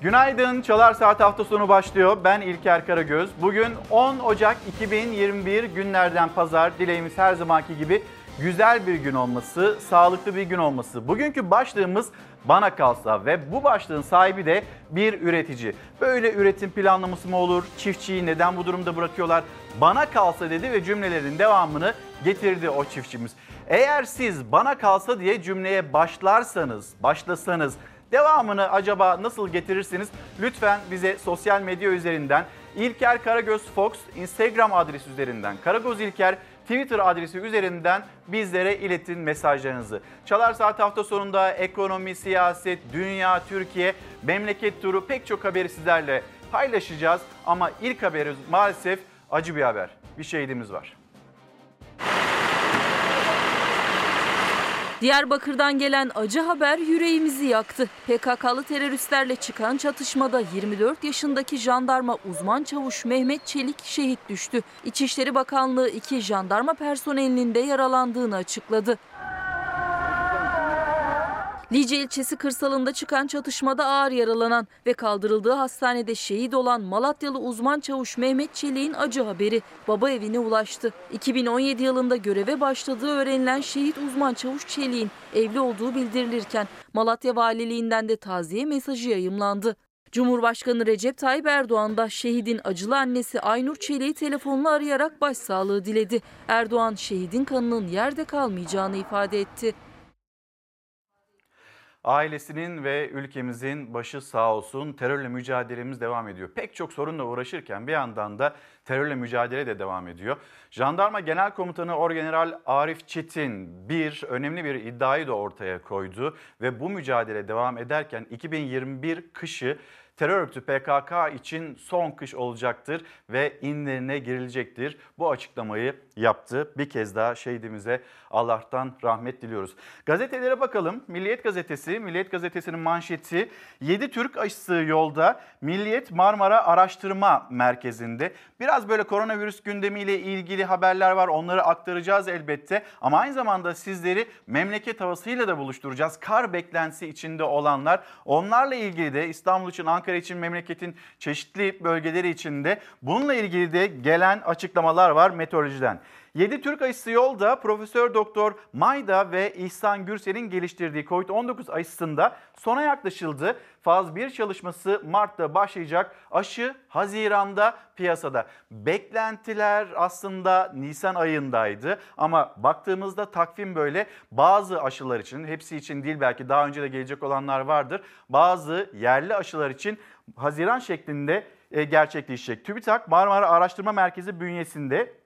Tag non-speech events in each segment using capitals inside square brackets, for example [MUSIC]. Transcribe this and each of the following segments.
Günaydın. Çalar Saat hafta sonu başlıyor. Ben İlker Karagöz. Bugün 10 Ocak 2021 günlerden pazar. Dileğimiz her zamanki gibi güzel bir gün olması, sağlıklı bir gün olması. Bugünkü başlığımız bana kalsa ve bu başlığın sahibi de bir üretici. Böyle üretim planlaması mı olur? Çiftçiyi neden bu durumda bırakıyorlar? Bana kalsa dedi ve cümlelerin devamını getirdi o çiftçimiz. Eğer siz bana kalsa diye cümleye başlarsanız, başlasanız devamını acaba nasıl getirirsiniz? Lütfen bize sosyal medya üzerinden İlker Karagöz Fox Instagram adresi üzerinden, Karagöz İlker Twitter adresi üzerinden bizlere iletin mesajlarınızı. Çalar Saat hafta sonunda ekonomi, siyaset, dünya, Türkiye, memleket turu pek çok haberi sizlerle paylaşacağız. Ama ilk haberimiz maalesef acı bir haber. Bir şehidimiz var. Diyarbakır'dan gelen acı haber yüreğimizi yaktı. PKK'lı teröristlerle çıkan çatışmada 24 yaşındaki jandarma uzman çavuş Mehmet Çelik şehit düştü. İçişleri Bakanlığı iki jandarma personelinin de yaralandığını açıkladı. Lice ilçesi kırsalında çıkan çatışmada ağır yaralanan ve kaldırıldığı hastanede şehit olan Malatyalı uzman çavuş Mehmet Çelik'in acı haberi baba evine ulaştı. 2017 yılında göreve başladığı öğrenilen şehit uzman çavuş Çelik'in evli olduğu bildirilirken Malatya Valiliğinden de taziye mesajı yayımlandı. Cumhurbaşkanı Recep Tayyip Erdoğan da şehidin acılı annesi Aynur Çelik'i telefonla arayarak başsağlığı diledi. Erdoğan şehidin kanının yerde kalmayacağını ifade etti. Ailesinin ve ülkemizin başı sağ olsun terörle mücadelemiz devam ediyor. Pek çok sorunla uğraşırken bir yandan da terörle mücadele de devam ediyor. Jandarma Genel Komutanı Orgeneral Arif Çetin bir önemli bir iddiayı da ortaya koydu ve bu mücadele devam ederken 2021 kışı terör örgütü PKK için son kış olacaktır ve inlerine girilecektir. Bu açıklamayı yaptı. Bir kez daha şehidimize Allah'tan rahmet diliyoruz. Gazetelere bakalım. Milliyet Gazetesi, Milliyet Gazetesi'nin manşeti 7 Türk aşısı yolda Milliyet Marmara Araştırma Merkezi'nde. Biraz böyle koronavirüs gündemiyle ilgili haberler var. Onları aktaracağız elbette. Ama aynı zamanda sizleri memleket havasıyla da buluşturacağız. Kar beklentisi içinde olanlar. Onlarla ilgili de İstanbul için, Ankara için, memleketin çeşitli bölgeleri içinde bununla ilgili de gelen açıklamalar var meteorolojiden. 7 Türk aşısı yolda Profesör Doktor Mayda ve İhsan Gürsel'in geliştirdiği COVID-19 aşısında sona yaklaşıldı. Faz 1 çalışması Mart'ta başlayacak. Aşı Haziran'da piyasada. Beklentiler aslında Nisan ayındaydı ama baktığımızda takvim böyle bazı aşılar için, hepsi için değil belki daha önce de gelecek olanlar vardır. Bazı yerli aşılar için Haziran şeklinde e, gerçekleşecek. TÜBİTAK Marmara Araştırma Merkezi bünyesinde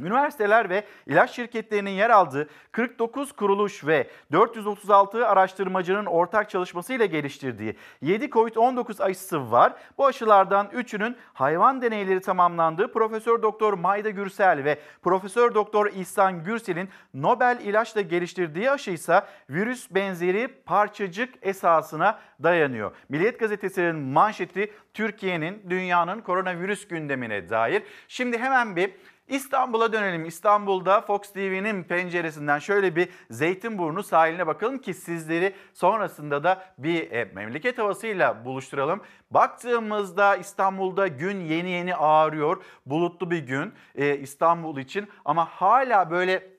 Üniversiteler ve ilaç şirketlerinin yer aldığı 49 kuruluş ve 436 araştırmacının ortak çalışmasıyla geliştirdiği 7 COVID-19 aşısı var. Bu aşılardan 3'ünün hayvan deneyleri tamamlandığı Profesör Doktor Mayda Gürsel ve Profesör Doktor İhsan Gürsel'in Nobel ilaçla geliştirdiği aşı ise virüs benzeri parçacık esasına dayanıyor. Milliyet Gazetesi'nin manşeti Türkiye'nin dünyanın koronavirüs gündemine dair. Şimdi hemen bir İstanbul'a dönelim. İstanbul'da Fox TV'nin penceresinden şöyle bir Zeytinburnu sahiline bakalım ki sizleri sonrasında da bir e, memleket havasıyla buluşturalım. Baktığımızda İstanbul'da gün yeni yeni ağrıyor. Bulutlu bir gün e, İstanbul için ama hala böyle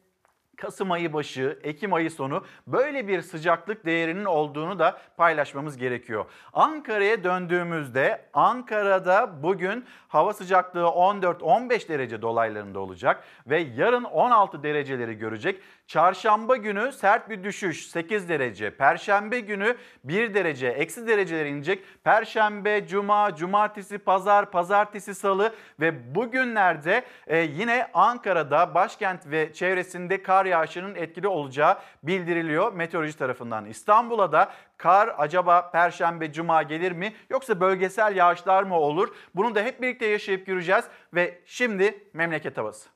Kasım ayı başı, Ekim ayı sonu böyle bir sıcaklık değerinin olduğunu da paylaşmamız gerekiyor. Ankara'ya döndüğümüzde Ankara'da bugün hava sıcaklığı 14-15 derece dolaylarında olacak ve yarın 16 dereceleri görecek. Çarşamba günü sert bir düşüş 8 derece. Perşembe günü 1 derece eksi dereceler inecek. Perşembe, cuma, cumartesi, pazar, pazartesi, salı ve bugünlerde e, yine Ankara'da başkent ve çevresinde kar yağışının etkili olacağı bildiriliyor meteoroloji tarafından. İstanbul'a da kar acaba perşembe, cuma gelir mi yoksa bölgesel yağışlar mı olur? Bunu da hep birlikte yaşayıp göreceğiz ve şimdi memleket havası.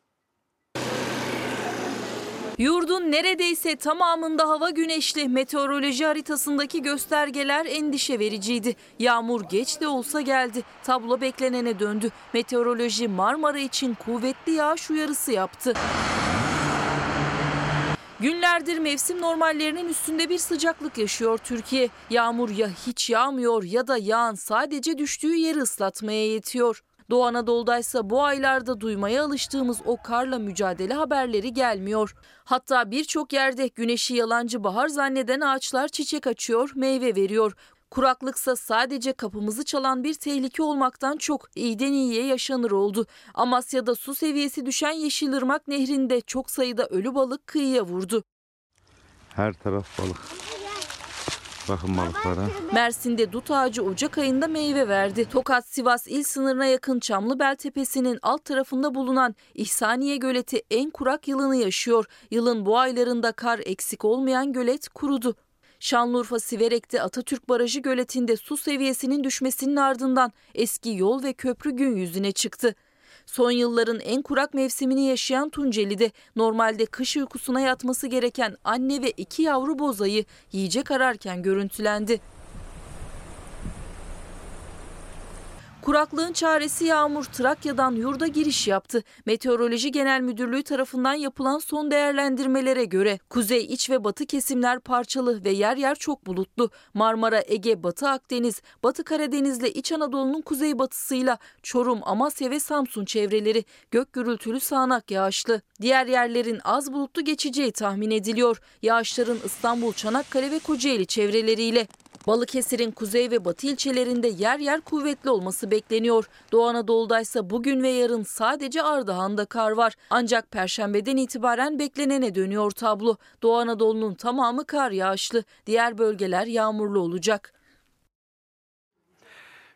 Yurdun neredeyse tamamında hava güneşli. Meteoroloji haritasındaki göstergeler endişe vericiydi. Yağmur geç de olsa geldi. Tablo beklenene döndü. Meteoroloji Marmara için kuvvetli yağış uyarısı yaptı. Günlerdir mevsim normallerinin üstünde bir sıcaklık yaşıyor Türkiye. Yağmur ya hiç yağmıyor ya da yağan sadece düştüğü yeri ıslatmaya yetiyor. Doğu Anadolu'daysa bu aylarda duymaya alıştığımız o karla mücadele haberleri gelmiyor. Hatta birçok yerde güneşi yalancı bahar zanneden ağaçlar çiçek açıyor, meyve veriyor. Kuraklıksa sadece kapımızı çalan bir tehlike olmaktan çok iyiden iyiye yaşanır oldu. Amasya'da su seviyesi düşen Yeşilırmak Nehri'nde çok sayıda ölü balık kıyıya vurdu. Her taraf balık. Bakın balıklara. Mersin'de dut ağacı Ocak ayında meyve verdi. Tokat-Sivas il sınırına yakın Çamlıbel Tepesi'nin alt tarafında bulunan İhsaniye Göleti en kurak yılını yaşıyor. Yılın bu aylarında kar eksik olmayan gölet kurudu. Şanlıurfa Siverek'te Atatürk Barajı göletinde su seviyesinin düşmesinin ardından eski yol ve köprü gün yüzüne çıktı. Son yılların en kurak mevsimini yaşayan Tunceli'de normalde kış uykusuna yatması gereken anne ve iki yavru bozayı yiyecek ararken görüntülendi. Kuraklığın çaresi yağmur Trakya'dan yurda giriş yaptı. Meteoroloji Genel Müdürlüğü tarafından yapılan son değerlendirmelere göre kuzey, iç ve batı kesimler parçalı ve yer yer çok bulutlu. Marmara, Ege, Batı Akdeniz, Batı Karadeniz ile İç Anadolu'nun kuzeybatısıyla Çorum, Amasya ve Samsun çevreleri gök gürültülü sağanak yağışlı. Diğer yerlerin az bulutlu geçeceği tahmin ediliyor. Yağışların İstanbul, Çanakkale ve Kocaeli çevreleriyle. Balıkesir'in kuzey ve batı ilçelerinde yer yer kuvvetli olması bekleniyor. Doğu Anadolu'daysa bugün ve yarın sadece Ardahan'da kar var. Ancak perşembeden itibaren beklenene dönüyor tablo. Doğu Anadolu'nun tamamı kar yağışlı. Diğer bölgeler yağmurlu olacak.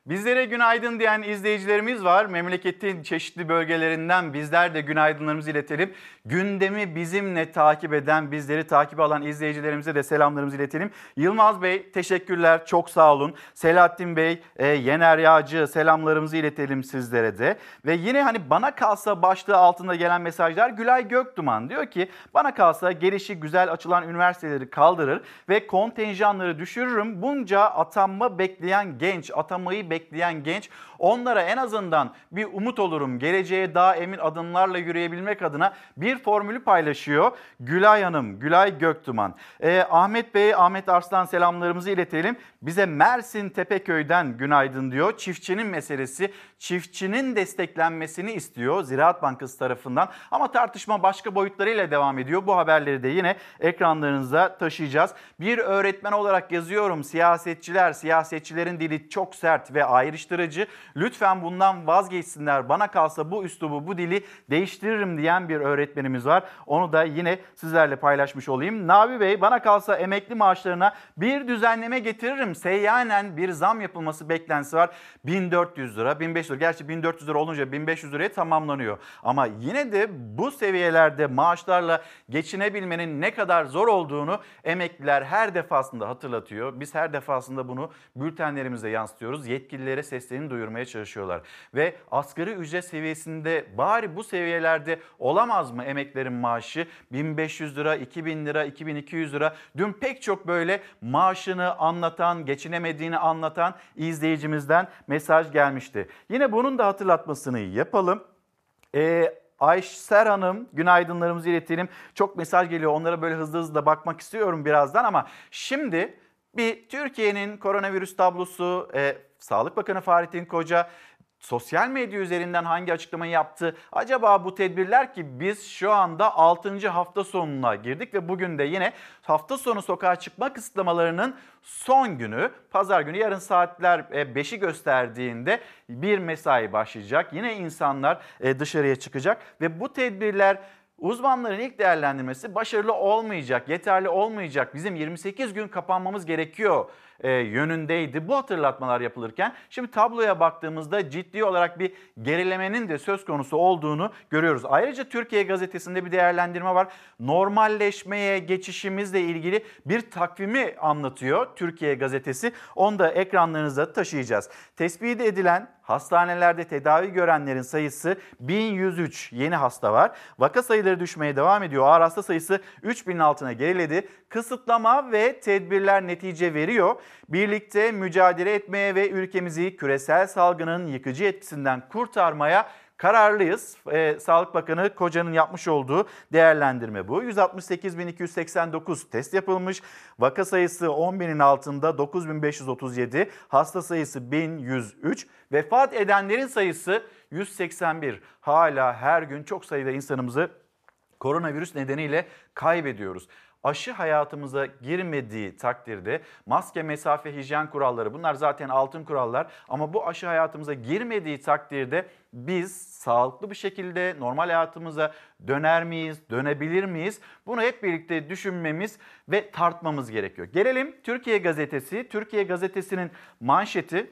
Bizlere günaydın diyen izleyicilerimiz var. Memleketin çeşitli bölgelerinden bizler de günaydınlarımızı iletelim. Gündemi bizimle takip eden, bizleri takip alan izleyicilerimize de selamlarımızı iletelim. Yılmaz Bey teşekkürler, çok sağ olun. Selahattin Bey, e, Yener Yağcı selamlarımızı iletelim sizlere de. Ve yine hani bana kalsa başlığı altında gelen mesajlar Gülay Göktuman diyor ki bana kalsa gelişi güzel açılan üniversiteleri kaldırır ve kontenjanları düşürürüm. Bunca atanma bekleyen genç, atamayı bekleyen genç onlara en azından bir umut olurum. Geleceğe daha emin adımlarla yürüyebilmek adına bir formülü paylaşıyor. Gülay Hanım, Gülay Göktuman. Ee, Ahmet Bey, Ahmet Arslan selamlarımızı iletelim. Bize Mersin Tepeköy'den günaydın diyor. Çiftçinin meselesi, çiftçinin desteklenmesini istiyor Ziraat Bankası tarafından. Ama tartışma başka boyutlarıyla devam ediyor. Bu haberleri de yine ekranlarınıza taşıyacağız. Bir öğretmen olarak yazıyorum. Siyasetçiler, siyasetçilerin dili çok sert ve ayrıştırıcı. Lütfen bundan vazgeçsinler. Bana kalsa bu üslubu, bu dili değiştiririm diyen bir öğretmenimiz var. Onu da yine sizlerle paylaşmış olayım. Nabi Bey bana kalsa emekli maaşlarına bir düzenleme getiririm. Seyyanen bir zam yapılması beklentisi var. 1400 lira, 1500 lira. Gerçi 1400 lira olunca 1500 liraya tamamlanıyor. Ama yine de bu seviyelerde maaşlarla geçinebilmenin ne kadar zor olduğunu emekliler her defasında hatırlatıyor. Biz her defasında bunu bültenlerimize yansıtıyoruz. Yetkililere seslerini duyurmaya çalışıyorlar. Ve asgari ücret seviyesinde bari bu seviyelerde olamaz mı emeklerin maaşı? 1500 lira, 2000 lira, 2200 lira. Dün pek çok böyle maaşını anlatan, geçinemediğini anlatan izleyicimizden mesaj gelmişti. Yine bunun da hatırlatmasını yapalım. Ee, Ayşer Hanım günaydınlarımızı iletelim. Çok mesaj geliyor onlara böyle hızlı hızlı da bakmak istiyorum birazdan ama şimdi bir Türkiye'nin koronavirüs tablosu, e, Sağlık Bakanı Fahrettin Koca sosyal medya üzerinden hangi açıklamayı yaptı? Acaba bu tedbirler ki biz şu anda 6. hafta sonuna girdik ve bugün de yine hafta sonu sokağa çıkma kısıtlamalarının son günü pazar günü yarın saatler 5'i gösterdiğinde bir mesai başlayacak. Yine insanlar e, dışarıya çıkacak ve bu tedbirler Uzmanların ilk değerlendirmesi başarılı olmayacak, yeterli olmayacak. Bizim 28 gün kapanmamız gerekiyor e, yönündeydi bu hatırlatmalar yapılırken. Şimdi tabloya baktığımızda ciddi olarak bir gerilemenin de söz konusu olduğunu görüyoruz. Ayrıca Türkiye Gazetesi'nde bir değerlendirme var. Normalleşmeye geçişimizle ilgili bir takvimi anlatıyor Türkiye Gazetesi. Onu da ekranlarınızda taşıyacağız. Tespit edilen hastanelerde tedavi görenlerin sayısı 1103 yeni hasta var. Vaka sayıları düşmeye devam ediyor. Ağır hasta sayısı 3000'in altına geriledi. Kısıtlama ve tedbirler netice veriyor. Birlikte mücadele etmeye ve ülkemizi küresel salgının yıkıcı etkisinden kurtarmaya kararlıyız. Ee, Sağlık Bakanı Koca'nın yapmış olduğu değerlendirme bu. 168.289 test yapılmış. Vaka sayısı 10.000'in altında 9.537. Hasta sayısı 1103. Vefat edenlerin sayısı 181. Hala her gün çok sayıda insanımızı koronavirüs nedeniyle kaybediyoruz. Aşı hayatımıza girmediği takdirde maske, mesafe, hijyen kuralları bunlar zaten altın kurallar ama bu aşı hayatımıza girmediği takdirde biz sağlıklı bir şekilde normal hayatımıza döner miyiz, dönebilir miyiz? Bunu hep birlikte düşünmemiz ve tartmamız gerekiyor. Gelelim Türkiye Gazetesi. Türkiye Gazetesi'nin manşeti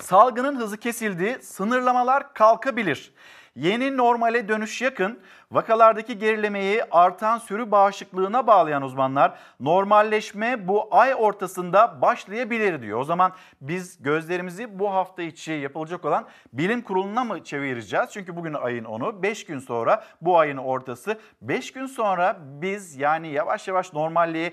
Salgının hızı kesildi, sınırlamalar kalkabilir. Yeni normale dönüş yakın, vakalardaki gerilemeyi artan sürü bağışıklığına bağlayan uzmanlar normalleşme bu ay ortasında başlayabilir diyor. O zaman biz gözlerimizi bu hafta içi yapılacak olan bilim kuruluna mı çevireceğiz? Çünkü bugün ayın 10'u, 5 gün sonra bu ayın ortası. 5 gün sonra biz yani yavaş yavaş normalliğe,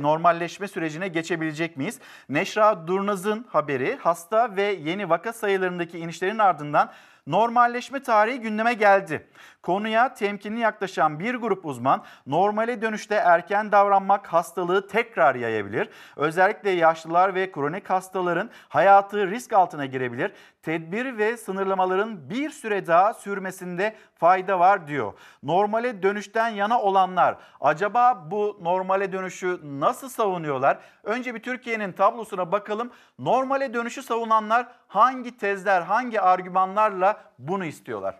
normalleşme sürecine geçebilecek miyiz? Neşra Durnaz'ın haberi hasta ve yeni vaka sayılarındaki inişlerin ardından normalleşme tarihi gündeme geldi. Konuya temkinli yaklaşan bir grup uzman normale dönüşte erken davranmak hastalığı tekrar yayabilir. Özellikle yaşlılar ve kronik hastaların hayatı risk altına girebilir. Tedbir ve sınırlamaların bir süre daha sürmesinde fayda var diyor. Normale dönüşten yana olanlar acaba bu normale dönüşü nasıl savunuyorlar? Önce bir Türkiye'nin tablosuna bakalım. Normale dönüşü savunanlar hangi tezler, hangi argümanlarla bunu istiyorlar?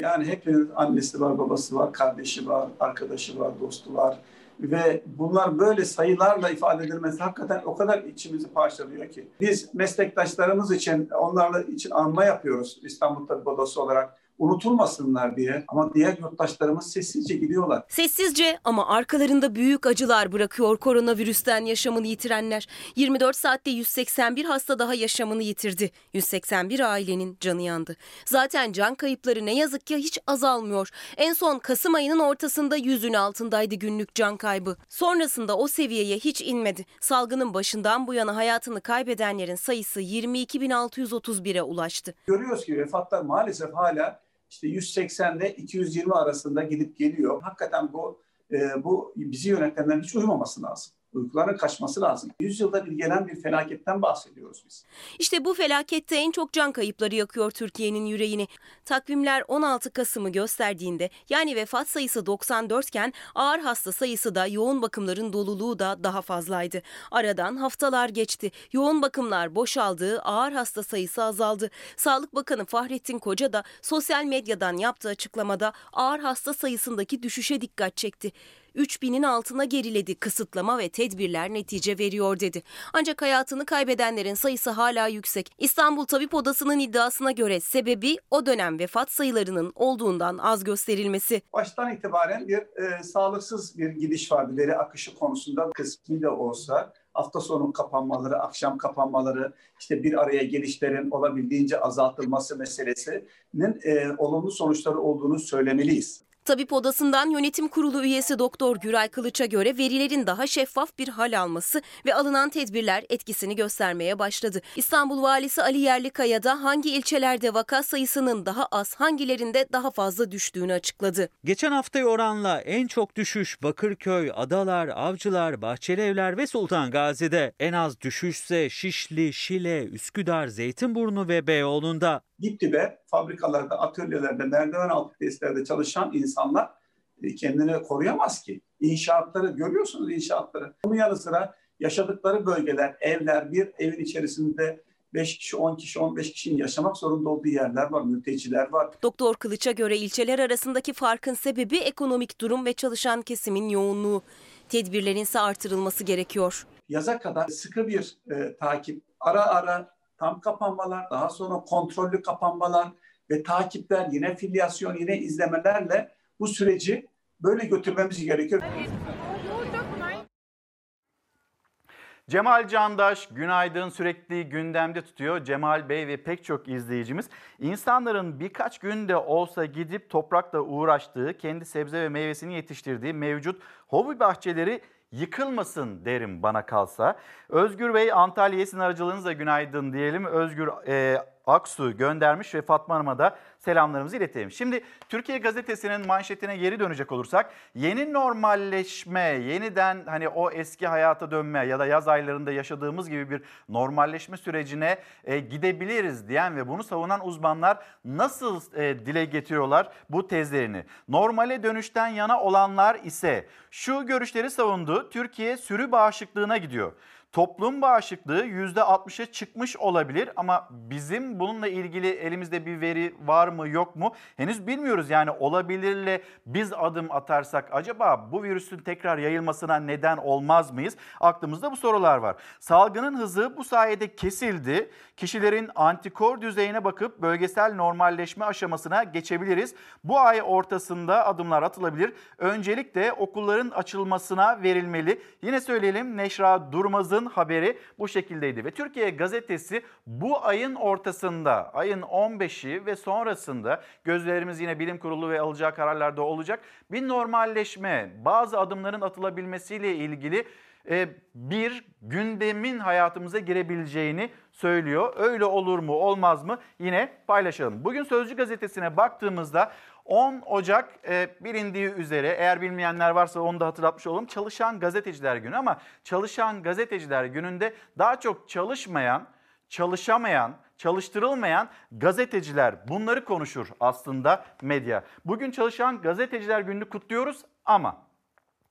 Yani hepinin annesi var, babası var, kardeşi var, arkadaşı var, dostu var. Ve bunlar böyle sayılarla ifade edilmesi hakikaten o kadar içimizi parçalıyor ki. Biz meslektaşlarımız için, onlarla için anma yapıyoruz İstanbul Tabip Odası olarak unutulmasınlar diye ama diğer yurttaşlarımız sessizce gidiyorlar. Sessizce ama arkalarında büyük acılar bırakıyor koronavirüsten yaşamını yitirenler. 24 saatte 181 hasta daha yaşamını yitirdi. 181 ailenin canı yandı. Zaten can kayıpları ne yazık ki hiç azalmıyor. En son Kasım ayının ortasında yüzün altındaydı günlük can kaybı. Sonrasında o seviyeye hiç inmedi. Salgının başından bu yana hayatını kaybedenlerin sayısı 22.631'e ulaştı. Görüyoruz ki vefatlar maalesef hala işte 180 ile 220 arasında gidip geliyor. Hakikaten bu e, bu bizi yönetenlerin hiç uyumaması lazım. Uykularının kaçması lazım. 100 yılda bir gelen bir felaketten bahsediyoruz biz. İşte bu felakette en çok can kayıpları yakıyor Türkiye'nin yüreğini. Takvimler 16 Kasım'ı gösterdiğinde yani vefat sayısı 94 iken ağır hasta sayısı da yoğun bakımların doluluğu da daha fazlaydı. Aradan haftalar geçti. Yoğun bakımlar boşaldı, ağır hasta sayısı azaldı. Sağlık Bakanı Fahrettin Koca da sosyal medyadan yaptığı açıklamada ağır hasta sayısındaki düşüşe dikkat çekti. 3000'in altına geriledi. Kısıtlama ve tedbirler netice veriyor dedi. Ancak hayatını kaybedenlerin sayısı hala yüksek. İstanbul Tabip Odası'nın iddiasına göre sebebi o dönem vefat sayılarının olduğundan az gösterilmesi. Baştan itibaren bir e, sağlıksız bir gidiş vardı veri akışı konusunda kısmi de olsa hafta sonu kapanmaları, akşam kapanmaları, işte bir araya gelişlerin olabildiğince azaltılması meselesinin e, olumlu sonuçları olduğunu söylemeliyiz. Tabip Odası'ndan yönetim kurulu üyesi Doktor Güray Kılıç'a göre verilerin daha şeffaf bir hal alması ve alınan tedbirler etkisini göstermeye başladı. İstanbul Valisi Ali Yerlikaya da hangi ilçelerde vaka sayısının daha az, hangilerinde daha fazla düştüğünü açıkladı. Geçen haftaya oranla en çok düşüş Bakırköy, Adalar, Avcılar, Bahçelievler ve Sultan Gazi'de. En az düşüşse Şişli, Şile, Üsküdar, Zeytinburnu ve Beyoğlu'nda. Dip dibe fabrikalarda, atölyelerde, merdiven altı tesislerde çalışan insanlar e, kendini koruyamaz ki. İnşaatları görüyorsunuz inşaatları. Bunun yanı sıra yaşadıkları bölgeler, evler, bir evin içerisinde 5 kişi, 10 kişi, 15 kişinin yaşamak zorunda olduğu yerler var, mülteciler var. Doktor Kılıç'a göre ilçeler arasındaki farkın sebebi ekonomik durum ve çalışan kesimin yoğunluğu. Tedbirlerin ise artırılması gerekiyor. Yaza kadar sıkı bir e, takip, ara ara tam kapanmalar, daha sonra kontrollü kapanmalar ve takipler, yine filyasyon, yine izlemelerle bu süreci böyle götürmemiz gerekiyor. Cemal Candaş günaydın sürekli gündemde tutuyor. Cemal Bey ve pek çok izleyicimiz insanların birkaç günde olsa gidip toprakla uğraştığı, kendi sebze ve meyvesini yetiştirdiği mevcut hobi bahçeleri yıkılmasın derim bana kalsa. Özgür Bey Antalya Yesin aracılığınızla günaydın diyelim. Özgür e, Aksu göndermiş ve Fatma Hanım'a da selamlarımızı iletelim. Şimdi Türkiye Gazetesi'nin manşetine geri dönecek olursak yeni normalleşme, yeniden hani o eski hayata dönme ya da yaz aylarında yaşadığımız gibi bir normalleşme sürecine e, gidebiliriz diyen ve bunu savunan uzmanlar nasıl e, dile getiriyorlar bu tezlerini? Normale dönüşten yana olanlar ise şu görüşleri savundu. Türkiye sürü bağışıklığına gidiyor. Toplum bağışıklığı %60'a çıkmış olabilir ama bizim bununla ilgili elimizde bir veri var mı yok mu henüz bilmiyoruz. Yani olabilirle biz adım atarsak acaba bu virüsün tekrar yayılmasına neden olmaz mıyız? Aklımızda bu sorular var. Salgının hızı bu sayede kesildi. Kişilerin antikor düzeyine bakıp bölgesel normalleşme aşamasına geçebiliriz. Bu ay ortasında adımlar atılabilir. Öncelikle okulların açılmasına verilmeli. Yine söyleyelim Neşra Durmaz'ın haberi bu şekildeydi ve Türkiye gazetesi bu ayın ortasında ayın 15'i ve sonrasında gözlerimiz yine bilim kurulu ve alacağı kararlarda olacak. Bir normalleşme, bazı adımların atılabilmesiyle ilgili e, bir gündemin hayatımıza girebileceğini söylüyor. Öyle olur mu olmaz mı yine paylaşalım. Bugün Sözcü gazetesine baktığımızda 10 Ocak e, bilindiği üzere eğer bilmeyenler varsa onu da hatırlatmış olalım. Çalışan Gazeteciler Günü ama Çalışan Gazeteciler Günü'nde daha çok çalışmayan, çalışamayan, çalıştırılmayan gazeteciler bunları konuşur aslında medya. Bugün Çalışan Gazeteciler Günü'nü kutluyoruz ama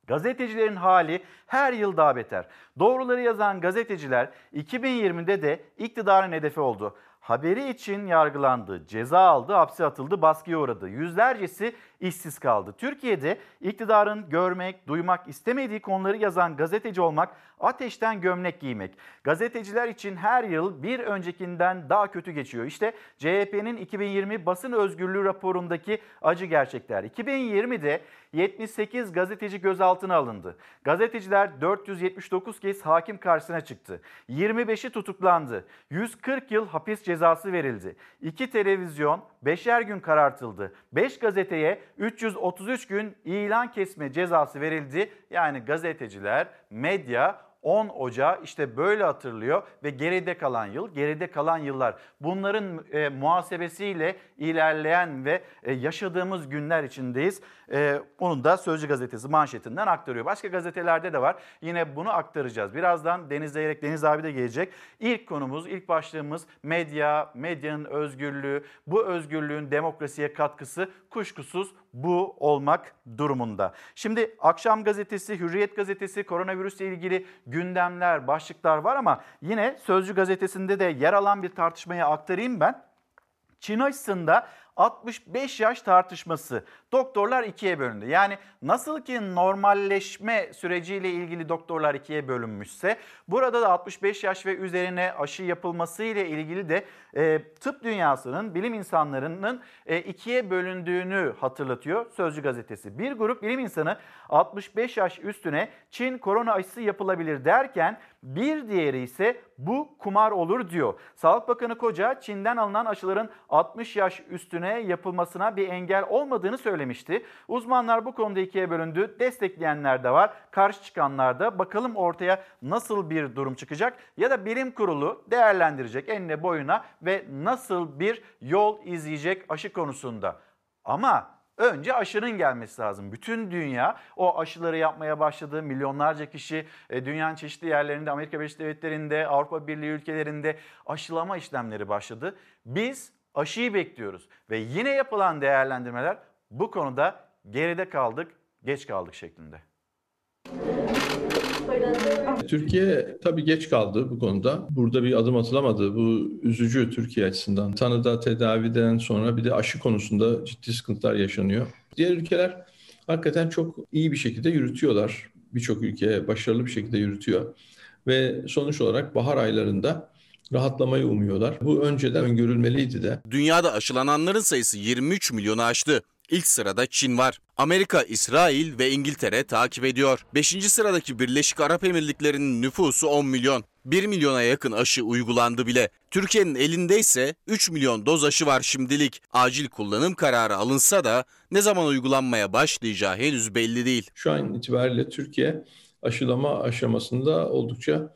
Gazetecilerin hali her yıl daha beter. Doğruları yazan gazeteciler 2020'de de iktidarın hedefi oldu. Haberi için yargılandı, ceza aldı, hapse atıldı, baskıya uğradı. Yüzlercesi işsiz kaldı. Türkiye'de iktidarın görmek, duymak istemediği konuları yazan gazeteci olmak ateşten gömlek giymek. Gazeteciler için her yıl bir öncekinden daha kötü geçiyor. İşte CHP'nin 2020 basın özgürlüğü raporundaki acı gerçekler. 2020'de 78 gazeteci gözaltına alındı. Gazeteciler 479 kez hakim karşısına çıktı. 25'i tutuklandı. 140 yıl hapis cezası verildi. 2 televizyon 5'er gün karartıldı. 5 gazeteye 333 gün ilan kesme cezası verildi. Yani gazeteciler, medya 10 Ocağı işte böyle hatırlıyor ve geride kalan yıl, geride kalan yıllar. Bunların e, muhasebesiyle ilerleyen ve e, yaşadığımız günler içindeyiz. E, onu da Sözcü Gazetesi manşetinden aktarıyor. Başka gazetelerde de var. Yine bunu aktaracağız. Birazdan Deniz Zeyrek, Deniz abi de gelecek. İlk konumuz, ilk başlığımız medya, medyanın özgürlüğü. Bu özgürlüğün demokrasiye katkısı kuşkusuz bu olmak durumunda. Şimdi Akşam Gazetesi, Hürriyet Gazetesi koronavirüsle ilgili gündemler, başlıklar var ama yine Sözcü Gazetesi'nde de yer alan bir tartışmayı aktarayım ben. Çin aşısında 65 yaş tartışması. Doktorlar ikiye bölündü. Yani nasıl ki normalleşme süreciyle ilgili doktorlar ikiye bölünmüşse burada da 65 yaş ve üzerine aşı yapılması ile ilgili de e, tıp dünyasının, bilim insanlarının e, ikiye bölündüğünü hatırlatıyor Sözcü gazetesi. Bir grup bilim insanı 65 yaş üstüne Çin korona aşısı yapılabilir derken bir diğeri ise bu kumar olur diyor. Sağlık Bakanı Koca Çin'den alınan aşıların 60 yaş üstüne yapılmasına bir engel olmadığını söylemişti. Uzmanlar bu konuda ikiye bölündü. Destekleyenler de var, karşı çıkanlar da. Bakalım ortaya nasıl bir durum çıkacak ya da bilim kurulu değerlendirecek enine boyuna ve nasıl bir yol izleyecek aşı konusunda. Ama Önce aşının gelmesi lazım. Bütün dünya o aşıları yapmaya başladı. Milyonlarca kişi e, dünyanın çeşitli yerlerinde, Amerika Birleşik Devletleri'nde, Avrupa Birliği ülkelerinde aşılama işlemleri başladı. Biz aşıyı bekliyoruz ve yine yapılan değerlendirmeler bu konuda geride kaldık, geç kaldık şeklinde. Türkiye tabii geç kaldı bu konuda. Burada bir adım atılamadı. Bu üzücü Türkiye açısından. Tanıda tedaviden sonra bir de aşı konusunda ciddi sıkıntılar yaşanıyor. Diğer ülkeler hakikaten çok iyi bir şekilde yürütüyorlar. Birçok ülke başarılı bir şekilde yürütüyor. Ve sonuç olarak bahar aylarında rahatlamayı umuyorlar. Bu önceden öngörülmeliydi de. Dünyada aşılananların sayısı 23 milyonu aştı. İlk sırada Çin var. Amerika, İsrail ve İngiltere takip ediyor. 5. sıradaki Birleşik Arap Emirlikleri'nin nüfusu 10 milyon. 1 milyona yakın aşı uygulandı bile. Türkiye'nin elinde ise 3 milyon doz aşı var şimdilik. Acil kullanım kararı alınsa da ne zaman uygulanmaya başlayacağı henüz belli değil. Şu an itibariyle Türkiye aşılama aşamasında oldukça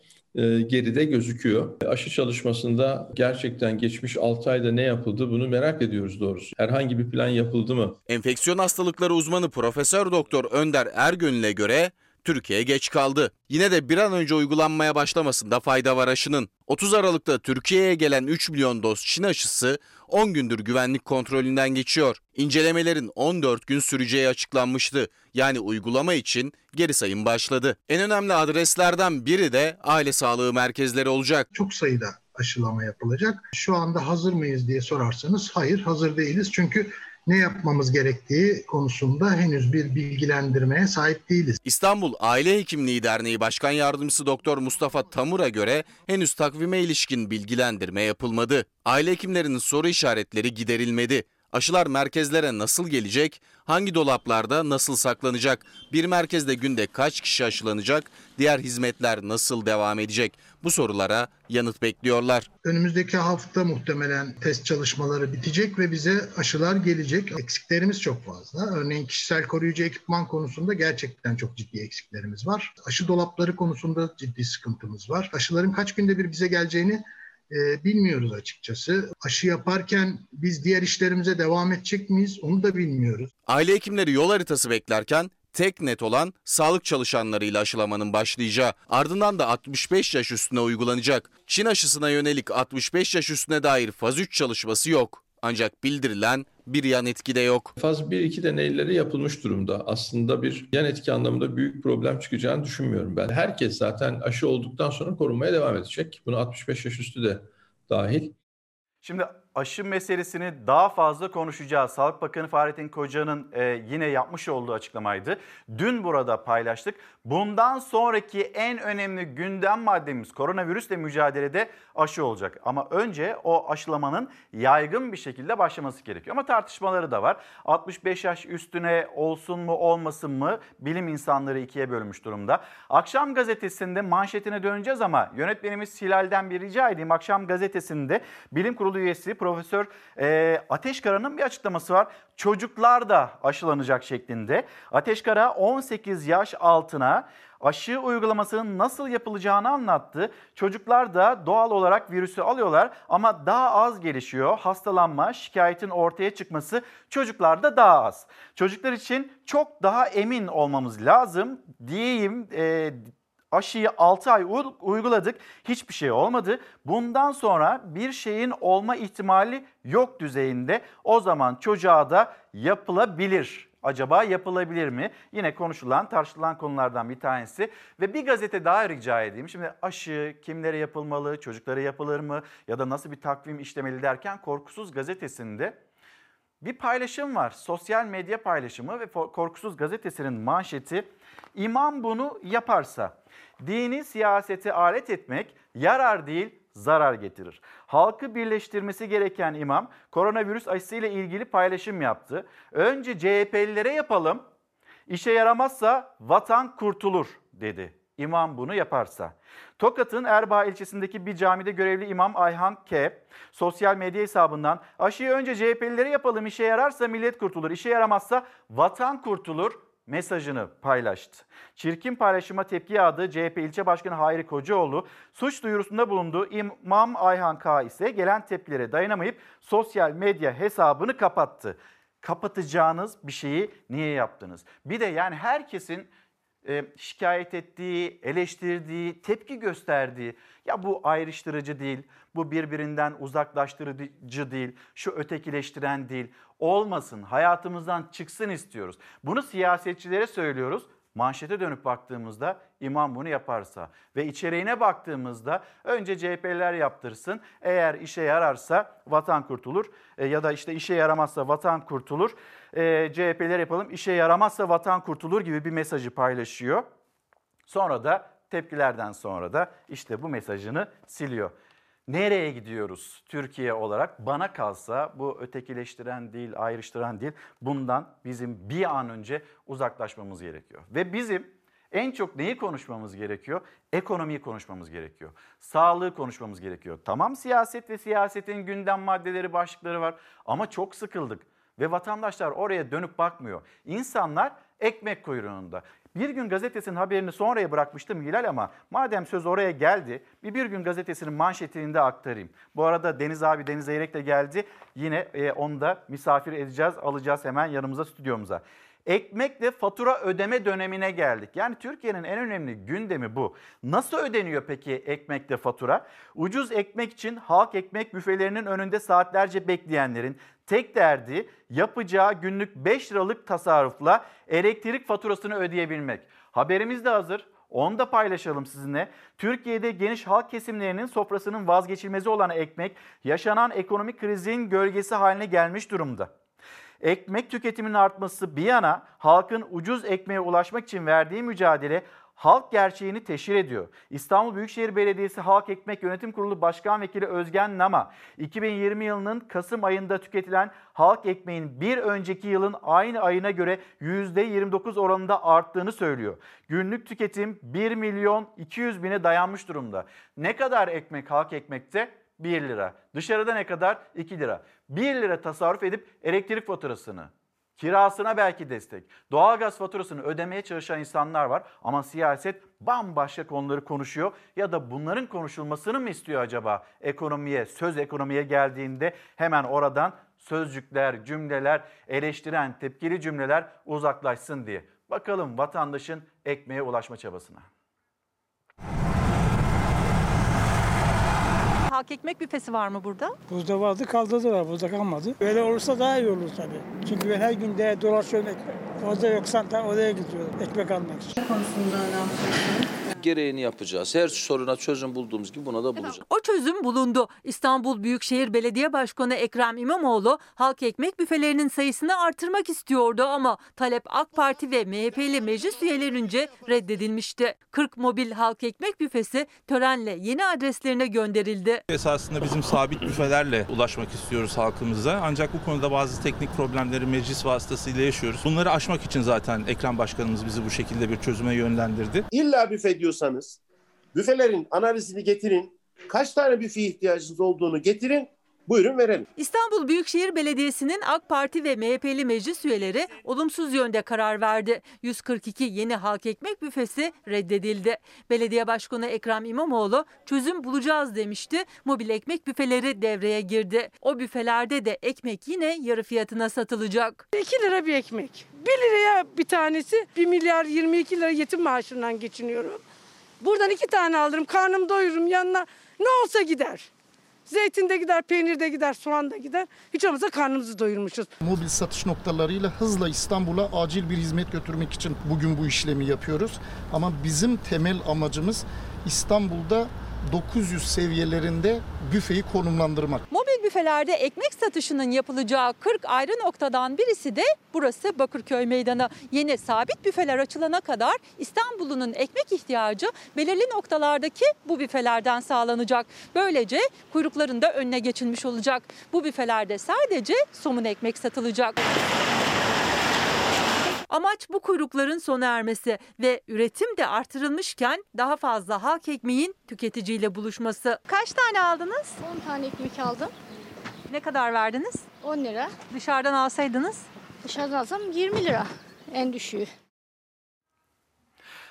geride gözüküyor. Aşı çalışmasında gerçekten geçmiş 6 ayda ne yapıldı bunu merak ediyoruz doğrusu. Herhangi bir plan yapıldı mı? Enfeksiyon hastalıkları uzmanı Profesör Doktor Önder Ergön'le göre Türkiye geç kaldı. Yine de bir an önce uygulanmaya başlamasında fayda var aşının. 30 Aralık'ta Türkiye'ye gelen 3 milyon doz Çin aşısı 10 gündür güvenlik kontrolünden geçiyor. İncelemelerin 14 gün süreceği açıklanmıştı. Yani uygulama için geri sayım başladı. En önemli adreslerden biri de aile sağlığı merkezleri olacak. çok sayıda aşılama yapılacak. Şu anda hazır mıyız diye sorarsanız hayır hazır değiliz. Çünkü ne yapmamız gerektiği konusunda henüz bir bilgilendirmeye sahip değiliz. İstanbul Aile Hekimliği Derneği Başkan Yardımcısı Doktor Mustafa Tamur'a göre henüz takvime ilişkin bilgilendirme yapılmadı. Aile hekimlerinin soru işaretleri giderilmedi. Aşılar merkezlere nasıl gelecek? Hangi dolaplarda nasıl saklanacak? Bir merkezde günde kaç kişi aşılanacak? Diğer hizmetler nasıl devam edecek? Bu sorulara yanıt bekliyorlar. Önümüzdeki hafta muhtemelen test çalışmaları bitecek ve bize aşılar gelecek. Eksiklerimiz çok fazla. Örneğin kişisel koruyucu ekipman konusunda gerçekten çok ciddi eksiklerimiz var. Aşı dolapları konusunda ciddi sıkıntımız var. Aşıların kaç günde bir bize geleceğini e, bilmiyoruz açıkçası. Aşı yaparken biz diğer işlerimize devam edecek miyiz onu da bilmiyoruz. Aile hekimleri yol haritası beklerken tek net olan sağlık çalışanlarıyla aşılamanın başlayacağı, ardından da 65 yaş üstüne uygulanacak. Çin aşısına yönelik 65 yaş üstüne dair faz 3 çalışması yok. Ancak bildirilen bir yan etki de yok. Faz 1-2 deneyleri yapılmış durumda. Aslında bir yan etki anlamında büyük problem çıkacağını düşünmüyorum ben. Herkes zaten aşı olduktan sonra korunmaya devam edecek. Bunu 65 yaş üstü de dahil. Şimdi aşı meselesini daha fazla konuşacağız. Sağlık Bakanı Fahrettin Koca'nın e, yine yapmış olduğu açıklamaydı. Dün burada paylaştık. Bundan sonraki en önemli gündem maddemiz koronavirüsle mücadelede aşı olacak. Ama önce o aşılamanın yaygın bir şekilde başlaması gerekiyor. Ama tartışmaları da var. 65 yaş üstüne olsun mu olmasın mı bilim insanları ikiye bölmüş durumda. Akşam gazetesinde manşetine döneceğiz ama yönetmenimiz Hilal'den bir rica edeyim. Akşam gazetesinde bilim kurulu üyesi Profesör e, Ateşkara'nın bir açıklaması var. Çocuklar da aşılanacak şeklinde. Ateşkara 18 yaş altına aşı uygulamasının nasıl yapılacağını anlattı. Çocuklar da doğal olarak virüsü alıyorlar ama daha az gelişiyor. Hastalanma, şikayetin ortaya çıkması çocuklarda daha az. Çocuklar için çok daha emin olmamız lazım diyeyim. E, aşıyı 6 ay uyguladık. Hiçbir şey olmadı. Bundan sonra bir şeyin olma ihtimali yok düzeyinde. O zaman çocuğa da yapılabilir. Acaba yapılabilir mi? Yine konuşulan, tartışılan konulardan bir tanesi. Ve bir gazete daha rica edeyim. Şimdi aşı kimlere yapılmalı, çocuklara yapılır mı ya da nasıl bir takvim işlemeli derken Korkusuz gazetesinde bir paylaşım var. Sosyal medya paylaşımı ve Korkusuz gazetesinin manşeti İmam bunu yaparsa dini siyaseti alet etmek yarar değil zarar getirir. Halkı birleştirmesi gereken imam koronavirüs aşısıyla ilgili paylaşım yaptı. Önce CHP'lilere yapalım, işe yaramazsa vatan kurtulur dedi. İmam bunu yaparsa. Tokat'ın Erbaa ilçesindeki bir camide görevli imam Ayhan K. sosyal medya hesabından aşıyı önce CHP'lilere yapalım işe yararsa millet kurtulur, işe yaramazsa vatan kurtulur mesajını paylaştı. Çirkin paylaşıma tepki yağdı CHP ilçe başkanı Hayri Kocaoğlu suç duyurusunda bulundu. İmam Ayhan K ise gelen tepkilere dayanamayıp sosyal medya hesabını kapattı. Kapatacağınız bir şeyi niye yaptınız? Bir de yani herkesin e, şikayet ettiği, eleştirdiği, tepki gösterdiği ya bu ayrıştırıcı değil, bu birbirinden uzaklaştırıcı değil, şu ötekileştiren değil olmasın, hayatımızdan çıksın istiyoruz. Bunu siyasetçilere söylüyoruz. Manşete dönüp baktığımızda imam bunu yaparsa ve içeriğine baktığımızda önce CHP'liler yaptırsın. Eğer işe yararsa vatan kurtulur e, ya da işte işe yaramazsa vatan kurtulur. E, CHP'ler yapalım işe yaramazsa vatan kurtulur gibi bir mesajı paylaşıyor. Sonra da tepkilerden sonra da işte bu mesajını siliyor. Nereye gidiyoruz Türkiye olarak? Bana kalsa bu ötekileştiren değil, ayrıştıran değil. Bundan bizim bir an önce uzaklaşmamız gerekiyor. Ve bizim en çok neyi konuşmamız gerekiyor? Ekonomiyi konuşmamız gerekiyor. Sağlığı konuşmamız gerekiyor. Tamam siyaset ve siyasetin gündem maddeleri, başlıkları var ama çok sıkıldık. Ve vatandaşlar oraya dönüp bakmıyor. İnsanlar ekmek kuyruğunda. Bir Gün Gazetesi'nin haberini sonraya bırakmıştım Hilal ama madem söz oraya geldi bir Bir Gün Gazetesi'nin manşetini de aktarayım. Bu arada Deniz abi Deniz Eyrek de geldi. Yine e, onu da misafir edeceğiz alacağız hemen yanımıza stüdyomuza. Ekmekle fatura ödeme dönemine geldik. Yani Türkiye'nin en önemli gündemi bu. Nasıl ödeniyor peki ekmekle fatura? Ucuz ekmek için halk ekmek büfelerinin önünde saatlerce bekleyenlerin tek derdi yapacağı günlük 5 liralık tasarrufla elektrik faturasını ödeyebilmek. Haberimiz de hazır. Onu da paylaşalım sizinle. Türkiye'de geniş halk kesimlerinin sofrasının vazgeçilmezi olan ekmek yaşanan ekonomik krizin gölgesi haline gelmiş durumda. Ekmek tüketiminin artması bir yana halkın ucuz ekmeğe ulaşmak için verdiği mücadele halk gerçeğini teşhir ediyor. İstanbul Büyükşehir Belediyesi Halk Ekmek Yönetim Kurulu Başkan Vekili Özgen Nama, 2020 yılının Kasım ayında tüketilen halk ekmeğin bir önceki yılın aynı ayına göre %29 oranında arttığını söylüyor. Günlük tüketim 1 milyon 200 bine dayanmış durumda. Ne kadar ekmek halk ekmekte? 1 lira. Dışarıda ne kadar? 2 lira. 1 lira tasarruf edip elektrik faturasını, kirasına belki destek, doğalgaz faturasını ödemeye çalışan insanlar var. Ama siyaset bambaşka konuları konuşuyor ya da bunların konuşulmasını mı istiyor acaba ekonomiye, söz ekonomiye geldiğinde hemen oradan sözcükler, cümleler, eleştiren, tepkili cümleler uzaklaşsın diye. Bakalım vatandaşın ekmeğe ulaşma çabasına. Halk ekmek büfesi var mı burada? Buzda vardı kaldırdılar. Buzda kalmadı. Böyle olursa daha iyi olur tabii. Çünkü ben her gün de dolaşıyorum. Orada yoksan da oraya gidiyorum ekmek almak için. Konusunda ne? Gereğini yapacağız. Her soruna çözüm bulduğumuz gibi buna da bulacağız. O çözüm bulundu. İstanbul Büyükşehir Belediye Başkanı Ekrem İmamoğlu halk ekmek büfelerinin sayısını artırmak istiyordu ama talep AK Parti ve MHP'li meclis üyelerince reddedilmişti. 40 mobil halk ekmek büfesi törenle yeni adreslerine gönderildi. Esasında bizim sabit büfelerle ulaşmak istiyoruz halkımıza. Ancak bu konuda bazı teknik problemleri meclis vasıtasıyla yaşıyoruz. Bunları aşmak için zaten Ekrem Başkanımız bizi bu şekilde bir çözüme yönlendirdi. İlla büfe diyorsanız büfelerin analizini getirin. Kaç tane büfe ihtiyacınız olduğunu getirin. Buyurun verelim. İstanbul Büyükşehir Belediyesi'nin AK Parti ve MHP'li meclis üyeleri olumsuz yönde karar verdi. 142 yeni halk ekmek büfesi reddedildi. Belediye Başkanı Ekrem İmamoğlu çözüm bulacağız demişti. Mobil ekmek büfeleri devreye girdi. O büfelerde de ekmek yine yarı fiyatına satılacak. 2 lira bir ekmek. 1 liraya bir tanesi 1 milyar 22 lira yetim maaşından geçiniyorum. Buradan iki tane alırım karnım doyururum yanına ne olsa gider. Zeytin de gider, peynir de gider, soğan da gider. Hiç olmazsa karnımızı doyurmuşuz. Mobil satış noktalarıyla hızla İstanbul'a acil bir hizmet götürmek için bugün bu işlemi yapıyoruz. Ama bizim temel amacımız İstanbul'da 900 seviyelerinde büfeyi konumlandırmak. Mobil büfelerde ekmek satışının yapılacağı 40 ayrı noktadan birisi de burası Bakırköy Meydanı. Yeni sabit büfeler açılana kadar İstanbul'un ekmek ihtiyacı belirli noktalardaki bu büfelerden sağlanacak. Böylece kuyrukların da önüne geçilmiş olacak. Bu büfelerde sadece somun ekmek satılacak. Amaç bu kuyrukların sona ermesi ve üretim de artırılmışken daha fazla halk ekmeğin tüketiciyle buluşması. Kaç tane aldınız? 10 tane ekmek aldım. Ne kadar verdiniz? 10 lira. Dışarıdan alsaydınız? Dışarıdan alsam 20 lira en düşüğü.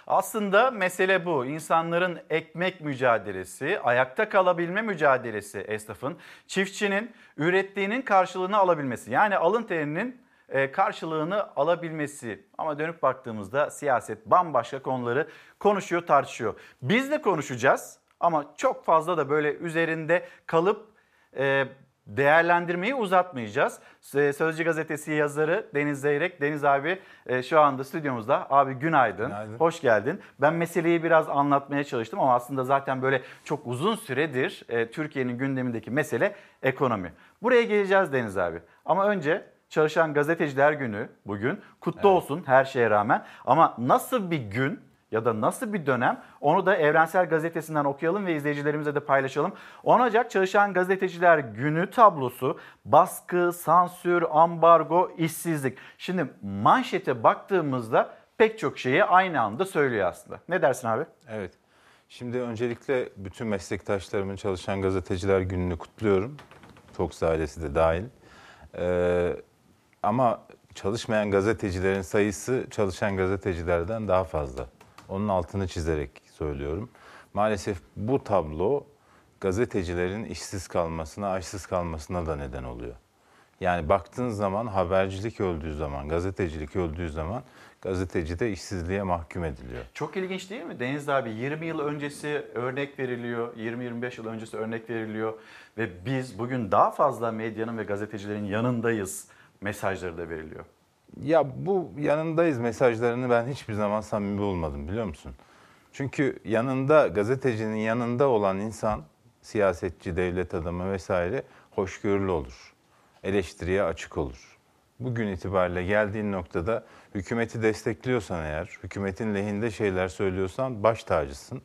Aslında mesele bu. İnsanların ekmek mücadelesi, ayakta kalabilme mücadelesi esnafın, çiftçinin ürettiğinin karşılığını alabilmesi. Yani alın terinin karşılığını alabilmesi. Ama dönüp baktığımızda siyaset bambaşka konuları konuşuyor, tartışıyor. Biz de konuşacağız ama çok fazla da böyle üzerinde kalıp e, değerlendirmeyi uzatmayacağız. E, Sözcü gazetesi yazarı Deniz Zeyrek. Deniz abi e, şu anda stüdyomuzda. Abi günaydın. Günaydın. Hoş geldin. Ben meseleyi biraz anlatmaya çalıştım ama aslında zaten böyle çok uzun süredir e, Türkiye'nin gündemindeki mesele ekonomi. Buraya geleceğiz Deniz abi. Ama önce Çalışan Gazeteciler Günü bugün. Kutlu olsun her şeye rağmen. Ama nasıl bir gün ya da nasıl bir dönem onu da Evrensel Gazetesi'nden okuyalım ve izleyicilerimize de paylaşalım. 10 Ocak Çalışan Gazeteciler Günü tablosu baskı, sansür, ambargo, işsizlik. Şimdi manşete baktığımızda pek çok şeyi aynı anda söylüyor aslında. Ne dersin abi? Evet. Şimdi öncelikle bütün meslektaşlarımın Çalışan Gazeteciler Günü'nü kutluyorum. Fox ailesi de dahil. Ee, ama çalışmayan gazetecilerin sayısı çalışan gazetecilerden daha fazla. Onun altını çizerek söylüyorum. Maalesef bu tablo gazetecilerin işsiz kalmasına, açsız kalmasına da neden oluyor. Yani baktığın zaman habercilik öldüğü zaman, gazetecilik öldüğü zaman gazeteci de işsizliğe mahkum ediliyor. Çok ilginç değil mi? Deniz abi 20 yıl öncesi örnek veriliyor, 20-25 yıl öncesi örnek veriliyor ve biz bugün daha fazla medyanın ve gazetecilerin yanındayız mesajları da veriliyor. Ya bu yanındayız mesajlarını ben hiçbir zaman samimi bulmadım biliyor musun? Çünkü yanında gazetecinin yanında olan insan siyasetçi, devlet adamı vesaire hoşgörülü olur. Eleştiriye açık olur. Bugün itibariyle geldiğin noktada hükümeti destekliyorsan eğer, hükümetin lehinde şeyler söylüyorsan baş tacısın.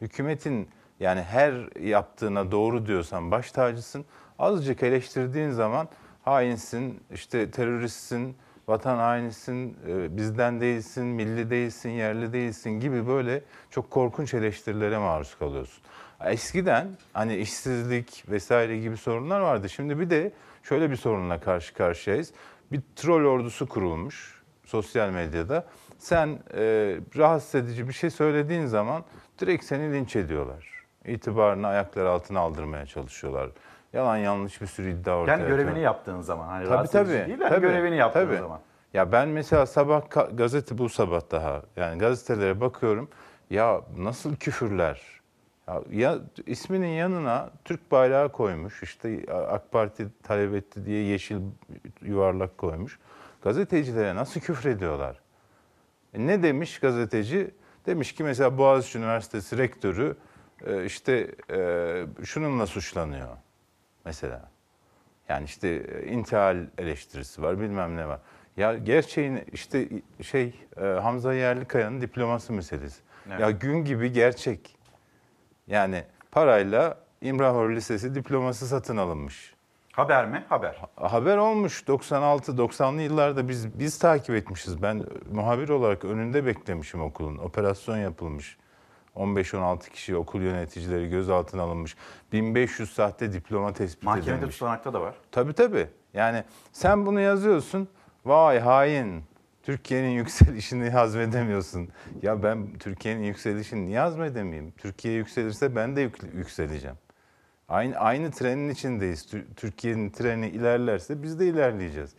Hükümetin yani her yaptığına doğru diyorsan baş tacısın. Azıcık eleştirdiğin zaman hainsin, işte teröristsin, vatan hainisin, e, bizden değilsin, milli değilsin, yerli değilsin gibi böyle çok korkunç eleştirilere maruz kalıyorsun. Eskiden hani işsizlik vesaire gibi sorunlar vardı. Şimdi bir de şöyle bir sorunla karşı karşıyayız. Bir troll ordusu kurulmuş sosyal medyada. Sen e, rahatsız edici bir şey söylediğin zaman direkt seni linç ediyorlar. İtibarını ayaklar altına aldırmaya çalışıyorlar. Yalan yanlış bir sürü iddia ortaya Yani görevini atıyorlar. yaptığın zaman hani Tabii tabii. değil de hani tabii, görevini yaptığın tabii. zaman. Ya ben mesela sabah gazete bu sabah daha yani gazetelere bakıyorum. Ya nasıl küfürler? Ya, ya isminin yanına Türk bayrağı koymuş. işte AK Parti talep etti diye yeşil yuvarlak koymuş. Gazetecilere nasıl küfür ediyorlar? E ne demiş gazeteci? Demiş ki mesela Boğaziçi Üniversitesi rektörü e, işte e, şununla suçlanıyor mesela. Yani işte e, intihal eleştirisi var, bilmem ne var. Ya gerçeğin işte şey e, Hamza Yerlikaya'nın diploması meselesi. Evet. Ya gün gibi gerçek. Yani parayla İmrahor Lisesi diploması satın alınmış. Haber mi? Haber. Haber olmuş 96-90'lı yıllarda biz biz takip etmişiz. Ben muhabir olarak önünde beklemişim okulun. Operasyon yapılmış. 15-16 kişi okul yöneticileri gözaltına alınmış. 1500 sahte diploma tespit Mahkemede edilmiş. tutanakta da var. Tabii tabii. Yani sen bunu yazıyorsun. Vay hain. Türkiye'nin yükselişini hazmedemiyorsun. Ya ben Türkiye'nin yükselişini niye hazmedemeyeyim? Türkiye yükselirse ben de yük- yükseleceğim. Aynı aynı trenin içindeyiz. Tür- Türkiye'nin treni ilerlerse biz de ilerleyeceğiz.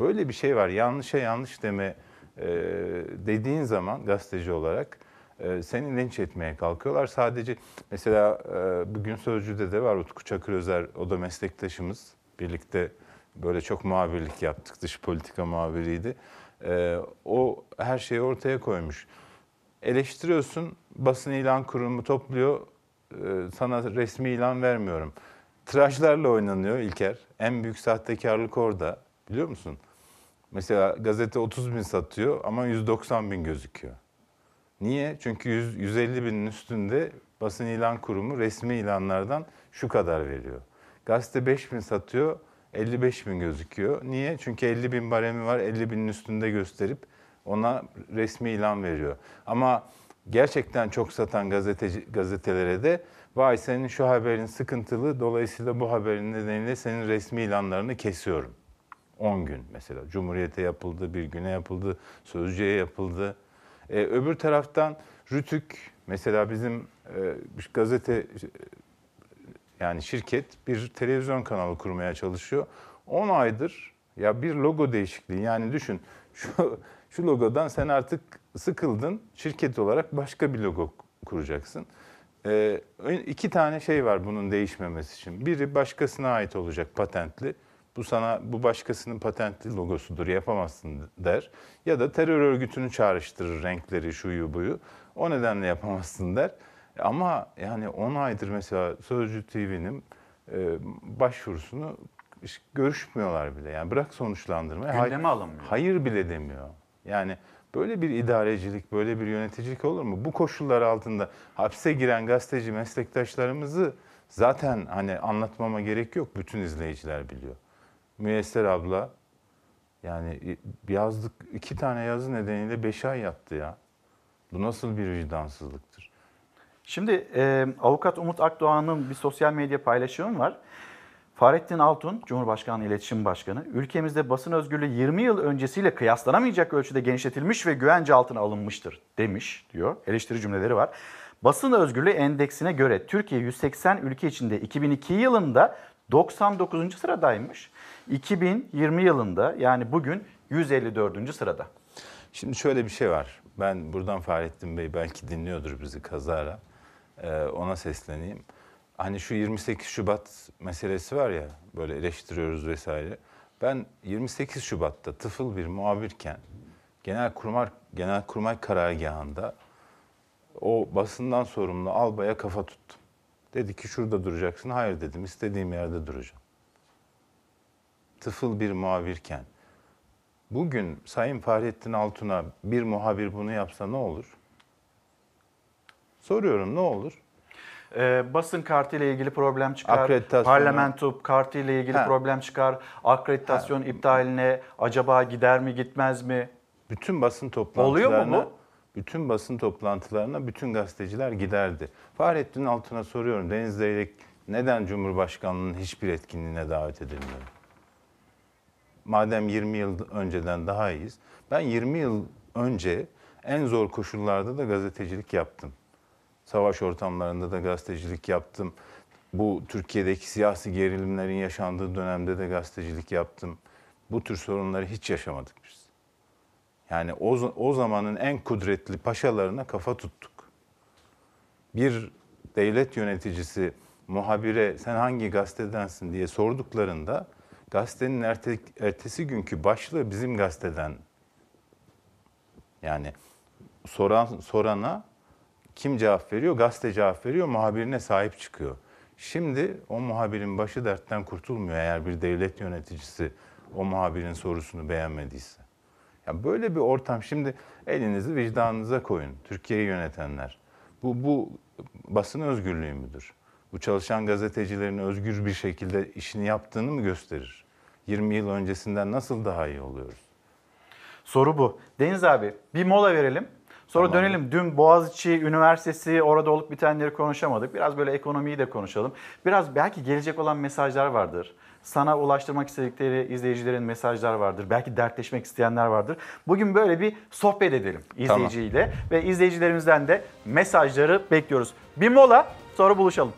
Böyle bir şey var. Yanlışa yanlış deme e, dediğin zaman gazeteci olarak e, seni linç etmeye kalkıyorlar. Sadece mesela e, bugün Sözcü'de de var Utku Çakır Özer, o da meslektaşımız. Birlikte böyle çok muhabirlik yaptık. Dış politika muhabiriydi. E, o her şeyi ortaya koymuş. Eleştiriyorsun, basın ilan kurumu topluyor, e, sana resmi ilan vermiyorum. Tirajlarla oynanıyor İlker. En büyük sahtekarlık orada. Biliyor musun? Mesela gazete 30 bin satıyor ama 190 bin gözüküyor. Niye? Çünkü 100, 150 binin üstünde basın ilan kurumu resmi ilanlardan şu kadar veriyor. Gazete 5 bin satıyor, 55 bin gözüküyor. Niye? Çünkü 50 bin baremi var, 50 binin üstünde gösterip ona resmi ilan veriyor. Ama gerçekten çok satan gazeteci, gazetelere de vay senin şu haberin sıkıntılı, dolayısıyla bu haberin nedeniyle senin resmi ilanlarını kesiyorum. 10 gün mesela. Cumhuriyete yapıldı, bir güne yapıldı, Sözcü'ye yapıldı. Ee, öbür taraftan Rütük mesela bizim e, gazete yani şirket bir televizyon kanalı kurmaya çalışıyor. 10 aydır ya bir logo değişikliği yani düşün şu şu logodan sen artık sıkıldın şirket olarak başka bir logo kuracaksın. Ee, iki tane şey var bunun değişmemesi için. Biri başkasına ait olacak patentli. Bu sana bu başkasının patentli logosudur yapamazsın der. Ya da terör örgütünü çağrıştırır renkleri şuyu buyu. O nedenle yapamazsın der. Ama yani 10 aydır mesela Sözcü TV'nin e, başvurusunu görüşmüyorlar bile. Yani bırak sonuçlandırmayı. Gündeme alınmıyor. Hayır bile demiyor. Yani böyle bir idarecilik, böyle bir yöneticilik olur mu? Bu koşullar altında hapse giren gazeteci meslektaşlarımızı zaten hani anlatmama gerek yok. Bütün izleyiciler biliyor. Müyesser abla yani yazdık iki tane yazı nedeniyle beş ay yattı ya. Bu nasıl bir vicdansızlıktır? Şimdi e, avukat Umut Akdoğan'ın bir sosyal medya paylaşımı var. Fahrettin Altun, Cumhurbaşkanlığı İletişim Başkanı, ülkemizde basın özgürlüğü 20 yıl öncesiyle kıyaslanamayacak ölçüde genişletilmiş ve güvence altına alınmıştır demiş diyor. Eleştiri cümleleri var. Basın özgürlüğü endeksine göre Türkiye 180 ülke içinde 2002 yılında 99. sıradaymış. 2020 yılında yani bugün 154. sırada. Şimdi şöyle bir şey var. Ben buradan Fahrettin Bey belki dinliyordur bizi kazara. Ee, ona sesleneyim. Hani şu 28 Şubat meselesi var ya böyle eleştiriyoruz vesaire. Ben 28 Şubat'ta tıfıl bir muhabirken Genelkurmay Genelkurmay karargahında o basından sorumlu albaya kafa tuttum. Dedi ki şurada duracaksın. Hayır dedim. istediğim yerde duracağım. Tıfıl bir muhabirken bugün Sayın Fahrettin Altun'a bir muhabir bunu yapsa ne olur? Soruyorum ne olur? Ee, basın kartıyla ilgili problem çıkar. Parlamento kartıyla ilgili Ha. problem çıkar. Akreditasyon iptaline acaba gider mi gitmez mi? Bütün basın Oluyor toplantılarına mu bu? bütün basın toplantılarına bütün gazeteciler giderdi. Fahrettin Altun'a soruyorum Deniz Zeyrek neden Cumhurbaşkanlığının hiçbir etkinliğine davet edilmiyor? Madem 20 yıl önceden daha iyiyiz. Ben 20 yıl önce en zor koşullarda da gazetecilik yaptım. Savaş ortamlarında da gazetecilik yaptım. Bu Türkiye'deki siyasi gerilimlerin yaşandığı dönemde de gazetecilik yaptım. Bu tür sorunları hiç yaşamadık biz. Yani o, o zamanın en kudretli paşalarına kafa tuttuk. Bir devlet yöneticisi muhabire sen hangi gazetedensin diye sorduklarında gazetenin erte, ertesi günkü başlığı bizim gazeteden. Yani soran sorana kim cevap veriyor? Gazete cevap veriyor, muhabirine sahip çıkıyor. Şimdi o muhabirin başı dertten kurtulmuyor eğer bir devlet yöneticisi o muhabirin sorusunu beğenmediyse. Ya böyle bir ortam şimdi elinizi vicdanınıza koyun Türkiye'yi yönetenler. Bu bu basın özgürlüğü müdür? Bu çalışan gazetecilerin özgür bir şekilde işini yaptığını mı gösterir? 20 yıl öncesinden nasıl daha iyi oluyoruz? Soru bu. Deniz abi bir mola verelim. Sonra Tamam. dönelim. Dün Boğaziçi Üniversitesi orada olup bitenleri konuşamadık. Biraz böyle ekonomiyi de konuşalım. Biraz belki gelecek olan mesajlar vardır. Sana ulaştırmak istedikleri izleyicilerin mesajlar vardır. Belki dertleşmek isteyenler vardır. Bugün böyle bir sohbet edelim izleyiciyle ve izleyicilerimizden de mesajları bekliyoruz. Bir mola sonra buluşalım.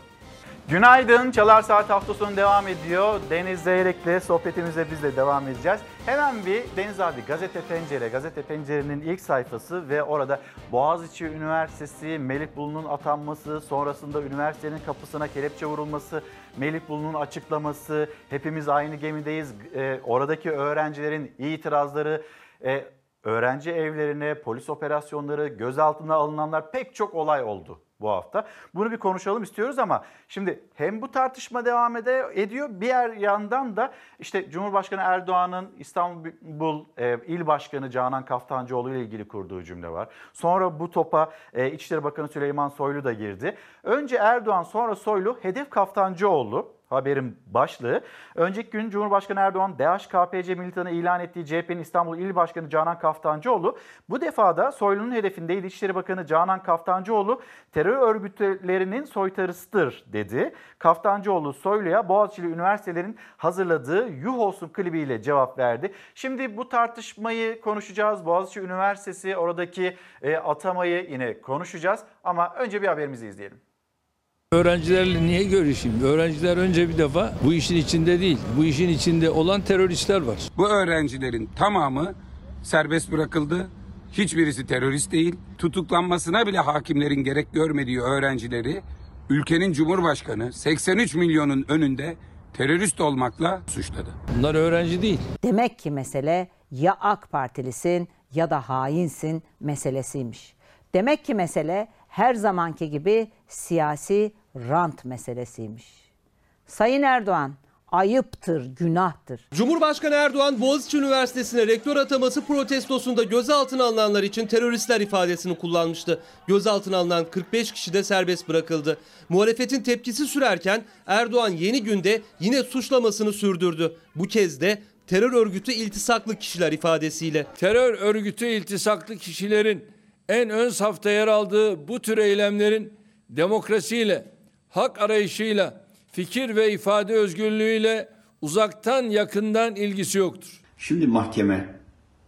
Günaydın. Çalar Saat hafta sonu devam ediyor. Deniz Zeyrek'le sohbetimize biz de devam edeceğiz. Hemen bir Deniz abi Gazete Pencere, Gazete Pencere'nin ilk sayfası ve orada Boğaziçi Üniversitesi, Melih Bulu'nun atanması, sonrasında üniversitenin kapısına kelepçe vurulması, Melih Bulu'nun açıklaması, hepimiz aynı gemideyiz, e, oradaki öğrencilerin itirazları, e, öğrenci evlerine, polis operasyonları, gözaltına alınanlar pek çok olay oldu bu hafta. Bunu bir konuşalım istiyoruz ama şimdi hem bu tartışma devam ediyor bir yer yandan da işte Cumhurbaşkanı Erdoğan'ın İstanbul e, İl Başkanı Canan Kaftancıoğlu ile ilgili kurduğu cümle var. Sonra bu topa e, İçişleri Bakanı Süleyman Soylu da girdi. Önce Erdoğan sonra Soylu hedef Kaftancıoğlu haberin başlığı. Önceki gün Cumhurbaşkanı Erdoğan DHKPC militanı ilan ettiği CHP'nin İstanbul İl Başkanı Canan Kaftancıoğlu bu defada Soylu'nun hedefindeydi. İçişleri Bakanı Canan Kaftancıoğlu terör örgütlerinin soytarısıdır dedi. Kaftancıoğlu Soylu'ya Boğaziçi'li üniversitelerin hazırladığı Yuh olsun klibiyle cevap verdi. Şimdi bu tartışmayı konuşacağız. Boğaziçi Üniversitesi oradaki e, atamayı yine konuşacağız ama önce bir haberimizi izleyelim. Öğrencilerle niye görüşeyim? Öğrenciler önce bir defa bu işin içinde değil. Bu işin içinde olan teröristler var. Bu öğrencilerin tamamı serbest bırakıldı. Hiçbirisi terörist değil. Tutuklanmasına bile hakimlerin gerek görmediği öğrencileri ülkenin cumhurbaşkanı 83 milyonun önünde terörist olmakla suçladı. Bunlar öğrenci değil. Demek ki mesele ya AK Partilisin ya da hainsin meselesiymiş. Demek ki mesele her zamanki gibi siyasi rant meselesiymiş. Sayın Erdoğan ayıptır, günahtır. Cumhurbaşkanı Erdoğan Boğaziçi Üniversitesi'ne rektör ataması protestosunda gözaltına alınanlar için teröristler ifadesini kullanmıştı. Gözaltına alınan 45 kişi de serbest bırakıldı. Muhalefetin tepkisi sürerken Erdoğan yeni günde yine suçlamasını sürdürdü. Bu kez de terör örgütü iltisaklı kişiler ifadesiyle. Terör örgütü iltisaklı kişilerin en ön safta yer aldığı bu tür eylemlerin demokrasiyle, hak arayışıyla, fikir ve ifade özgürlüğüyle uzaktan yakından ilgisi yoktur. Şimdi mahkeme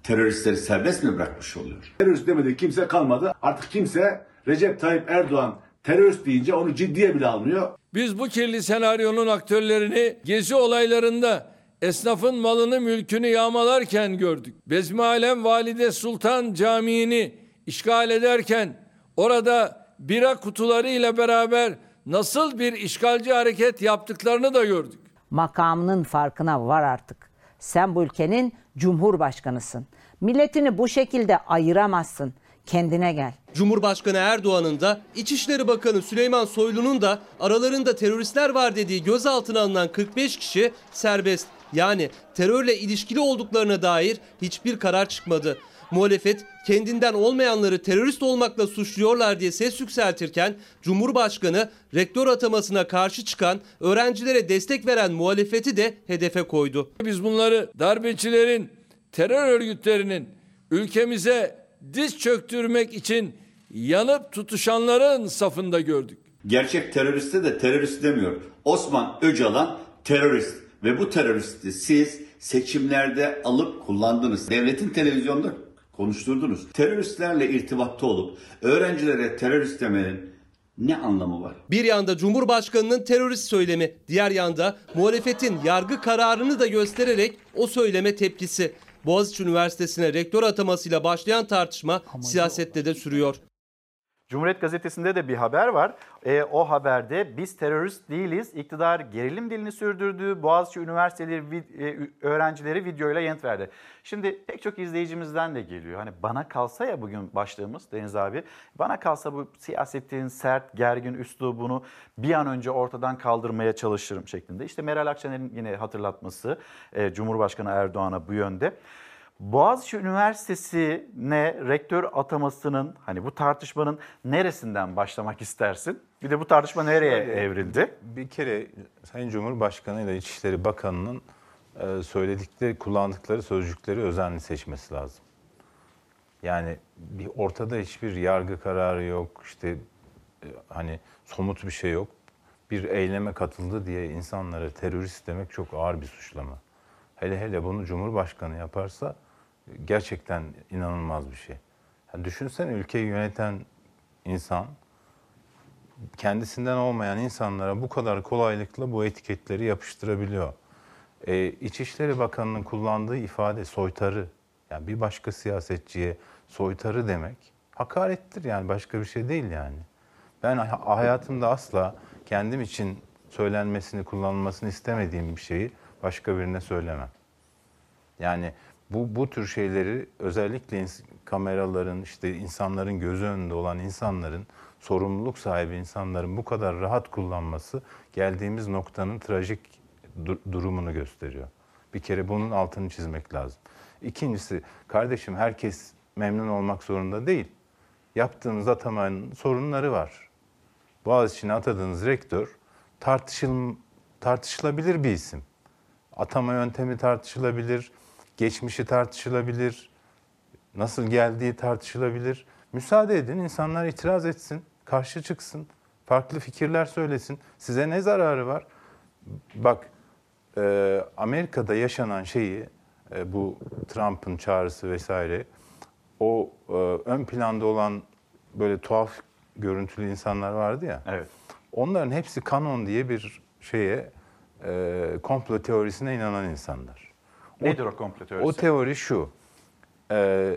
teröristleri serbest mi bırakmış oluyor? Terörist demedi kimse kalmadı. Artık kimse Recep Tayyip Erdoğan terörist deyince onu ciddiye bile almıyor. Biz bu kirli senaryonun aktörlerini gezi olaylarında esnafın malını mülkünü yağmalarken gördük. Bezmialem Valide Sultan Camii'ni işgal ederken orada bira kutularıyla beraber nasıl bir işgalci hareket yaptıklarını da gördük. Makamının farkına var artık. Sen bu ülkenin cumhurbaşkanısın. Milletini bu şekilde ayıramazsın. Kendine gel. Cumhurbaşkanı Erdoğan'ın da İçişleri Bakanı Süleyman Soylu'nun da aralarında teröristler var dediği gözaltına alınan 45 kişi serbest. Yani terörle ilişkili olduklarına dair hiçbir karar çıkmadı. Muhalefet kendinden olmayanları terörist olmakla suçluyorlar diye ses yükseltirken Cumhurbaşkanı rektör atamasına karşı çıkan öğrencilere destek veren muhalefeti de hedefe koydu. Biz bunları darbecilerin, terör örgütlerinin ülkemize diz çöktürmek için yanıp tutuşanların safında gördük. Gerçek teröriste de terörist demiyor. Osman Öcalan terörist ve bu teröristi siz seçimlerde alıp kullandınız. Devletin televizyonda konuşturdunuz. Teröristlerle irtibatta olup öğrencilere terörist demenin ne anlamı var? Bir yanda Cumhurbaşkanı'nın terörist söylemi, diğer yanda muhalefetin yargı kararını da göstererek o söyleme tepkisi. Boğaziçi Üniversitesi'ne rektör atamasıyla başlayan tartışma siyasette de sürüyor. Cumhuriyet Gazetesi'nde de bir haber var. E, o haberde biz terörist değiliz. İktidar gerilim dilini sürdürdü. Boğaziçi Üniversiteleri vid- e, öğrencileri videoyla yanıt verdi. Şimdi pek çok izleyicimizden de geliyor. Hani bana kalsa ya bugün başlığımız Deniz abi. Bana kalsa bu siyasetin sert, gergin üslubunu bir an önce ortadan kaldırmaya çalışırım şeklinde. İşte Meral Akşener'in yine hatırlatması e, Cumhurbaşkanı Erdoğan'a bu yönde. Boğaziçi Üniversitesi'ne rektör atamasının hani bu tartışmanın neresinden başlamak istersin? Bir de bu tartışma nereye Şöyle, evrildi? Bir kere Sayın Cumhurbaşkanı ile İçişleri Bakanı'nın e, söyledikleri, kullandıkları sözcükleri özenli seçmesi lazım. Yani bir ortada hiçbir yargı kararı yok, işte e, hani somut bir şey yok. Bir eyleme katıldı diye insanlara terörist demek çok ağır bir suçlama. Hele hele bunu Cumhurbaşkanı yaparsa gerçekten inanılmaz bir şey. Yani düşünsene ülkeyi yöneten insan kendisinden olmayan insanlara bu kadar kolaylıkla bu etiketleri yapıştırabiliyor. Ee, İçişleri Bakanı'nın kullandığı ifade soytarı. Yani bir başka siyasetçiye soytarı demek hakarettir yani başka bir şey değil yani. Ben ha- hayatımda asla kendim için söylenmesini, kullanılmasını istemediğim bir şeyi başka birine söylemem. Yani bu bu tür şeyleri özellikle kameraların işte insanların gözü önünde olan insanların sorumluluk sahibi insanların bu kadar rahat kullanması geldiğimiz noktanın trajik du- durumunu gösteriyor. Bir kere bunun altını çizmek lazım. İkincisi kardeşim herkes memnun olmak zorunda değil. Yaptığınız atamanın sorunları var. Boğaziçi'ne atadığınız rektör tartışıl, tartışılabilir bir isim. Atama yöntemi tartışılabilir, geçmişi tartışılabilir, nasıl geldiği tartışılabilir. Müsaade edin, insanlar itiraz etsin, karşı çıksın, farklı fikirler söylesin. Size ne zararı var? Bak, e, Amerika'da yaşanan şeyi, e, bu Trump'ın çağrısı vesaire, o e, ön planda olan böyle tuhaf görüntülü insanlar vardı ya. Evet. Onların hepsi kanon diye bir şeye, e, komplo teorisine inanan insanlar. Nedir o komplo teorisi? O teori şu. e,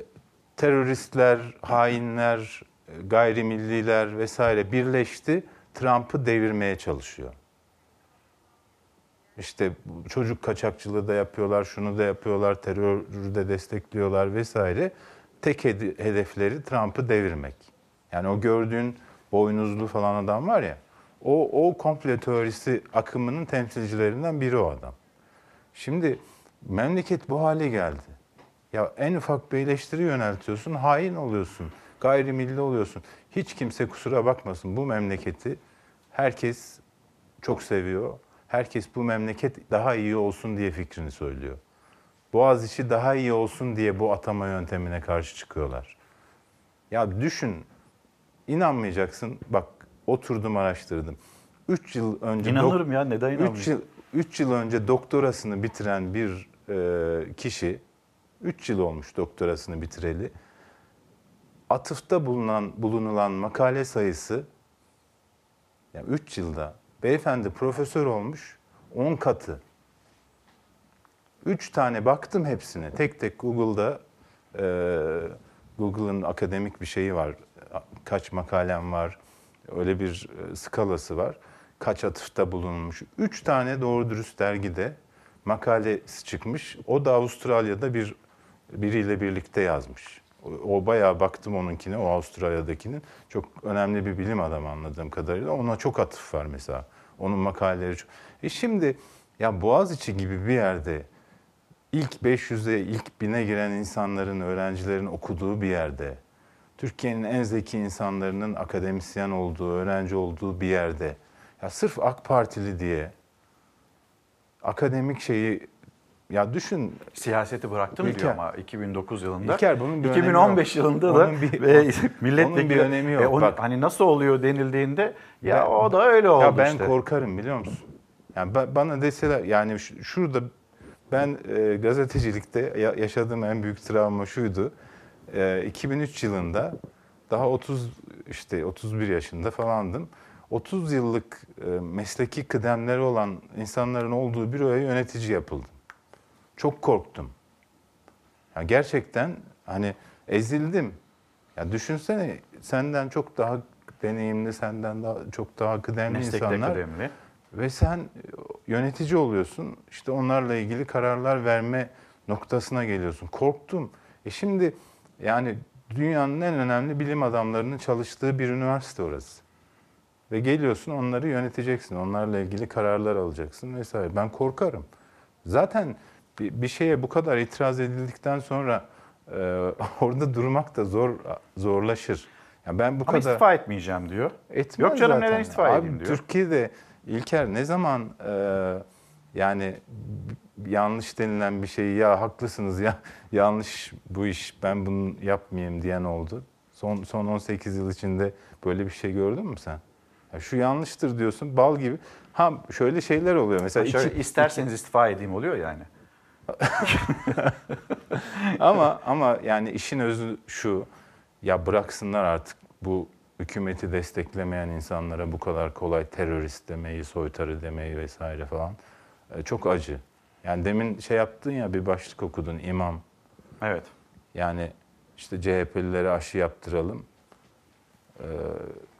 teröristler, hainler, gayrimilliler vesaire birleşti. Trump'ı devirmeye çalışıyor. İşte çocuk kaçakçılığı da yapıyorlar, şunu da yapıyorlar, terörü de destekliyorlar vesaire. Tek hede- hedefleri Trump'ı devirmek. Yani o gördüğün boynuzlu falan adam var ya, o, o komplo teorisi akımının temsilcilerinden biri o adam. Şimdi memleket bu hale geldi. Ya en ufak bir eleştiri yöneltiyorsun, hain oluyorsun, gayrimilli oluyorsun. Hiç kimse kusura bakmasın bu memleketi herkes çok seviyor. Herkes bu memleket daha iyi olsun diye fikrini söylüyor. Boğaziçi daha iyi olsun diye bu atama yöntemine karşı çıkıyorlar. Ya düşün, inanmayacaksın. Bak oturdum araştırdım. 3 yıl önce İnanırım ya, neden 3 inanmayayım? yıl 3 yıl önce doktorasını bitiren bir e, kişi 3 yıl olmuş doktorasını bitireli. Atıfta bulunan bulunulan makale sayısı yani 3 yılda beyefendi profesör olmuş 10 katı. 3 tane baktım hepsine. Tek tek Google'da e, Google'ın akademik bir şeyi var. Kaç makalem var. Öyle bir e, skalası var. Kaç atıfta bulunmuş. 3 tane doğru dürüst dergide makalesi çıkmış. O da Avustralya'da bir biriyle birlikte yazmış. O, o bayağı baktım onunkine, o Avustralya'dakinin. Çok önemli bir bilim adamı anladığım kadarıyla. Ona çok atıf var mesela. Onun makaleleri çok... E şimdi ya Boğaziçi gibi bir yerde ilk 500'e, ilk 1000'e giren insanların, öğrencilerin okuduğu bir yerde, Türkiye'nin en zeki insanlarının akademisyen olduğu, öğrenci olduğu bir yerde, ya sırf AK Partili diye akademik şeyi ya düşün Siyaseti bıraktım İlker- diyor ama 2009 yılında. İlker bunun bir önemi 2015 yok. yılında da Onun bir- onun milletvekili bir önemi yok. E, onu- Bak. hani nasıl oluyor denildiğinde ya Ben- o da öyle oldu Ya ben işte. korkarım biliyor musun? Yani ba- bana deseler yani şurada ben e, gazetecilikte ya- yaşadığım en büyük travma şuydu. E, 2003 yılında daha 30 işte 31 yaşında falandım. 30 yıllık e, mesleki kıdemleri olan insanların olduğu büroya yönetici yapıldım. Çok korktum. Ya gerçekten hani ezildim. Ya düşünsene senden çok daha deneyimli, senden daha çok daha kıdemli Meslekte insanlar. kıdemli. Ve sen yönetici oluyorsun. İşte onlarla ilgili kararlar verme noktasına geliyorsun. Korktum. E şimdi yani dünyanın en önemli bilim adamlarının çalıştığı bir üniversite orası. Ve geliyorsun onları yöneteceksin. Onlarla ilgili kararlar alacaksın vesaire. Ben korkarım. Zaten bir, şeye bu kadar itiraz edildikten sonra e, [LAUGHS] orada durmak da zor zorlaşır. Yani ben bu Ama kadar istifa etmeyeceğim diyor. Etmez Yok canım zaten. neden istifa Abi, edeyim diyor. Türkiye'de İlker ne zaman e, yani yanlış denilen bir şeyi ya haklısınız ya [LAUGHS] yanlış bu iş ben bunu yapmayayım diyen oldu. Son son 18 yıl içinde böyle bir şey gördün mü sen? Ya şu yanlıştır diyorsun bal gibi. Ha şöyle şeyler oluyor mesela. Ha, şöyle iki- isterseniz istifa edeyim oluyor yani. [LAUGHS] ama ama yani işin özü şu. Ya bıraksınlar artık bu hükümeti desteklemeyen insanlara bu kadar kolay terörist demeyi, soytarı demeyi vesaire falan. E, çok acı. Yani demin şey yaptın ya bir başlık okudun imam. Evet. Yani işte CHP'lilere aşı yaptıralım. E, Kor-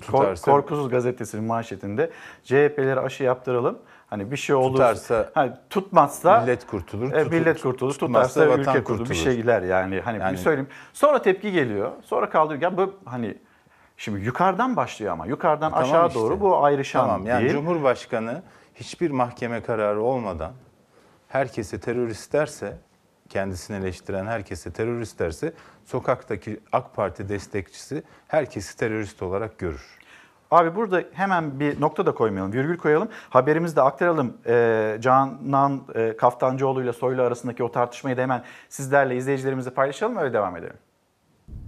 tutarsa- Korkusuz gazetesinin manşetinde CHP'lere aşı yaptıralım. Hani bir şey olursa, Tutarsa hani tutmazsa millet kurtulur, e, tutu- millet kurtulur, tutmazsa tutarsa ülke kurtulur. Bir kurtulur. şeyler yani. Hani Yani- bir söyleyeyim. Sonra tepki geliyor. Sonra kaldırıyor. Ya bu hani şimdi yukarıdan başlıyor ama yukarıdan Tamam aşağı işte. doğru bu ayrışan Tamam yani değil. Cumhurbaşkanı hiçbir mahkeme kararı olmadan herkese terörist derse, kendisini eleştiren herkese terörist derse sokaktaki AK Parti destekçisi herkesi terörist olarak görür. Abi burada hemen bir nokta da koymayalım, virgül koyalım. Haberimizde aktaralım. Ee, Canan e, Kaftancıoğlu ile Soylu arasındaki o tartışmayı da hemen sizlerle, izleyicilerimizle paylaşalım öyle devam edelim.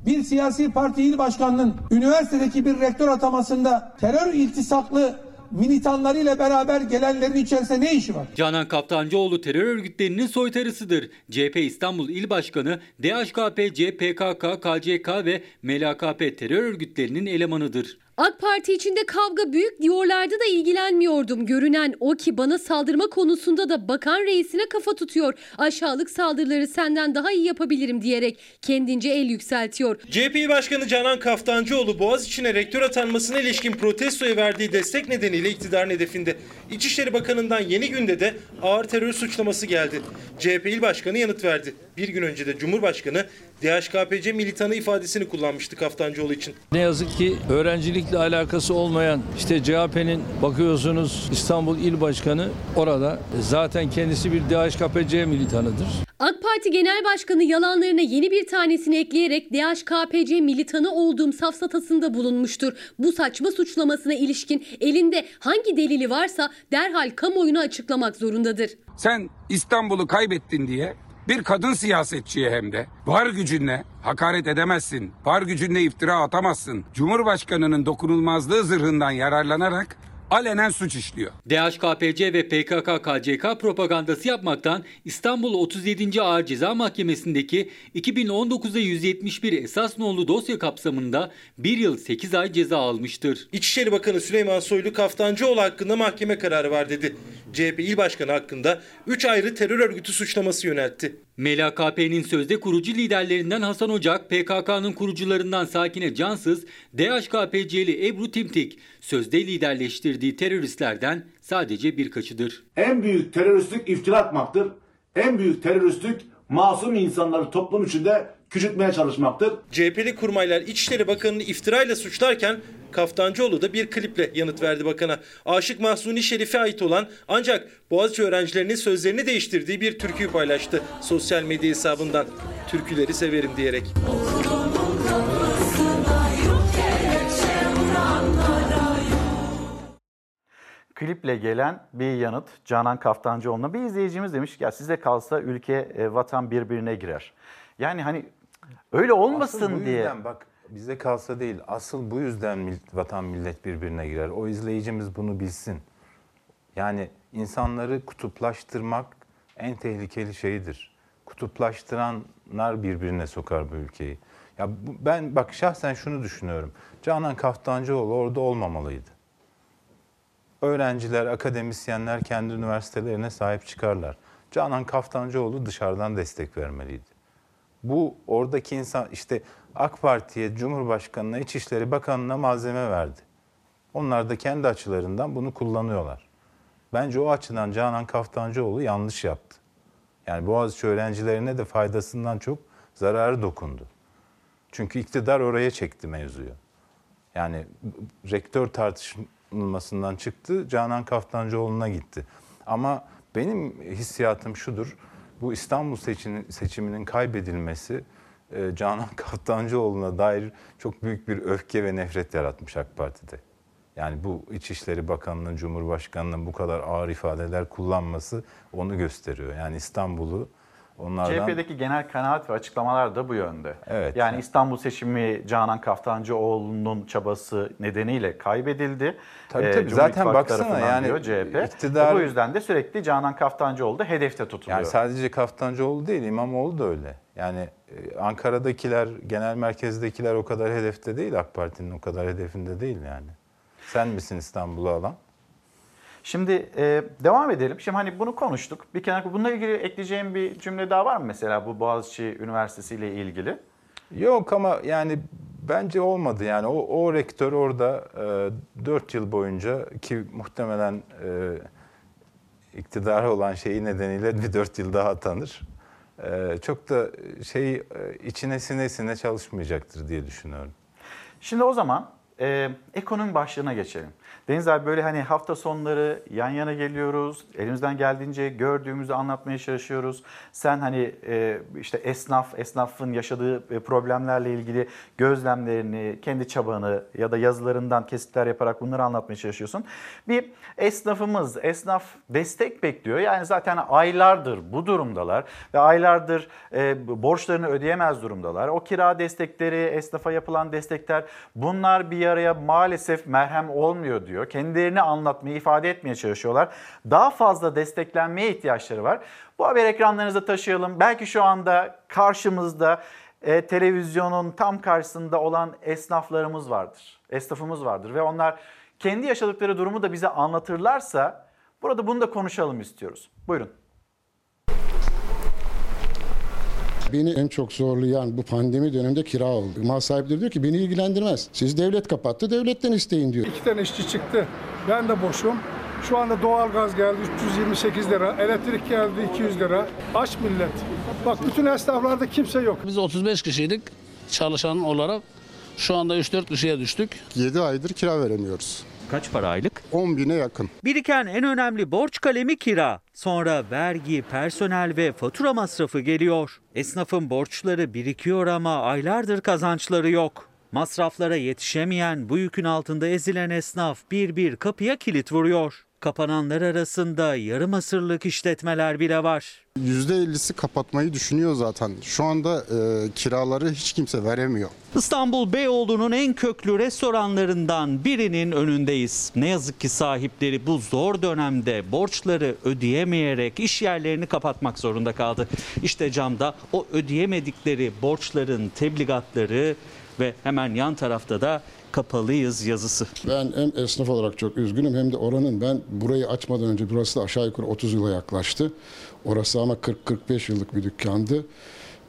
bir siyasi parti il başkanının üniversitedeki bir rektör atamasında terör iltisaklı militanlarıyla beraber gelenlerin içerisinde ne işi var? Canan Kaftancıoğlu terör örgütlerinin soytarısıdır. CHP İstanbul İl Başkanı, DHKP, CPKK, KCK ve MLKP terör örgütlerinin elemanıdır. AK Parti içinde kavga büyük diyorlardı da ilgilenmiyordum. Görünen o ki bana saldırma konusunda da bakan reisine kafa tutuyor. Aşağılık saldırıları senden daha iyi yapabilirim diyerek kendince el yükseltiyor. CHP Başkanı Canan Kaftancıoğlu Boğaziçi'ne rektör atanmasına ilişkin protestoya verdiği destek nedeniyle iktidarın hedefinde. İçişleri Bakanı'ndan yeni günde de ağır terör suçlaması geldi. CHP İl Başkanı yanıt verdi. Bir gün önce de Cumhurbaşkanı DHKPC militanı ifadesini kullanmıştı Kaftancıoğlu için. Ne yazık ki öğrencilikle alakası olmayan işte CHP'nin bakıyorsunuz İstanbul İl Başkanı orada zaten kendisi bir DHKPC militanıdır. AK Parti Genel Başkanı yalanlarına yeni bir tanesini ekleyerek DHKPC militanı olduğum safsatasında bulunmuştur. Bu saçma suçlamasına ilişkin elinde hangi delili varsa derhal kamuoyuna açıklamak zorundadır. Sen İstanbul'u kaybettin diye bir kadın siyasetçiye hem de var gücünle hakaret edemezsin. Var gücünle iftira atamazsın. Cumhurbaşkanının dokunulmazlığı zırhından yararlanarak alenen suç işliyor. DHKPC ve PKK-KCK propagandası yapmaktan İstanbul 37. Ağır Ceza Mahkemesi'ndeki 2019'da 171 esas nolu dosya kapsamında 1 yıl 8 ay ceza almıştır. İçişleri Bakanı Süleyman Soylu Kaftancıoğlu hakkında mahkeme kararı var dedi. CHP İl Başkanı hakkında 3 ayrı terör örgütü suçlaması yöneltti. MLKP'nin sözde kurucu liderlerinden Hasan Ocak, PKK'nın kurucularından Sakine Cansız, DHKPC'li Ebru Timtik sözde liderleştirdiği teröristlerden sadece birkaçıdır. En büyük teröristlik iftira atmaktır. En büyük teröristlik masum insanları toplum içinde küçültmeye çalışmaktır. CHP'li kurmaylar İçişleri Bakanı'nı iftirayla suçlarken Kaftancıoğlu da bir kliple yanıt verdi bakana. Aşık Mahsuni Şerif'e ait olan ancak Boğaziçi öğrencilerinin sözlerini değiştirdiği bir türküyü paylaştı sosyal medya hesabından. Türküleri severim diyerek. Kliple gelen bir yanıt Canan Kaftancıoğlu'na. Bir izleyicimiz demiş ki ya size kalsa ülke e, vatan birbirine girer. Yani hani öyle olmasın bu diye. yüzden bak bize kalsa değil. Asıl bu yüzden vatan millet birbirine girer. O izleyicimiz bunu bilsin. Yani insanları kutuplaştırmak en tehlikeli şeydir. Kutuplaştıranlar birbirine sokar bu ülkeyi. Ya ben bak şahsen şunu düşünüyorum. Canan Kaftancıoğlu orada olmamalıydı. Öğrenciler, akademisyenler kendi üniversitelerine sahip çıkarlar. Canan Kaftancıoğlu dışarıdan destek vermeliydi. Bu oradaki insan işte AK Parti'ye, Cumhurbaşkanı'na, İçişleri Bakanı'na malzeme verdi. Onlar da kendi açılarından bunu kullanıyorlar. Bence o açıdan Canan Kaftancıoğlu yanlış yaptı. Yani Boğaziçi öğrencilerine de faydasından çok zararı dokundu. Çünkü iktidar oraya çekti mevzuyu. Yani rektör tartışılmasından çıktı, Canan Kaftancıoğlu'na gitti. Ama benim hissiyatım şudur, bu İstanbul seçiminin kaybedilmesi e, Canan [LAUGHS] Kaftancıoğlu'na dair çok büyük bir öfke ve nefret yaratmış AK Parti'de. Yani bu İçişleri Bakanı'nın, Cumhurbaşkanı'nın bu kadar ağır ifadeler kullanması onu gösteriyor. Yani İstanbul'u onlardan... CHP'deki genel kanaat ve açıklamalar da bu yönde. Evet. Yani İstanbul seçimi Canan Kaftancıoğlu'nun çabası nedeniyle kaybedildi. Tabii Ee, tabii. Cumhur Zaten baksana yani CHP. iktidar- bu yüzden de sürekli Canan Kaftancıoğlu da hedefte tutuluyor. Yani sadece Kaftancıoğlu değil, İmamoğlu da öyle. Yani Ankara'dakiler, genel merkezdekiler o kadar hedefte değil, AK Parti'nin o kadar hedefinde değil yani. Sen misin İstanbul'u alan? Şimdi e, devam edelim. Şimdi hani bunu konuştuk. Bir kenara bununla ilgili ekleyeceğim bir cümle daha var mı mesela bu Boğaziçi Üniversitesi ile ilgili? Yok ama yani bence olmadı yani. O, o rektör orada e, 4 yıl boyunca ki muhtemelen e, iktidarı olan şeyi nedeniyle bir 4 yıl daha tanır. E, çok da şey e, içine sine sine çalışmayacaktır diye düşünüyorum. Şimdi o zaman e, ekonomi başlığına geçelim. Deniz abi böyle hani hafta sonları yan yana geliyoruz. Elimizden geldiğince gördüğümüzü anlatmaya çalışıyoruz. Sen hani e, işte esnaf, esnafın yaşadığı e, problemlerle ilgili gözlemlerini, kendi çabanı ya da yazılarından kesitler yaparak bunları anlatmaya çalışıyorsun. Bir esnafımız, esnaf destek bekliyor. Yani zaten aylardır bu durumdalar ve aylardır e, borçlarını ödeyemez durumdalar. O kira destekleri, esnafa yapılan destekler bunlar bir araya maalesef merhem olmuyor diyor. Kendilerini anlatmaya, ifade etmeye çalışıyorlar. Daha fazla desteklenmeye ihtiyaçları var. Bu haber ekranlarınıza taşıyalım. Belki şu anda karşımızda e, televizyonun tam karşısında olan esnaflarımız vardır. Esnafımız vardır ve onlar kendi yaşadıkları durumu da bize anlatırlarsa burada bunu da konuşalım istiyoruz. Buyurun. Beni en çok zorlayan bu pandemi döneminde kira oldu. Mal sahipleri diyor ki beni ilgilendirmez. Siz devlet kapattı, devletten isteyin diyor. İki tane işçi çıktı. Ben de boşum. Şu anda doğalgaz geldi 328 lira, elektrik geldi 200 lira. Aç millet. Bak bütün esnaflarda kimse yok. Biz 35 kişiydik çalışan olarak. Şu anda 3-4 kişiye düştük. 7 aydır kira veremiyoruz. Kaç para aylık? 10 bine yakın. Biriken en önemli borç kalemi kira. Sonra vergi, personel ve fatura masrafı geliyor. Esnafın borçları birikiyor ama aylardır kazançları yok. Masraflara yetişemeyen bu yükün altında ezilen esnaf bir bir kapıya kilit vuruyor. Kapananlar arasında yarım asırlık işletmeler bile var. %50'si kapatmayı düşünüyor zaten. Şu anda e, kiraları hiç kimse veremiyor. İstanbul Beyoğlu'nun en köklü restoranlarından birinin önündeyiz. Ne yazık ki sahipleri bu zor dönemde borçları ödeyemeyerek iş yerlerini kapatmak zorunda kaldı. İşte camda o ödeyemedikleri borçların tebligatları ve hemen yan tarafta da kapalıyız yazısı. Ben hem esnaf olarak çok üzgünüm hem de oranın ben burayı açmadan önce burası da aşağı yukarı 30 yıla yaklaştı. Orası ama 40-45 yıllık bir dükkandı.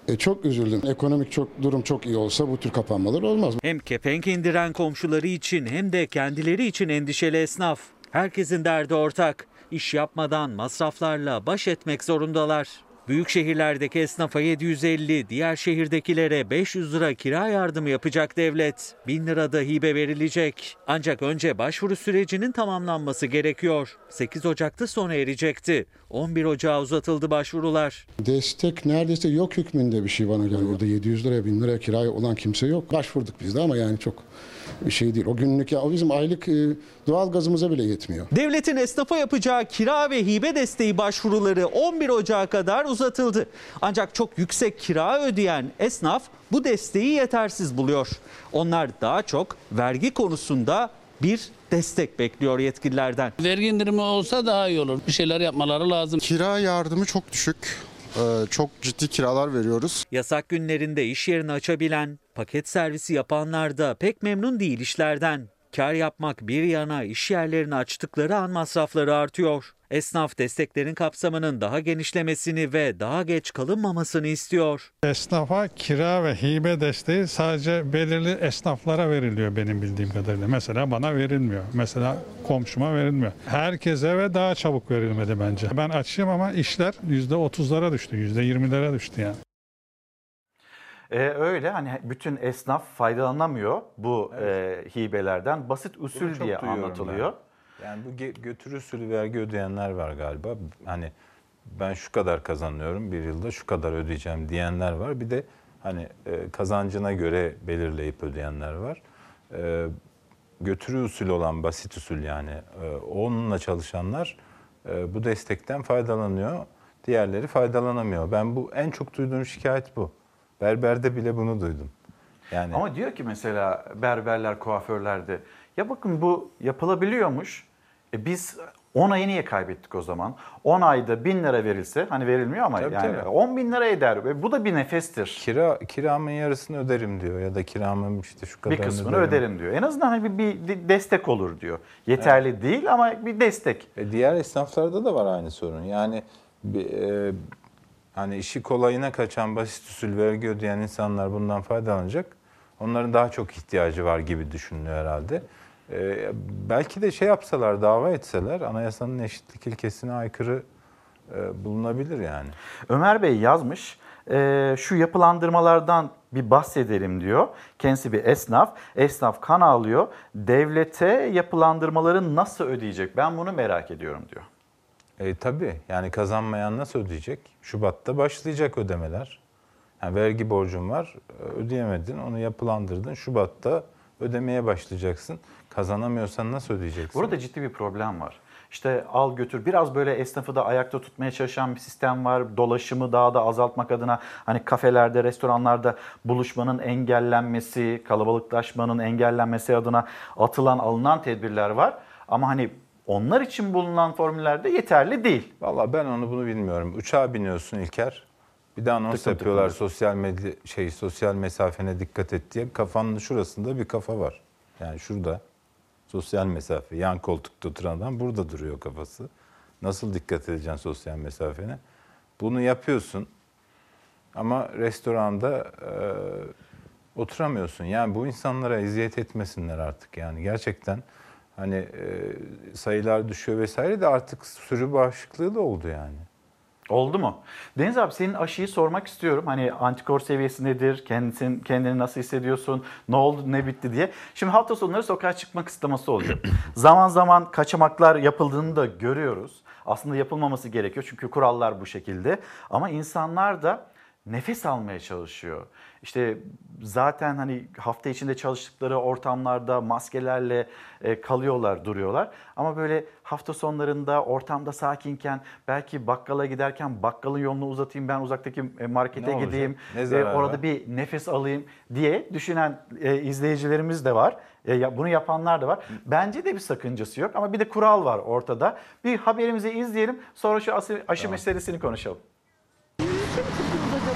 E, çok üzüldüm. Ekonomik çok durum çok iyi olsa bu tür kapanmalar olmaz. Hem kepenk indiren komşuları için hem de kendileri için endişeli esnaf. Herkesin derdi ortak. İş yapmadan masraflarla baş etmek zorundalar. Büyük şehirlerdeki esnafa 750, diğer şehirdekilere 500 lira kira yardımı yapacak devlet. 1000 lira da hibe verilecek. Ancak önce başvuru sürecinin tamamlanması gerekiyor. 8 Ocak'ta sona erecekti. 11 Ocağa uzatıldı başvurular. Destek neredeyse yok hükmünde bir şey bana göre. Orada 700 liraya 1000 liraya kiraya olan kimse yok. Başvurduk biz de ama yani çok şey değil. O günlük ya o bizim aylık e, doğal gazımıza bile yetmiyor. Devletin esnafa yapacağı kira ve hibe desteği başvuruları 11 Ocağı kadar uzatıldı. Ancak çok yüksek kira ödeyen esnaf bu desteği yetersiz buluyor. Onlar daha çok vergi konusunda bir destek bekliyor yetkililerden. Vergi indirimi olsa daha iyi olur. Bir şeyler yapmaları lazım. Kira yardımı çok düşük. Ee, çok ciddi kiralar veriyoruz. Yasak günlerinde iş yerini açabilen, paket servisi yapanlar da pek memnun değil işlerden. Kar yapmak bir yana iş yerlerini açtıkları an masrafları artıyor. Esnaf desteklerin kapsamının daha genişlemesini ve daha geç kalınmamasını istiyor. Esnafa kira ve hibe desteği sadece belirli esnaflara veriliyor benim bildiğim kadarıyla. Mesela bana verilmiyor. Mesela komşuma verilmiyor. Herkese ve daha çabuk verilmedi bence. Ben açayım ama işler %30'lara düştü, %20'lere düştü yani. Ee, öyle hani bütün esnaf faydalanamıyor bu e, hibelerden. Basit usul diye anlatılıyor. ben. Yani bu götür usulü vergi ödeyenler var galiba. Hani ben şu kadar kazanıyorum bir yılda şu kadar ödeyeceğim diyenler var. Bir de hani e, kazancına göre belirleyip ödeyenler var. E, götürü usul olan basit usul yani e, onunla çalışanlar e, bu destekten faydalanıyor. Diğerleri faydalanamıyor. Ben bu en çok duyduğum şikayet bu. Berberde bile bunu duydum. Yani Ama diyor ki mesela berberler, kuaförlerde ya bakın bu yapılabiliyormuş. E biz 10 ayı niye kaybettik o zaman? 10 ayda 1000 lira verilse hani verilmiyor ama Tabii, yani tabii. 10 bin lira eder ve bu da bir nefestir. kira kiramın yarısını öderim diyor ya da kiramın işte şu kadar Bir kısmını öderim diyor. En azından hani bir, bir destek olur diyor. Yeterli değil ama bir destek. E diğer esnaflarda da var aynı sorun. Yani e, hani işi kolayına kaçan basit usul vergi ödeyen insanlar bundan faydalanacak. Onların daha çok ihtiyacı var gibi düşünülüyor herhalde. E, belki de şey yapsalar, dava etseler anayasanın eşitlik ilkesine aykırı e, bulunabilir yani. Ömer Bey yazmış. e, şu yapılandırmalardan bir bahsedelim diyor. Kendisi bir esnaf. Esnaf kan ağlıyor. Devlete yapılandırmaları nasıl ödeyecek? Ben bunu merak ediyorum diyor. E, tabii yani kazanmayan nasıl ödeyecek? Şubat'ta başlayacak ödemeler. Yani vergi borcun var, ödeyemedin, onu yapılandırdın. Şubat'ta ödemeye başlayacaksın. Kazanamıyorsan nasıl ödeyeceksin? Burada ciddi bir problem var. İşte al götür biraz böyle esnafı da ayakta tutmaya çalışan bir sistem var. Dolaşımı daha da azaltmak adına hani kafelerde, restoranlarda buluşmanın engellenmesi, kalabalıklaşmanın engellenmesi adına atılan alınan tedbirler var. Ama hani onlar için bulunan formüller de yeterli değil. Valla ben onu bunu bilmiyorum. Uçağa biniyorsun İlker. Bir de anons Tıklım yapıyorlar tıklım. sosyal medya şey sosyal mesafene dikkat et diye. Kafanın şurasında bir kafa var. Yani şurada sosyal mesafe. Yan koltukta oturan adam burada duruyor kafası. Nasıl dikkat edeceksin sosyal mesafene? Bunu yapıyorsun. Ama restoranda e, oturamıyorsun. Yani bu insanlara eziyet etmesinler artık. Yani gerçekten hani e, sayılar düşüyor vesaire de artık sürü bağışıklığı da oldu yani. Oldu mu? Deniz abi senin aşıyı sormak istiyorum. Hani antikor seviyesi nedir? Kendin, kendini nasıl hissediyorsun? Ne oldu, ne bitti diye. Şimdi hafta sonları sokağa çıkma kısıtlaması oluyor. [CLEARS THROAT] zaman zaman kaçamaklar yapıldığını da görüyoruz. Aslında yapılmaması gerekiyor çünkü kurallar bu şekilde. Ama insanlar da nefes almaya çalışıyor. İşte zaten hani hafta içinde çalıştıkları ortamlarda maskelerle e, kalıyorlar, duruyorlar. Ama böyle hafta sonlarında ortamda sakinken belki bakkala giderken bakkalın yolunu uzatayım ben uzaktaki e, markete Ne gideyim. E, orada var? bir nefes alayım diye düşünen e, izleyicilerimiz de var. E, bunu yapanlar da var. Bence de bir sakıncası yok ama bir de kural var ortada. Bir haberimizi izleyelim sonra şu aşı, aşı meselesini konuşalım.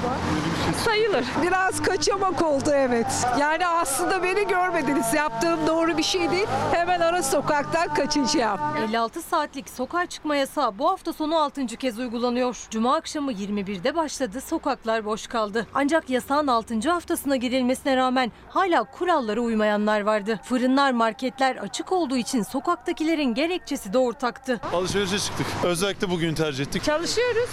agora. Sayılır. Biraz kaçamak oldu evet. Yani aslında beni görmediniz. Yaptığım doğru bir şey değil. Hemen ara sokaktan kaçacağım. 56 saatlik sokağa çıkma yasağı bu hafta sonu 6. kez uygulanıyor. Cuma akşamı 21'de başladı, sokaklar boş kaldı. Ancak yasağın 6. haftasına girilmesine rağmen hala kurallara uymayanlar vardı. Fırınlar, marketler açık olduğu için sokaktakilerin gerekçesi de ortaktı. Alışverişe çıktık. Özellikle bugün tercih ettik. Çalışıyoruz.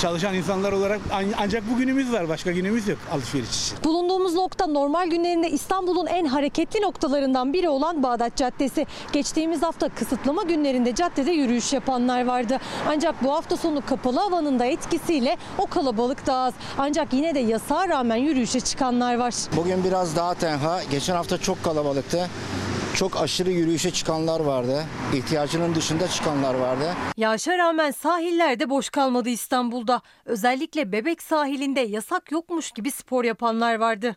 Çalışan insanlar olarak an- ancak bugünümüz var. Başka günümüz yok alışveriş için. Bulunduğumuz nokta normal günlerinde İstanbul'un en hareketli noktalarından biri olan Bağdat Caddesi. Geçtiğimiz hafta kısıtlama günlerinde caddede yürüyüş yapanlar vardı. Ancak bu hafta sonu kapalı havanın da etkisiyle o kalabalık daha az. Ancak yine de yasağa rağmen yürüyüşe çıkanlar var. Bugün biraz daha tenha. Geçen hafta çok kalabalıktı. Çok aşırı yürüyüşe çıkanlar vardı. İhtiyacının dışında çıkanlar vardı. Yağışa rağmen sahillerde boş kalmadı İstanbul'da. Özellikle Bebek sahilinde yasak yokmuş gibi spor yapanlar vardı.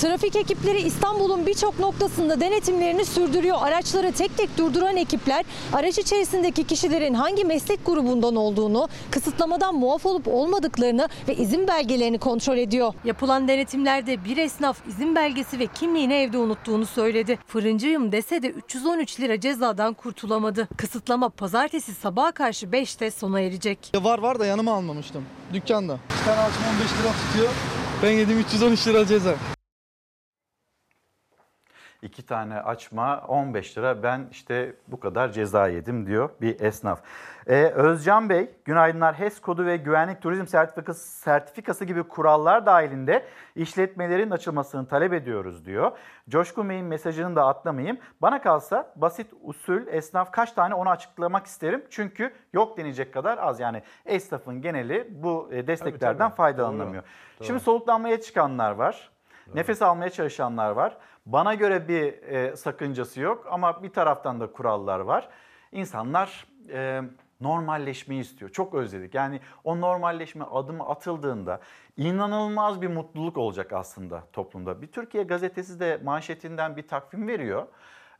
Trafik ekipleri İstanbul'un birçok noktasında denetimlerini sürdürüyor. Araçları tek tek durduran ekipler araç içerisindeki kişilerin hangi meslek grubundan olduğunu, kısıtlamadan muaf olup olmadıklarını ve izin belgelerini kontrol ediyor. Yapılan denetimlerde bir esnaf izin belgesi ve kimliğini evde unuttuğunu söyledi. Fırıncıyım dese de 313 lira cezadan kurtulamadı. Kısıtlama pazartesi sabaha karşı 5'te sona erecek. Var var da yanıma almamıştım dükkanda. Bir tane açma 15 lira tutuyor. Ben yedim 313 lira ceza. İki tane açma 15 lira ben işte bu kadar ceza yedim diyor bir esnaf. Ee, Özcan Bey günaydınlar HES kodu ve güvenlik turizm sertifikası, sertifikası gibi kurallar dahilinde işletmelerin açılmasını talep ediyoruz diyor. Coşkun Bey'in mesajını da atlamayayım. Bana kalsa basit usul esnaf kaç tane onu açıklamak isterim. Çünkü yok denecek kadar az yani esnafın geneli bu e, desteklerden tabii. faydalanamıyor. Doğru, Şimdi doğru. soluklanmaya çıkanlar var. Nefes almaya çalışanlar var. Bana göre bir e, sakıncası yok ama bir taraftan da kurallar var. İnsanlar e, normalleşmeyi istiyor. Çok özledik. Yani o normalleşme adımı atıldığında inanılmaz bir mutluluk olacak aslında toplumda. Bir Türkiye gazetesi de manşetinden bir takvim veriyor.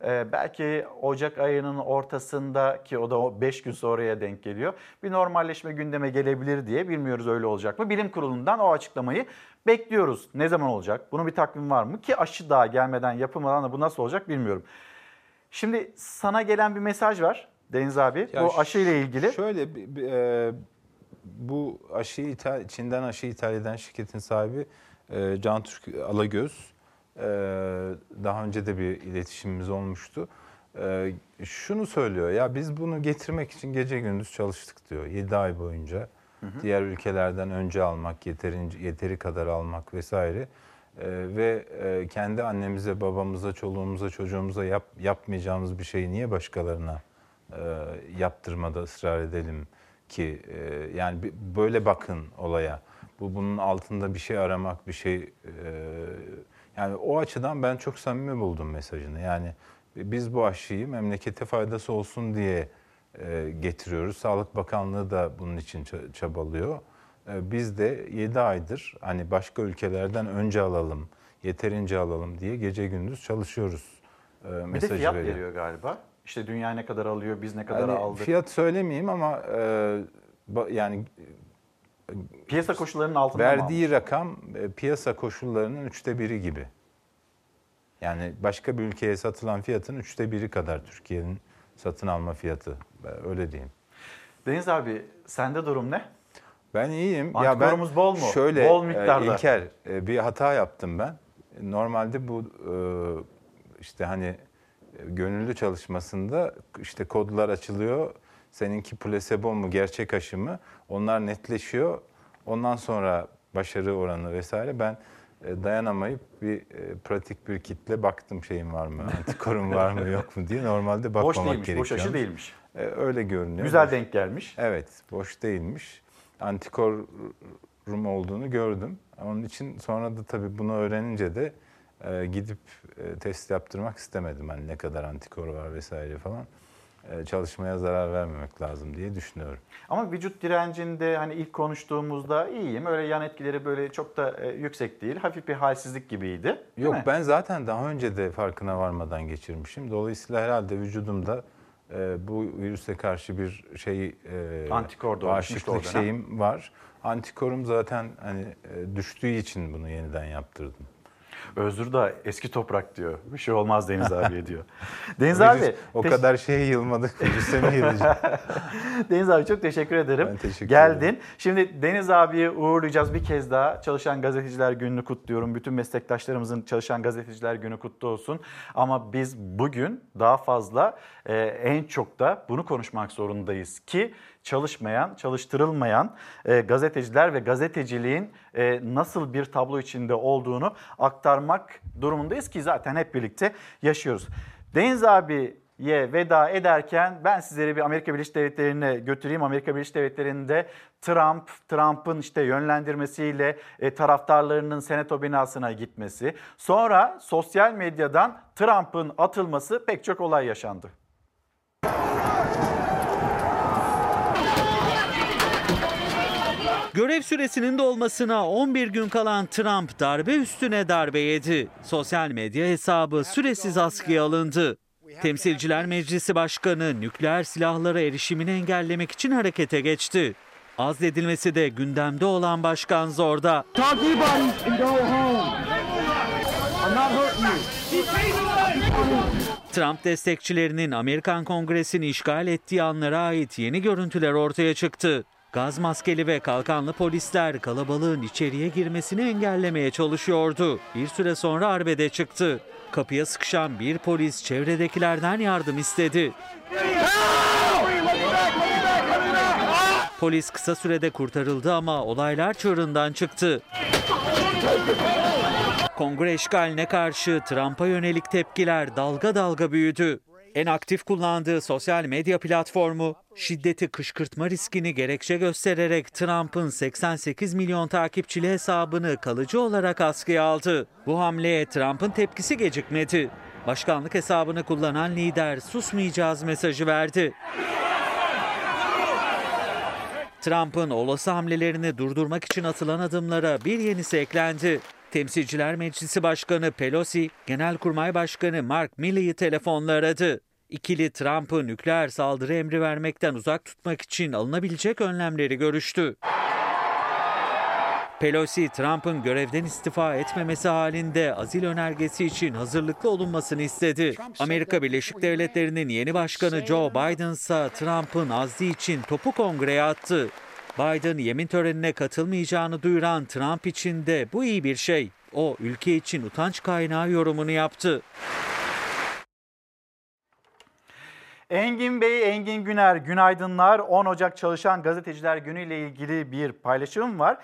Ee, belki Ocak ayının ortasında ki o da 5 gün sonraya denk geliyor. Bir normalleşme gündeme gelebilir diye bilmiyoruz öyle olacak mı? Bilim kurulundan o açıklamayı bekliyoruz. Ne zaman olacak? Bunun bir takvim var mı? Ki aşı daha gelmeden yapılmadan da bu nasıl olacak bilmiyorum. Şimdi sana gelen bir mesaj var Deniz abi. Ya bu aşı ile ilgili. Şöyle e, bu aşıyı ithal, Çin'den aşı ithal eden şirketin sahibi e, Can Türk Alagöz. E, daha önce de bir iletişimimiz olmuştu. E, şunu söylüyor ya biz bunu getirmek için gece gündüz çalıştık diyor 7 ay boyunca. Hı hı. Diğer ülkelerden önce almak, yeterince yeteri kadar almak vesaire. E, ve e, kendi annemize, babamıza, çoluğumuza, çocuğumuza yap, yapmayacağımız bir şeyi niye başkalarına e, yaptırmada ısrar edelim ki e, yani böyle bakın olaya. Bu bunun altında bir şey aramak, bir şey e, yani o açıdan ben çok samimi buldum mesajını. Yani biz bu aşıyı memlekete faydası olsun diye e, getiriyoruz. Sağlık Bakanlığı da bunun için ça- çabalıyor. E, biz de 7 aydır hani başka ülkelerden önce alalım, yeterince alalım diye gece gündüz çalışıyoruz. E, Bir de mesajı fiyat veriyor. veriyor galiba. İşte dünya ne kadar alıyor, biz ne kadar Yani aldık. Fiyat söylemeyeyim ama e, yani Piyasa koşullarının altında mı verdiği rakam e, piyasa koşullarının üçte biri gibi. Yani başka bir ülkeye satılan fiyatın üçte biri kadar Türkiye'nin satın alma fiyatı. Ben Öyle diyeyim. Deniz abi sende durum ne? Ben iyiyim. Antikorumuz bol mu? Şöyle Bol e, miktarda. İlker e, bir hata yaptım ben. Normalde bu işte hani gönüllü çalışmasında işte kodlar açılıyor. Seninki plasebo mu gerçek aşı mı? Onlar netleşiyor. Ondan sonra başarı oranı vesaire. Ben e, dayanamayıp bir e, pratik bir kitle baktım şeyim var mı, antikorum var mı yok mu diye. Normalde bakmamak Boş değilmiş, gerekiyor. boş aşı değilmiş. öyle görünüyor. Güzel Boş- denk gelmiş. Evet, boş değilmiş. antikorum olduğunu gördüm. Onun için sonra da tabii bunu öğrenince de e, gidip e, test yaptırmak istemedim. Hani ne kadar antikor var vesaire falan. E, çalışmaya zarar vermemek lazım diye düşünüyorum. Ama vücut direncinde hani ilk konuştuğumuzda iyiyim. Öyle yan etkileri böyle çok da e, yüksek değil. Hafif bir halsizlik gibiydi. değil Yok mi? ben zaten daha önce de farkına varmadan geçirmişim. Dolayısıyla herhalde vücudumda e, bu virüse karşı bir şey e, Antikor bağışıklık şeyim var. Antikorum zaten hani e, düştüğü için bunu yeniden yaptırdım. Özür da eski toprak diyor. Bir şey olmaz Deniz [LAUGHS] abiye diyor. Deniz abi. o teş- kadar şeye yılmadık. Virüse [LAUGHS] mi yılacağız? [LAUGHS] Deniz abi çok teşekkür ederim. Ben teşekkür Geldin. ederim. Şimdi Deniz abiyi uğurlayacağız bir kez daha. Çalışan Gazeteciler Günü'nü kutluyorum. Bütün meslektaşlarımızın Çalışan Gazeteciler Günü kutlu olsun. Ama biz bugün daha fazla e, en çok da bunu konuşmak zorundayız ki çalışmayan, çalıştırılmayan e, gazeteciler ve gazeteciliğin e, nasıl bir tablo içinde olduğunu aktarmak durumundayız ki zaten hep birlikte yaşıyoruz. Deniz abi ye veda ederken ben sizleri bir Amerika Birleşik Devletleri'ne götüreyim. Amerika Birleşik Devletleri'nde Trump, Trump'ın işte yönlendirmesiyle e, taraftarlarının senato binasına gitmesi, sonra sosyal medyadan Trump'ın atılması pek çok olay yaşandı. Görev süresinin dolmasına 11 gün kalan Trump darbe üstüne darbe yedi. Sosyal medya hesabı süresiz askıya alındı. Temsilciler Meclisi Başkanı nükleer silahlara erişimini engellemek için harekete geçti. Azledilmesi de gündemde olan başkan zorda. Trump destekçilerinin Amerikan Kongresi'ni işgal ettiği anlara ait yeni görüntüler ortaya çıktı. Gaz maskeli ve kalkanlı polisler kalabalığın içeriye girmesini engellemeye çalışıyordu. Bir süre sonra arbede çıktı. Kapıya sıkışan bir polis çevredekilerden yardım istedi. Polis kısa sürede kurtarıldı ama olaylar çığırından çıktı. Kongre işgaline karşı Trump'a yönelik tepkiler dalga dalga büyüdü. En aktif kullandığı sosyal medya platformu şiddeti kışkırtma riskini gerekçe göstererek Trump'ın 88 milyon takipçili hesabını kalıcı olarak askıya aldı. Bu hamleye Trump'ın tepkisi gecikmedi. Başkanlık hesabını kullanan lider susmayacağız mesajı verdi. Trump'ın olası hamlelerini durdurmak için atılan adımlara bir yenisi eklendi. Temsilciler Meclisi Başkanı Pelosi, Genelkurmay Başkanı Mark Milley'i telefonla aradı. İkili Trump'ı nükleer saldırı emri vermekten uzak tutmak için alınabilecek önlemleri görüştü. Pelosi, Trump'ın görevden istifa etmemesi halinde azil önergesi için hazırlıklı olunmasını istedi. Amerika Birleşik Devletleri'nin yeni başkanı Joe Biden ise Trump'ın azli için topu kongreye attı. Biden yemin törenine katılmayacağını duyuran Trump için de bu iyi bir şey. O ülke için utanç kaynağı yorumunu yaptı. Engin Bey, Engin Güner, günaydınlar. 10 Ocak Çalışan Gazeteciler Günü ile ilgili bir paylaşım var.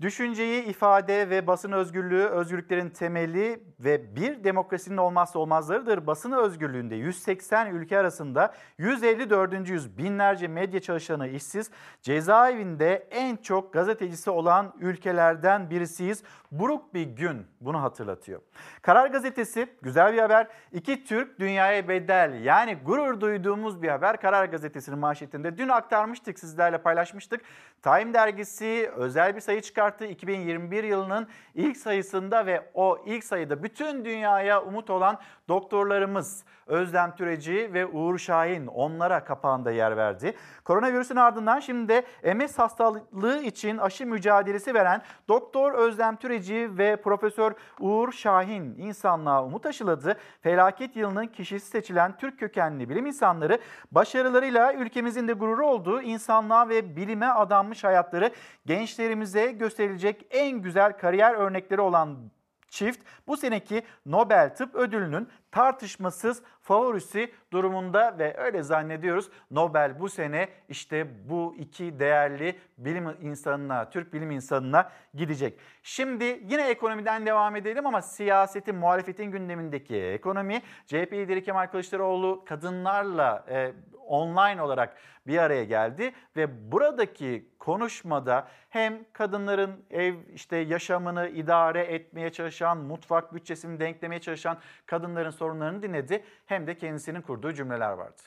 Düşünceyi, ifade ve basın özgürlüğü özgürlüklerin temeli ve bir demokrasinin olmazsa olmazlarıdır. Basın özgürlüğünde 180 ülke arasında 154. yüz binlerce medya çalışanı işsiz. Cezaevinde en çok gazetecisi olan ülkelerden birisiyiz. Buruk bir gün bunu hatırlatıyor. Karar Gazetesi güzel bir haber. İki Türk dünyaya bedel yani gurur duyduğumuz bir haber. Karar Gazetesi'nin manşetinde dün aktarmıştık sizlerle paylaşmıştık. Time dergisi özel bir sayı çıkarttı. 2021 yılının ilk sayısında ve o ilk sayıda bütün dünyaya umut olan doktorlarımız Özlem Türeci ve Uğur Şahin onlara kapağında yer verdi. Koronavirüsün ardından şimdi de MS hastalığı için aşı mücadelesi veren Doktor Özlem Türeci ve Profesör Uğur Şahin insanlığa umut aşıladı. Felaket yılının kişisi seçilen Türk kökenli bilim insanları başarılarıyla ülkemizin de gururu olduğu insanlığa ve bilime adanmış hayatları gençlerimize gösterilecek en güzel kariyer örnekleri olan çift bu seneki Nobel Tıp Ödülü'nün tartışmasız favorisi durumunda ve öyle zannediyoruz. Nobel bu sene işte bu iki değerli bilim insanına, Türk bilim insanına gidecek. Şimdi yine ekonomiden devam edelim ama siyasetin, muhalefetin gündemindeki ekonomi. CHP lideri Kemal Kılıçdaroğlu kadınlarla e, online olarak bir araya geldi ve buradaki konuşmada hem kadınların ev işte yaşamını idare etmeye çalışan, mutfak bütçesini denklemeye çalışan kadınların sorunlarını dinledi hem de kendisinin kurduğu cümleler vardı.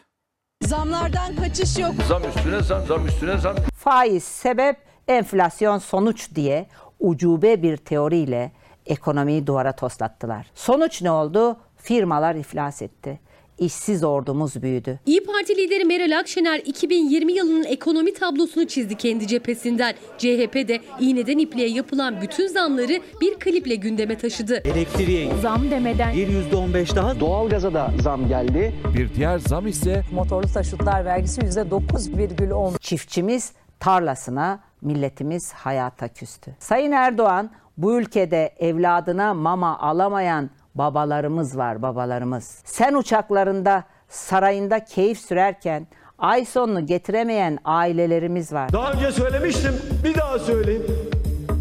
Zamlardan kaçış yok. Zam üstüne zam, zam üstüne zam. Faiz sebep, enflasyon sonuç diye ucube bir teoriyle ekonomiyi duvara toslattılar. Sonuç ne oldu? Firmalar iflas etti. İşsiz ordumuz büyüdü. İyi Parti lideri Meral Akşener 2020 yılının ekonomi tablosunu çizdi kendi cephesinden. CHP de iğneden ipliğe yapılan bütün zamları bir kliple gündeme taşıdı. Elektriğe Zam demeden bir %15 daha Doğalgaza da zam geldi. Bir diğer zam ise motorlu taşıtlar vergisi %9,10. Çiftçimiz tarlasına, milletimiz hayata küstü. Sayın Erdoğan bu ülkede evladına mama alamayan babalarımız var babalarımız. Sen uçaklarında sarayında keyif sürerken ay sonunu getiremeyen ailelerimiz var. Daha önce söylemiştim, bir daha söyleyeyim.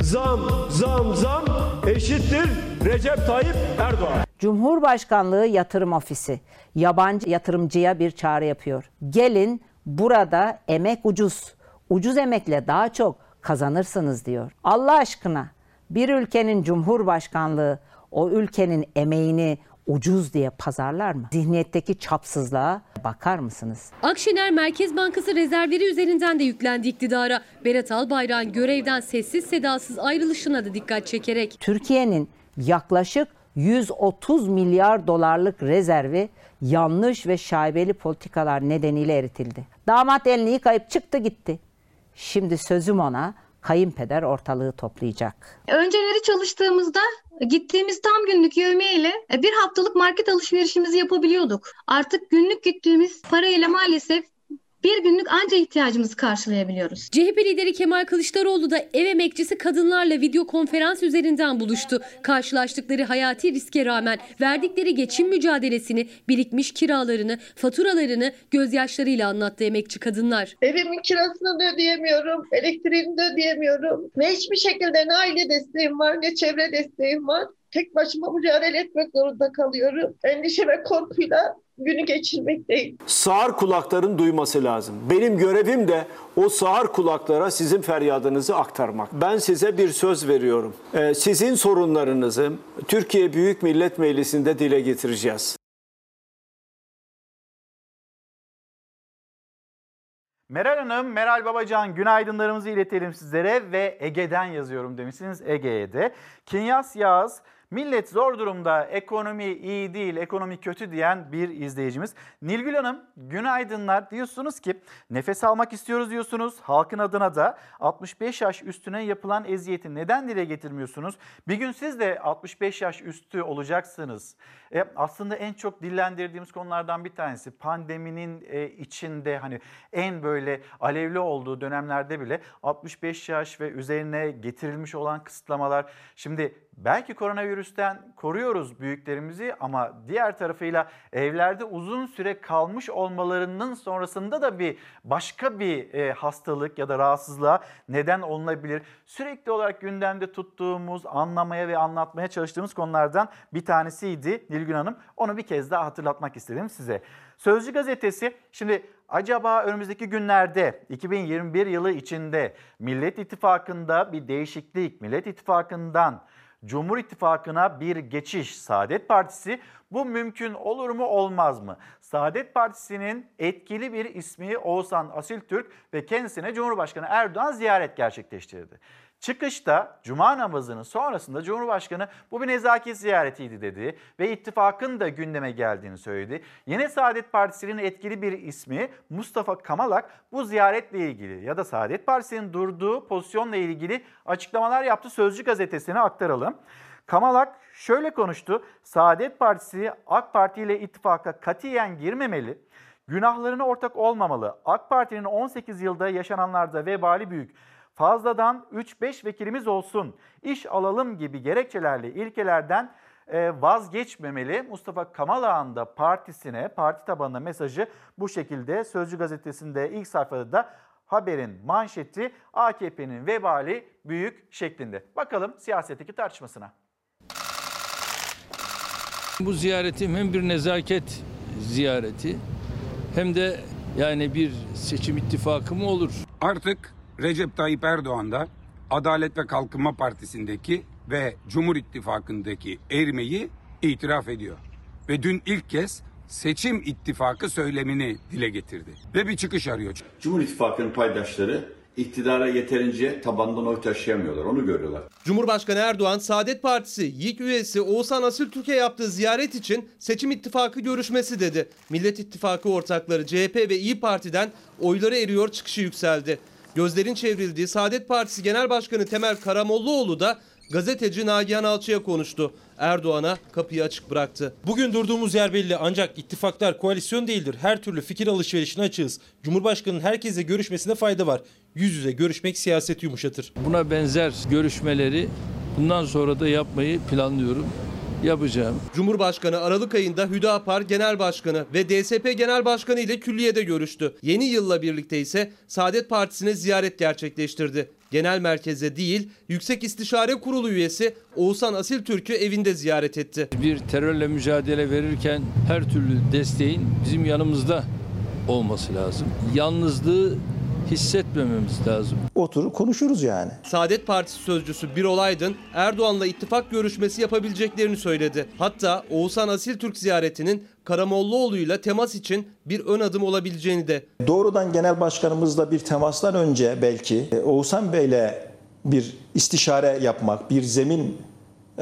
Zam, zam, zam eşittir Recep Tayyip Erdoğan. Cumhurbaşkanlığı Yatırım Ofisi yabancı yatırımcıya bir çağrı yapıyor. Gelin burada emek ucuz. Ucuz emekle daha çok kazanırsınız diyor. Allah aşkına bir ülkenin cumhurbaşkanlığı o ülkenin emeğini ucuz diye pazarlar mı? Zihniyetteki çapsızlığa bakar mısınız? Akşener Merkez Bankası rezervleri üzerinden de yüklendi iktidara. Berat Albayrak'ın görevden sessiz sedasız ayrılışına da dikkat çekerek. Türkiye'nin yaklaşık 130 milyar dolarlık rezervi yanlış ve şaibeli politikalar nedeniyle eritildi. Damat elini yıkayıp çıktı gitti. Şimdi sözüm ona kayınpeder ortalığı toplayacak. Önceleri çalıştığımızda gittiğimiz tam günlük yevmiye e, bir haftalık market alışverişimizi yapabiliyorduk. Artık günlük gittiğimiz parayla maalesef bir günlük anca ihtiyacımızı karşılayabiliyoruz. CHP lideri Kemal Kılıçdaroğlu da ev emekçisi kadınlarla video konferans üzerinden buluştu. Karşılaştıkları hayati riske rağmen verdikleri geçim mücadelesini, birikmiş kiralarını, faturalarını gözyaşlarıyla anlattı emekçi kadınlar. Evimin kirasını da ödeyemiyorum, elektriğini de ödeyemiyorum. Ve hiçbir şekilde ne aile desteğim var ne çevre desteğim var. Tek başıma mücadele etmek zorunda kalıyorum. Endişe ve korkuyla günü geçirmekteyim. Sağır kulakların duyması lazım. Benim görevim de o sağır kulaklara sizin feryadınızı aktarmak. Ben size bir söz veriyorum. Ee, sizin sorunlarınızı Türkiye Büyük Millet Meclisi'nde dile getireceğiz. Meral Hanım, Meral Babacan günaydınlarımızı iletelim sizlere ve Ege'den yazıyorum demişsiniz Ege'ye de. Kinyas Yağız, millet zor durumda, ekonomi iyi değil, ekonomi kötü diyen bir izleyicimiz. Nilgül Hanım, günaydınlar diyorsunuz ki nefes almak istiyoruz diyorsunuz. Halkın adına da 65 yaş üstüne yapılan eziyeti neden dile getirmiyorsunuz? Bir gün siz de 65 yaş üstü olacaksınız. E, aslında en çok dillendirdiğimiz konulardan bir tanesi pandeminin e, içinde hani en böyle alevli olduğu dönemlerde bile 65 yaş ve üzerine getirilmiş olan kısıtlamalar. Şimdi belki koronavirüsten koruyoruz büyüklerimizi ama diğer tarafıyla evlerde uzun süre kalmış olmalarının sonrasında da bir başka bir e, hastalık ya da rahatsızlığa neden olunabilir. Sürekli olarak gündemde tuttuğumuz, anlamaya ve anlatmaya çalıştığımız konulardan bir tanesiydi Nilgün Hanım. Onu bir kez daha hatırlatmak istedim size. Sözcü gazetesi şimdi acaba önümüzdeki günlerde 2021 yılı içinde Millet İttifakı'nda bir değişiklik, Millet İttifakı'ndan Cumhur İttifakı'na bir geçiş Saadet Partisi bu mümkün olur mu olmaz mı? Saadet Partisi'nin etkili bir ismi Oğuzhan Asiltürk ve kendisine Cumhurbaşkanı Erdoğan ziyaret gerçekleştirdi. Çıkışta cuma namazının sonrasında Cumhurbaşkanı bu bir nezaket ziyaretiydi dedi ve ittifakın da gündeme geldiğini söyledi. Yine Saadet Partisi'nin etkili bir ismi Mustafa Kamalak bu ziyaretle ilgili ya da Saadet Partisi'nin durduğu pozisyonla ilgili açıklamalar yaptı. Sözcü gazetesine aktaralım. Kamalak şöyle konuştu. Saadet Partisi AK Parti ile ittifaka katiyen girmemeli. Günahlarına ortak olmamalı. AK Parti'nin 18 yılda yaşananlarda vebali büyük fazladan 3-5 vekilimiz olsun, iş alalım gibi gerekçelerle ilkelerden e, vazgeçmemeli. Mustafa Kamalağ'ın da partisine, parti tabanına mesajı bu şekilde. Sözcü gazetesinde ilk sayfada da haberin manşeti AKP'nin vebali büyük şeklinde. Bakalım siyasetteki tartışmasına. Bu ziyaretim hem bir nezaket ziyareti hem de yani bir seçim ittifakı mı olur? Artık Recep Tayyip Erdoğan da Adalet ve Kalkınma Partisi'ndeki ve Cumhur İttifakı'ndaki erimeyi itiraf ediyor. Ve dün ilk kez seçim ittifakı söylemini dile getirdi. Ve bir çıkış arıyor. Cumhur İttifakı'nın paydaşları iktidara yeterince tabandan oy taşıyamıyorlar. Onu görüyorlar. Cumhurbaşkanı Erdoğan, Saadet Partisi YİK üyesi Oğuzhan Asıltürk'e yaptığı ziyaret için seçim ittifakı görüşmesi dedi. Millet İttifakı ortakları CHP ve İyi Parti'den oyları eriyor çıkışı yükseldi. Gözlerin çevrildiği Saadet Partisi Genel Başkanı Temel Karamollaoğlu da gazeteci Nagihan Alçı'ya konuştu. Erdoğan'a kapıyı açık bıraktı. Bugün durduğumuz yer belli ancak ittifaklar koalisyon değildir. Her türlü fikir alışverişine açığız. Cumhurbaşkanının herkese görüşmesine fayda var. Yüz yüze görüşmek siyaseti yumuşatır. Buna benzer görüşmeleri bundan sonra da yapmayı planlıyorum. Yapacağım. Cumhurbaşkanı Aralık ayında Hüdapar Genel Başkanı ve DSP Genel Başkanı ile külliyede görüştü. Yeni yılla birlikte ise Saadet Partisi'ne ziyaret gerçekleştirdi. Genel merkeze değil, Yüksek İstişare Kurulu üyesi Oğuzhan Asil Türk'ü evinde ziyaret etti. Bir terörle mücadele verirken her türlü desteğin bizim yanımızda olması lazım. Yalnızlığı hissetmememiz lazım. Oturup konuşuruz yani. Saadet Partisi sözcüsü Birol Aydın Erdoğan'la ittifak görüşmesi yapabileceklerini söyledi. Hatta Oğuzhan Asil Türk ziyaretinin Karamollaoğlu'yla temas için bir ön adım olabileceğini de. Doğrudan genel başkanımızla bir temastan önce belki e, Oğuzhan Bey'le bir istişare yapmak, bir zemin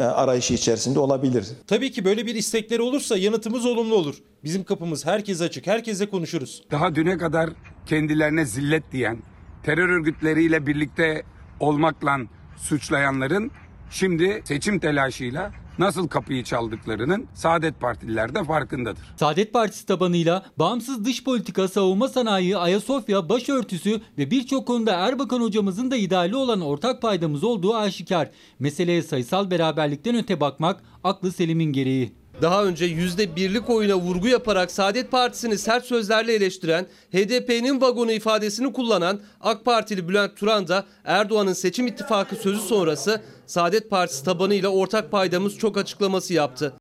arayışı içerisinde olabilir. Tabii ki böyle bir istekleri olursa yanıtımız olumlu olur. Bizim kapımız herkese açık, herkese konuşuruz. Daha düne kadar kendilerine zillet diyen, terör örgütleriyle birlikte olmakla suçlayanların şimdi seçim telaşıyla nasıl kapıyı çaldıklarının Saadet Partililer de farkındadır. Saadet Partisi tabanıyla bağımsız dış politika, savunma sanayi, Ayasofya, başörtüsü ve birçok konuda Erbakan hocamızın da ideali olan ortak paydamız olduğu aşikar. Meseleye sayısal beraberlikten öte bakmak aklı selimin gereği. Daha önce yüzde birlik oyuna vurgu yaparak Saadet Partisi'ni sert sözlerle eleştiren, HDP'nin vagonu ifadesini kullanan AK Partili Bülent Turan da Erdoğan'ın seçim ittifakı sözü sonrası Saadet Partisi tabanıyla ortak paydamız çok açıklaması yaptı.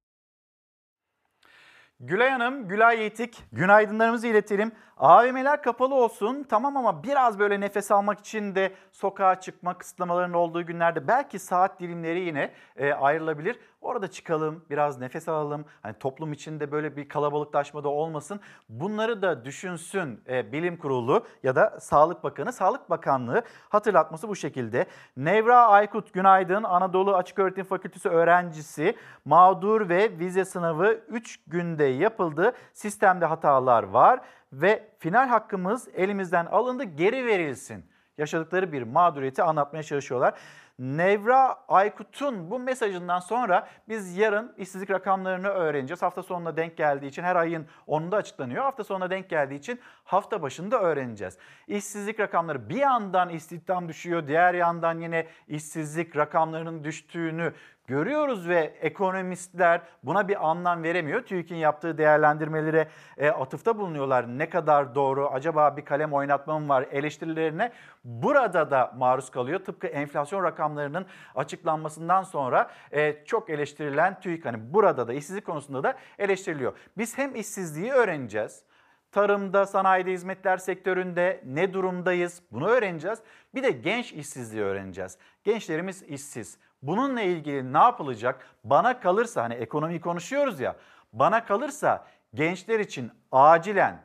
Gülay Hanım, Gülay Yiğitik, günaydınlarımızı iletelim. AVM'ler kapalı olsun tamam ama biraz böyle nefes almak için de sokağa çıkma kısıtlamalarının olduğu günlerde belki saat dilimleri yine e, ayrılabilir. Orada çıkalım, biraz nefes alalım. Hani toplum içinde böyle bir kalabalıklaşma da olmasın. Bunları da düşünsün e, Bilim Kurulu ya da Sağlık Bakanı. Sağlık Bakanlığı hatırlatması bu şekilde. Nevra Aykut günaydın. Anadolu Açık Öğretim Fakültesi öğrencisi mağdur ve vize sınavı 3 günde yapıldı. Sistemde hatalar var ve final hakkımız elimizden alındı geri verilsin. Yaşadıkları bir mağduriyeti anlatmaya çalışıyorlar. Nevra Aykut'un bu mesajından sonra biz yarın işsizlik rakamlarını öğreneceğiz. Hafta sonuna denk geldiği için her ayın 10'unda açıklanıyor. Hafta sonuna denk geldiği için hafta başında öğreneceğiz. İşsizlik rakamları bir yandan istihdam düşüyor, diğer yandan yine işsizlik rakamlarının düştüğünü görüyoruz ve ekonomistler buna bir anlam veremiyor. TÜİK'in yaptığı değerlendirmelere e, atıfta bulunuyorlar. Ne kadar doğru, acaba bir kalem oynatma var eleştirilerine burada da maruz kalıyor. Tıpkı enflasyon rakamlarının açıklanmasından sonra e, çok eleştirilen TÜİK hani burada da işsizlik konusunda da eleştiriliyor. Biz hem işsizliği öğreneceğiz, tarımda, sanayide, hizmetler sektöründe ne durumdayız bunu öğreneceğiz. Bir de genç işsizliği öğreneceğiz. Gençlerimiz işsiz. Bununla ilgili ne yapılacak? Bana kalırsa hani ekonomiyi konuşuyoruz ya. Bana kalırsa gençler için acilen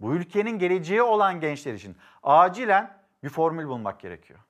bu ülkenin geleceği olan gençler için acilen bir formül bulmak gerekiyor.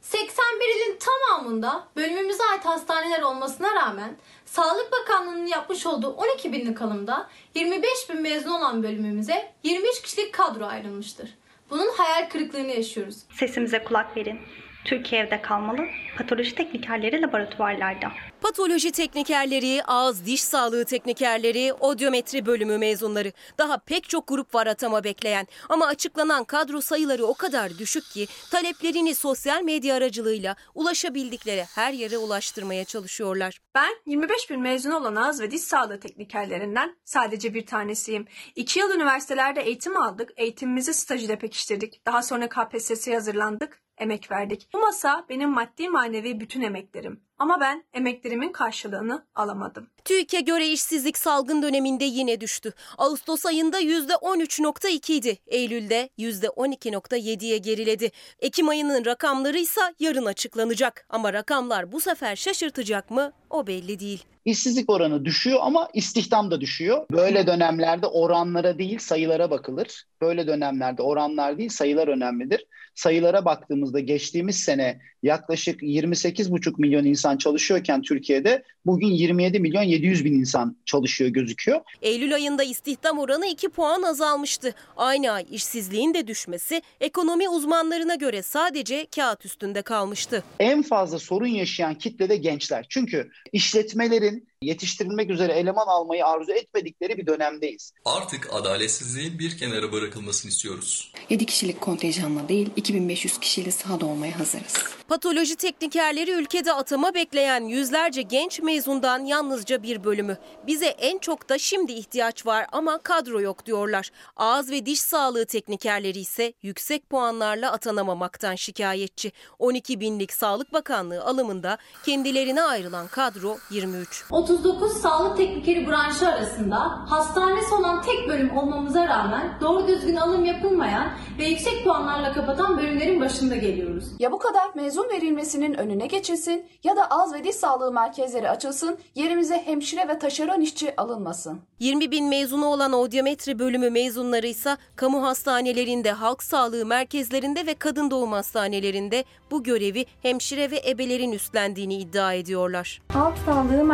81 ilin tamamında bölümümüze ait hastaneler olmasına rağmen Sağlık Bakanlığı'nın yapmış olduğu 12 binlik alımda 25 bin mezun olan bölümümüze 23 kişilik kadro ayrılmıştır. Bunun hayal kırıklığını yaşıyoruz. Sesimize kulak verin. Türkiye'de kalmalı. Patoloji teknikerleri laboratuvarlarda. Patoloji teknikerleri, ağız diş sağlığı teknikerleri, odyometri bölümü mezunları. Daha pek çok grup var atama bekleyen. Ama açıklanan kadro sayıları o kadar düşük ki taleplerini sosyal medya aracılığıyla ulaşabildikleri her yere ulaştırmaya çalışıyorlar. Ben 25 bin mezun olan ağız ve diş sağlığı teknikerlerinden sadece bir tanesiyim. İki yıl üniversitelerde eğitim aldık, eğitimimizi staj ile pekiştirdik. Daha sonra KPSS'ye hazırlandık, emek verdik. Bu masa benim maddi manevi bütün emeklerim. Ama ben emeklerimin karşılığını alamadım. TÜİK'e göre işsizlik salgın döneminde yine düştü. Ağustos ayında %13.2 idi. Eylül'de %12.7'ye geriledi. Ekim ayının rakamları ise yarın açıklanacak. Ama rakamlar bu sefer şaşırtacak mı? O belli değil. İşsizlik oranı düşüyor ama istihdam da düşüyor. Böyle dönemlerde oranlara değil sayılara bakılır. Böyle dönemlerde oranlar değil sayılar önemlidir. Sayılara baktığımızda geçtiğimiz sene yaklaşık 28,5 milyon insan çalışıyorken Türkiye'de bugün 27 milyon 700 bin insan çalışıyor gözüküyor. Eylül ayında istihdam oranı 2 puan azalmıştı. Aynı ay işsizliğin de düşmesi ekonomi uzmanlarına göre sadece kağıt üstünde kalmıştı. En fazla sorun yaşayan kitle de gençler. Çünkü işletmelerin yetiştirilmek üzere eleman almayı arzu etmedikleri bir dönemdeyiz. Artık adaletsizliğin bir kenara bırakılmasını istiyoruz. 7 kişilik kontenjanla değil 2500 kişiyle sahada olmaya hazırız. Patoloji teknikerleri ülkede atama bekleyen yüzlerce genç mezundan yalnızca bir bölümü. Bize en çok da şimdi ihtiyaç var ama kadro yok diyorlar. Ağız ve diş sağlığı teknikerleri ise yüksek puanlarla atanamamaktan şikayetçi. 12 binlik Sağlık Bakanlığı alımında kendilerine ayrılan kadro 23. 39 sağlık teknikeri branşı arasında hastanesi olan tek bölüm olmamıza rağmen doğru düzgün alım yapılmayan ve yüksek puanlarla kapatan bölümlerin başında geliyoruz. Ya bu kadar mezun verilmesinin önüne geçilsin ya da ağız ve diş sağlığı merkezleri açılsın, yerimize hemşire ve taşeron işçi alınmasın. 20 bin mezunu olan odyometri bölümü mezunları ise kamu hastanelerinde, halk sağlığı merkezlerinde ve kadın doğum hastanelerinde bu görevi hemşire ve ebelerin üstlendiğini iddia ediyorlar. Halk sağlığı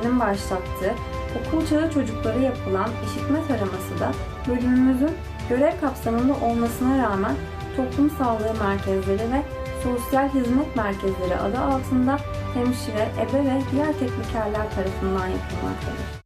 merkezlerinin başlattığı okul çağı çocuklara yapılan işitme taraması da bölümümüzün görev kapsamında olmasına rağmen toplum sağlığı merkezleri ve sosyal hizmet merkezleri adı altında hemşire, ebe ve diğer teknikerler tarafından yapılmaktadır.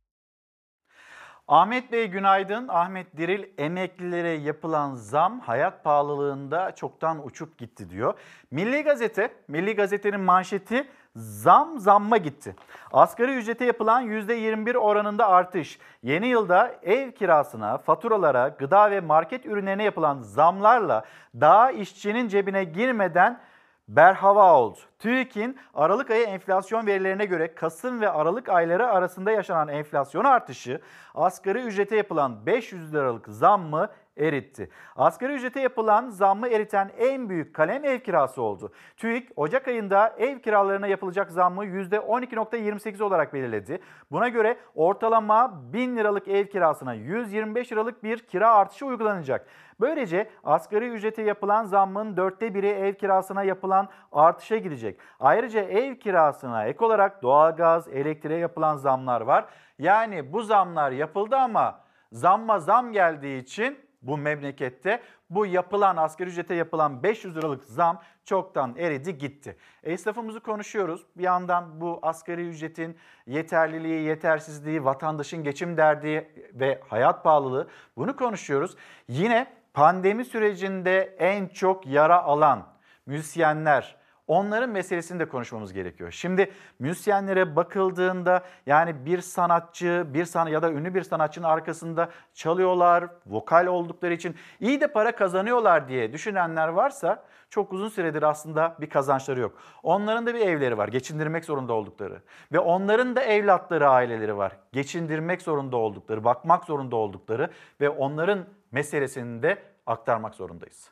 Ahmet Bey günaydın. Ahmet Diril emeklilere yapılan zam hayat pahalılığında çoktan uçup gitti diyor. Milli Gazete, Milli Gazete'nin manşeti zam zamma gitti. Asgari ücrete yapılan %21 oranında artış. Yeni yılda ev kirasına, faturalara, gıda ve market ürünlerine yapılan zamlarla daha işçinin cebine girmeden berhava oldu. TÜİK'in Aralık ayı enflasyon verilerine göre Kasım ve Aralık ayları arasında yaşanan enflasyon artışı asgari ücrete yapılan 500 liralık zammı eritti. Asgari ücrete yapılan zammı eriten en büyük kalem ev kirası oldu. TÜİK Ocak ayında ev kiralarına yapılacak zammı %12.28 olarak belirledi. Buna göre ortalama 1000 liralık ev kirasına 125 liralık bir kira artışı uygulanacak. Böylece asgari ücrete yapılan zammın dörtte biri ev kirasına yapılan artışa gidecek. Ayrıca ev kirasına ek olarak doğalgaz, elektriğe yapılan zamlar var. Yani bu zamlar yapıldı ama zamma zam geldiği için bu memlekette bu yapılan asgari ücrete yapılan 500 liralık zam çoktan eridi gitti. Esnafımızı konuşuyoruz. Bir yandan bu asgari ücretin yeterliliği, yetersizliği, vatandaşın geçim derdi ve hayat pahalılığı bunu konuşuyoruz. Yine pandemi sürecinde en çok yara alan müzisyenler, onların meselesini de konuşmamız gerekiyor. Şimdi müzisyenlere bakıldığında yani bir sanatçı, bir san ya da ünlü bir sanatçının arkasında çalıyorlar, vokal oldukları için iyi de para kazanıyorlar diye düşünenler varsa çok uzun süredir aslında bir kazançları yok. Onların da bir evleri var, geçindirmek zorunda oldukları ve onların da evlatları, aileleri var. Geçindirmek zorunda oldukları, bakmak zorunda oldukları ve onların meselesini de aktarmak zorundayız.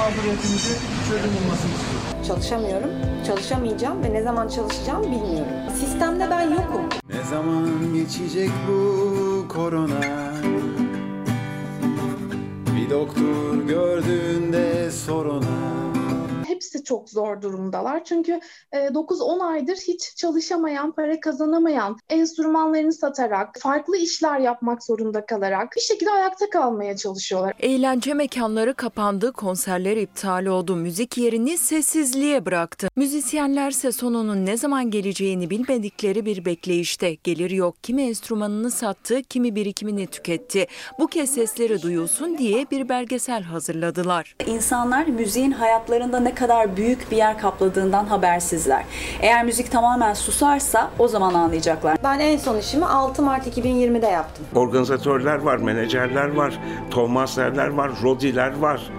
Mağduriyetimizi çözüm bulmasını istiyorum. Çalışamıyorum, çalışamayacağım ve ne zaman çalışacağım bilmiyorum. Sistemde ben yokum. Ne zaman geçecek bu korona? Bir doktor gördüğünde soruna. Hepsi çok zor durumdalar. Çünkü e, 9-10 aydır hiç çalışamayan, para kazanamayan, enstrümanlarını satarak, farklı işler yapmak zorunda kalarak bir şekilde ayakta kalmaya çalışıyorlar. Eğlence mekanları kapandı, konserler iptal oldu, müzik yerini sessizliğe bıraktı. Müzisyenlerse sonunun ne zaman geleceğini bilmedikleri bir bekleyişte. Gelir yok, kimi enstrümanını sattı, kimi birikimini tüketti. Bu kez sesleri duyulsun diye bir belgesel hazırladılar. İnsanlar müziğin hayatlarında ne kadar büyük bir yer kapladığından habersizler. Eğer müzik tamamen susarsa o zaman anlayacaklar. Ben en son işimi 6 Mart 2020'de yaptım. Organizatörler var, menajerler var, tohmasterler var, rodiler var.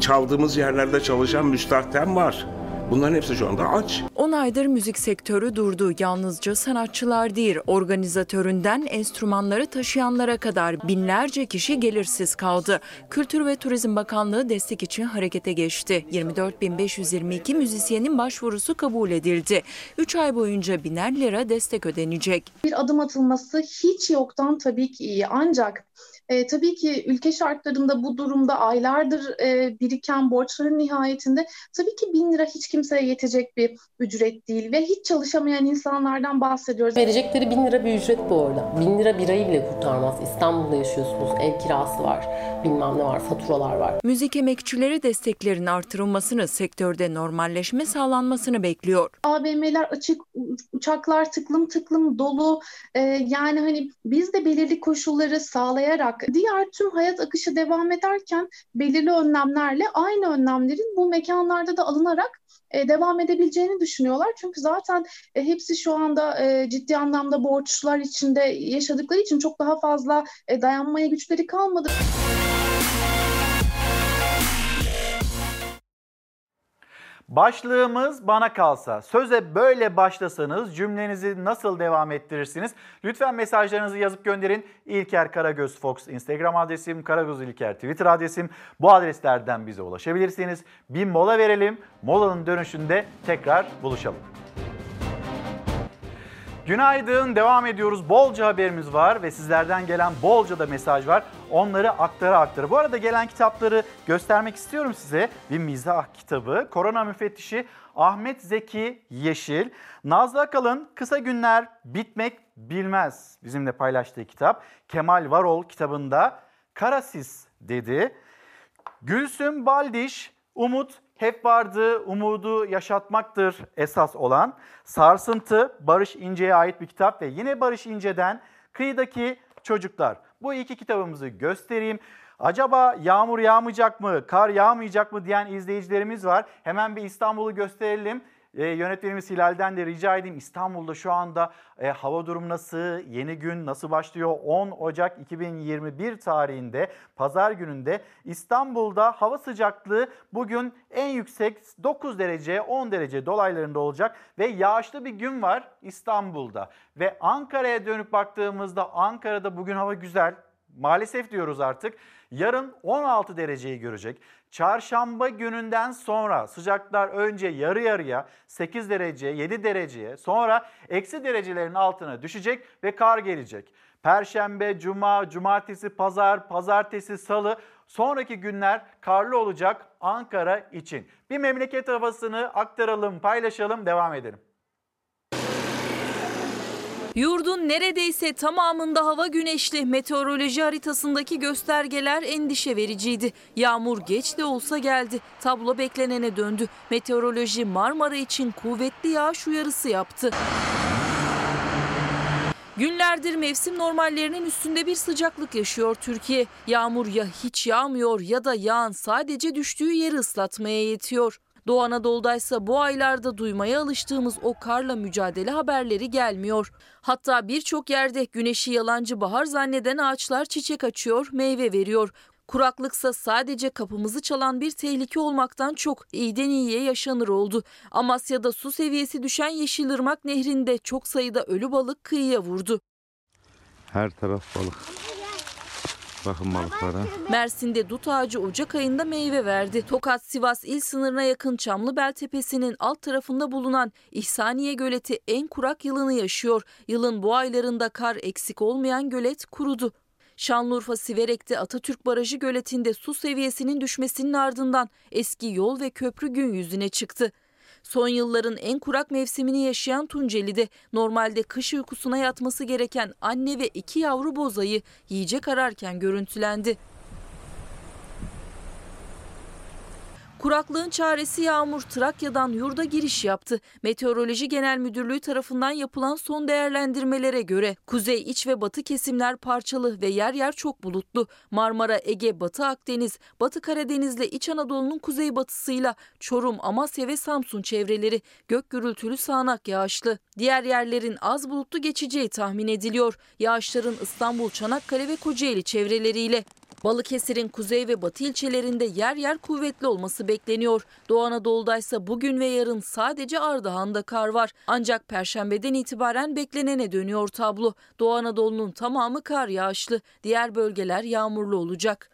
Çaldığımız yerlerde çalışan müstahtem var. Bunların hepsi şu anda aç. 10 aydır müzik sektörü durdu. Yalnızca sanatçılar değil, organizatöründen enstrümanları taşıyanlara kadar binlerce kişi gelirsiz kaldı. Kültür ve Turizm Bakanlığı destek için harekete geçti. 24.522 müzisyenin başvurusu kabul edildi. 3 ay boyunca biner lira destek ödenecek. Bir adım atılması hiç yoktan tabii ki iyi. Ancak e, tabii ki ülke şartlarında bu durumda aylardır e, biriken borçların nihayetinde tabii ki bin lira hiç kimseye yetecek bir ücret değil ve hiç çalışamayan insanlardan bahsediyoruz. Verecekleri bin lira bir ücret bu arada. Bin lira birayı bile kurtarmaz. İstanbul'da yaşıyorsunuz, ev kirası var, bilmem ne var, faturalar var. Müzik emekçileri desteklerin artırılmasını, sektörde normalleşme sağlanmasını bekliyor. AVM'ler açık, uçaklar tıklım tıklım dolu. E, yani hani biz de belirli koşulları sağlayarak diğer tüm hayat akışı devam ederken belirli önlemlerle aynı önlemlerin bu mekanlarda da alınarak e, devam edebileceğini düşünüyorlar. Çünkü zaten e, hepsi şu anda e, ciddi anlamda borçlar içinde yaşadıkları için çok daha fazla dayanmaya güçleri kalmadı. Başlığımız bana kalsa. Söze böyle başlasanız cümlenizi nasıl devam ettirirsiniz? Lütfen mesajlarınızı yazıp gönderin. İlker Karagöz Fox Instagram adresim, Karagöz İlker Twitter adresim. Bu adreslerden bize ulaşabilirsiniz. Bir mola verelim. Molanın dönüşünde tekrar buluşalım. Günaydın, devam ediyoruz. Bolca haberimiz var ve sizlerden gelen bolca da mesaj var. Onları aktara aktara. Bu arada gelen kitapları göstermek istiyorum size. Bir mizah kitabı. Korona müfettişi Ahmet Zeki Yeşil. Nazlı Akalın Kısa Günler Bitmek Bilmez bizimle paylaştığı kitap. Kemal Varol kitabında Karasis dedi. Gülsüm Baldiş Umut hep vardı, umudu yaşatmaktır esas olan. Sarsıntı Barış İnce'ye ait bir kitap ve yine Barış İnce'den Kıyıdaki Çocuklar. Bu iki kitabımızı göstereyim. Acaba yağmur yağmayacak mı, kar yağmayacak mı diyen izleyicilerimiz var. Hemen bir İstanbul'u gösterelim. E, yönetmenimiz Hilal'den de rica edeyim İstanbul'da şu anda e, hava durum nasıl, yeni gün nasıl başlıyor? 10 Ocak 2021 tarihinde pazar gününde İstanbul'da hava sıcaklığı bugün en yüksek 9 derece 10 derece dolaylarında olacak ve yağışlı bir gün var İstanbul'da. Ve Ankara'ya dönüp baktığımızda Ankara'da bugün hava güzel. Maalesef diyoruz artık. Yarın 16 dereceyi görecek. Çarşamba gününden sonra sıcaklar önce yarı yarıya 8 derece 7 dereceye sonra eksi derecelerin altına düşecek ve kar gelecek. Perşembe, cuma, cumartesi, pazar, pazartesi, salı sonraki günler karlı olacak Ankara için. Bir memleket havasını aktaralım, paylaşalım, devam edelim. Yurdun neredeyse tamamında hava güneşli. Meteoroloji haritasındaki göstergeler endişe vericiydi. Yağmur geç de olsa geldi. Tablo beklenene döndü. Meteoroloji Marmara için kuvvetli yağış uyarısı yaptı. Günlerdir mevsim normallerinin üstünde bir sıcaklık yaşıyor Türkiye. Yağmur ya hiç yağmıyor ya da yağan sadece düştüğü yeri ıslatmaya yetiyor. Doğu Anadolu'daysa bu aylarda duymaya alıştığımız o karla mücadele haberleri gelmiyor. Hatta birçok yerde güneşi yalancı bahar zanneden ağaçlar çiçek açıyor, meyve veriyor. Kuraklıksa sadece kapımızı çalan bir tehlike olmaktan çok iyiden iyiye yaşanır oldu. Amasya'da su seviyesi düşen Yeşilırmak Nehri'nde çok sayıda ölü balık kıyıya vurdu. Her taraf balık. Bakın balıklara. Mersin'de dut ağacı Ocak ayında meyve verdi. Tokat-Sivas il sınırına yakın Çamlıbel Tepesi'nin alt tarafında bulunan İhsaniye Göleti en kurak yılını yaşıyor. Yılın bu aylarında kar eksik olmayan gölet kurudu. Şanlıurfa Siverek'te Atatürk Barajı göletinde su seviyesinin düşmesinin ardından eski yol ve köprü gün yüzüne çıktı. Son yılların en kurak mevsimini yaşayan Tunceli'de normalde kış uykusuna yatması gereken anne ve iki yavru bozayı yiyecek ararken görüntülendi. Kuraklığın çaresi yağmur Trakya'dan yurda giriş yaptı. Meteoroloji Genel Müdürlüğü tarafından yapılan son değerlendirmelere göre kuzey, iç ve batı kesimler parçalı ve yer yer çok bulutlu. Marmara, Ege, Batı Akdeniz, Batı Karadeniz ile İç Anadolu'nun kuzeybatısıyla Çorum, Amasya ve Samsun çevreleri gök gürültülü sağanak yağışlı. Diğer yerlerin az bulutlu geçeceği tahmin ediliyor. Yağışların İstanbul, Çanakkale ve Kocaeli çevreleriyle. Balıkesir'in kuzey ve batı ilçelerinde yer yer kuvvetli olması bekleniyor. Doğu Anadolu'da ise bugün ve yarın sadece Ardahan'da kar var. Ancak perşembeden itibaren beklenene dönüyor tablo. Doğu Anadolu'nun tamamı kar yağışlı, diğer bölgeler yağmurlu olacak.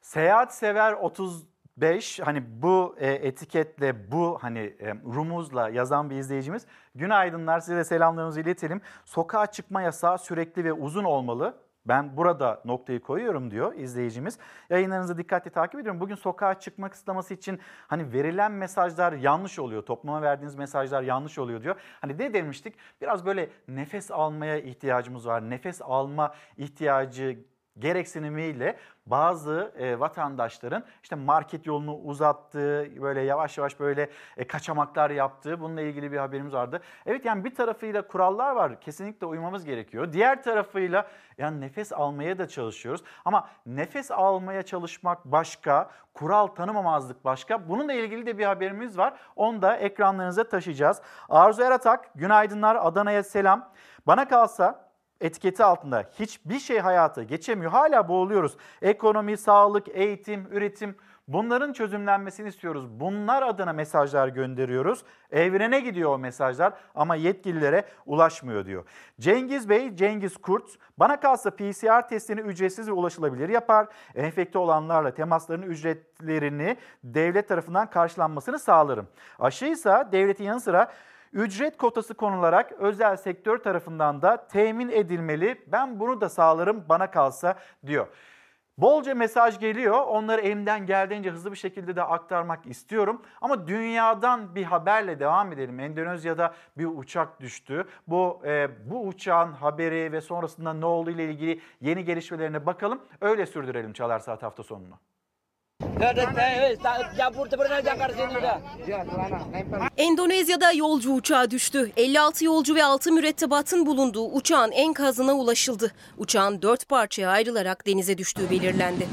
Seyahat sever 35 hani bu e, etiketle bu hani e, rumuzla yazan bir izleyicimiz. Günaydınlar size de selamlarımızı iletelim. Sokağa çıkma yasağı sürekli ve uzun olmalı. Ben burada noktayı koyuyorum diyor izleyicimiz. Yayınlarınızı dikkatli takip ediyorum. Bugün sokağa çıkma kısıtlaması için hani verilen mesajlar yanlış oluyor. Topluma verdiğiniz mesajlar yanlış oluyor diyor. Hani ne demiştik? Biraz böyle nefes almaya ihtiyacımız var. Nefes alma ihtiyacı gereksinimiyle bazı e, vatandaşların işte market yolunu uzattığı, böyle yavaş yavaş böyle e, kaçamaklar yaptığı bununla ilgili bir haberimiz vardı. Evet yani bir tarafıyla kurallar var. Kesinlikle uymamız gerekiyor. Diğer tarafıyla yani nefes almaya da çalışıyoruz. Ama nefes almaya çalışmak başka, kural tanımamazlık başka. Bununla ilgili de bir haberimiz var. Onu da ekranlarınıza taşıyacağız. Arzu Eratak, günaydınlar Adana'ya selam. Bana kalsa etiketi altında hiçbir şey hayata geçemiyor. Hala boğuluyoruz. Ekonomi, sağlık, eğitim, üretim bunların çözümlenmesini istiyoruz. Bunlar adına mesajlar gönderiyoruz. Evrene gidiyor o mesajlar ama yetkililere ulaşmıyor diyor. Cengiz Bey, Cengiz Kurt, bana kalsa PCR testini ücretsiz ve ulaşılabilir yapar. Enfekte olanlarla temasların ücretlerini devlet tarafından karşılanmasını sağlarım. Aşı ise devletin yanı sıra ücret kotası konularak özel sektör tarafından da temin edilmeli. Ben bunu da sağlarım bana kalsa diyor. Bolca mesaj geliyor. Onları elimden geldiğince hızlı bir şekilde de aktarmak istiyorum. Ama dünyadan bir haberle devam edelim. Endonezya'da bir uçak düştü. Bu e, bu uçağın haberi ve sonrasında ne olduğu ile ilgili yeni gelişmelerine bakalım. Öyle sürdürelim Çalar Saat hafta sonunu. Endonezya'da yolcu uçağı düştü. 56 yolcu ve 6 mürettebatın bulunduğu uçağın enkazına ulaşıldı. Uçağın 4 parçaya ayrılarak denize düştüğü belirlendi.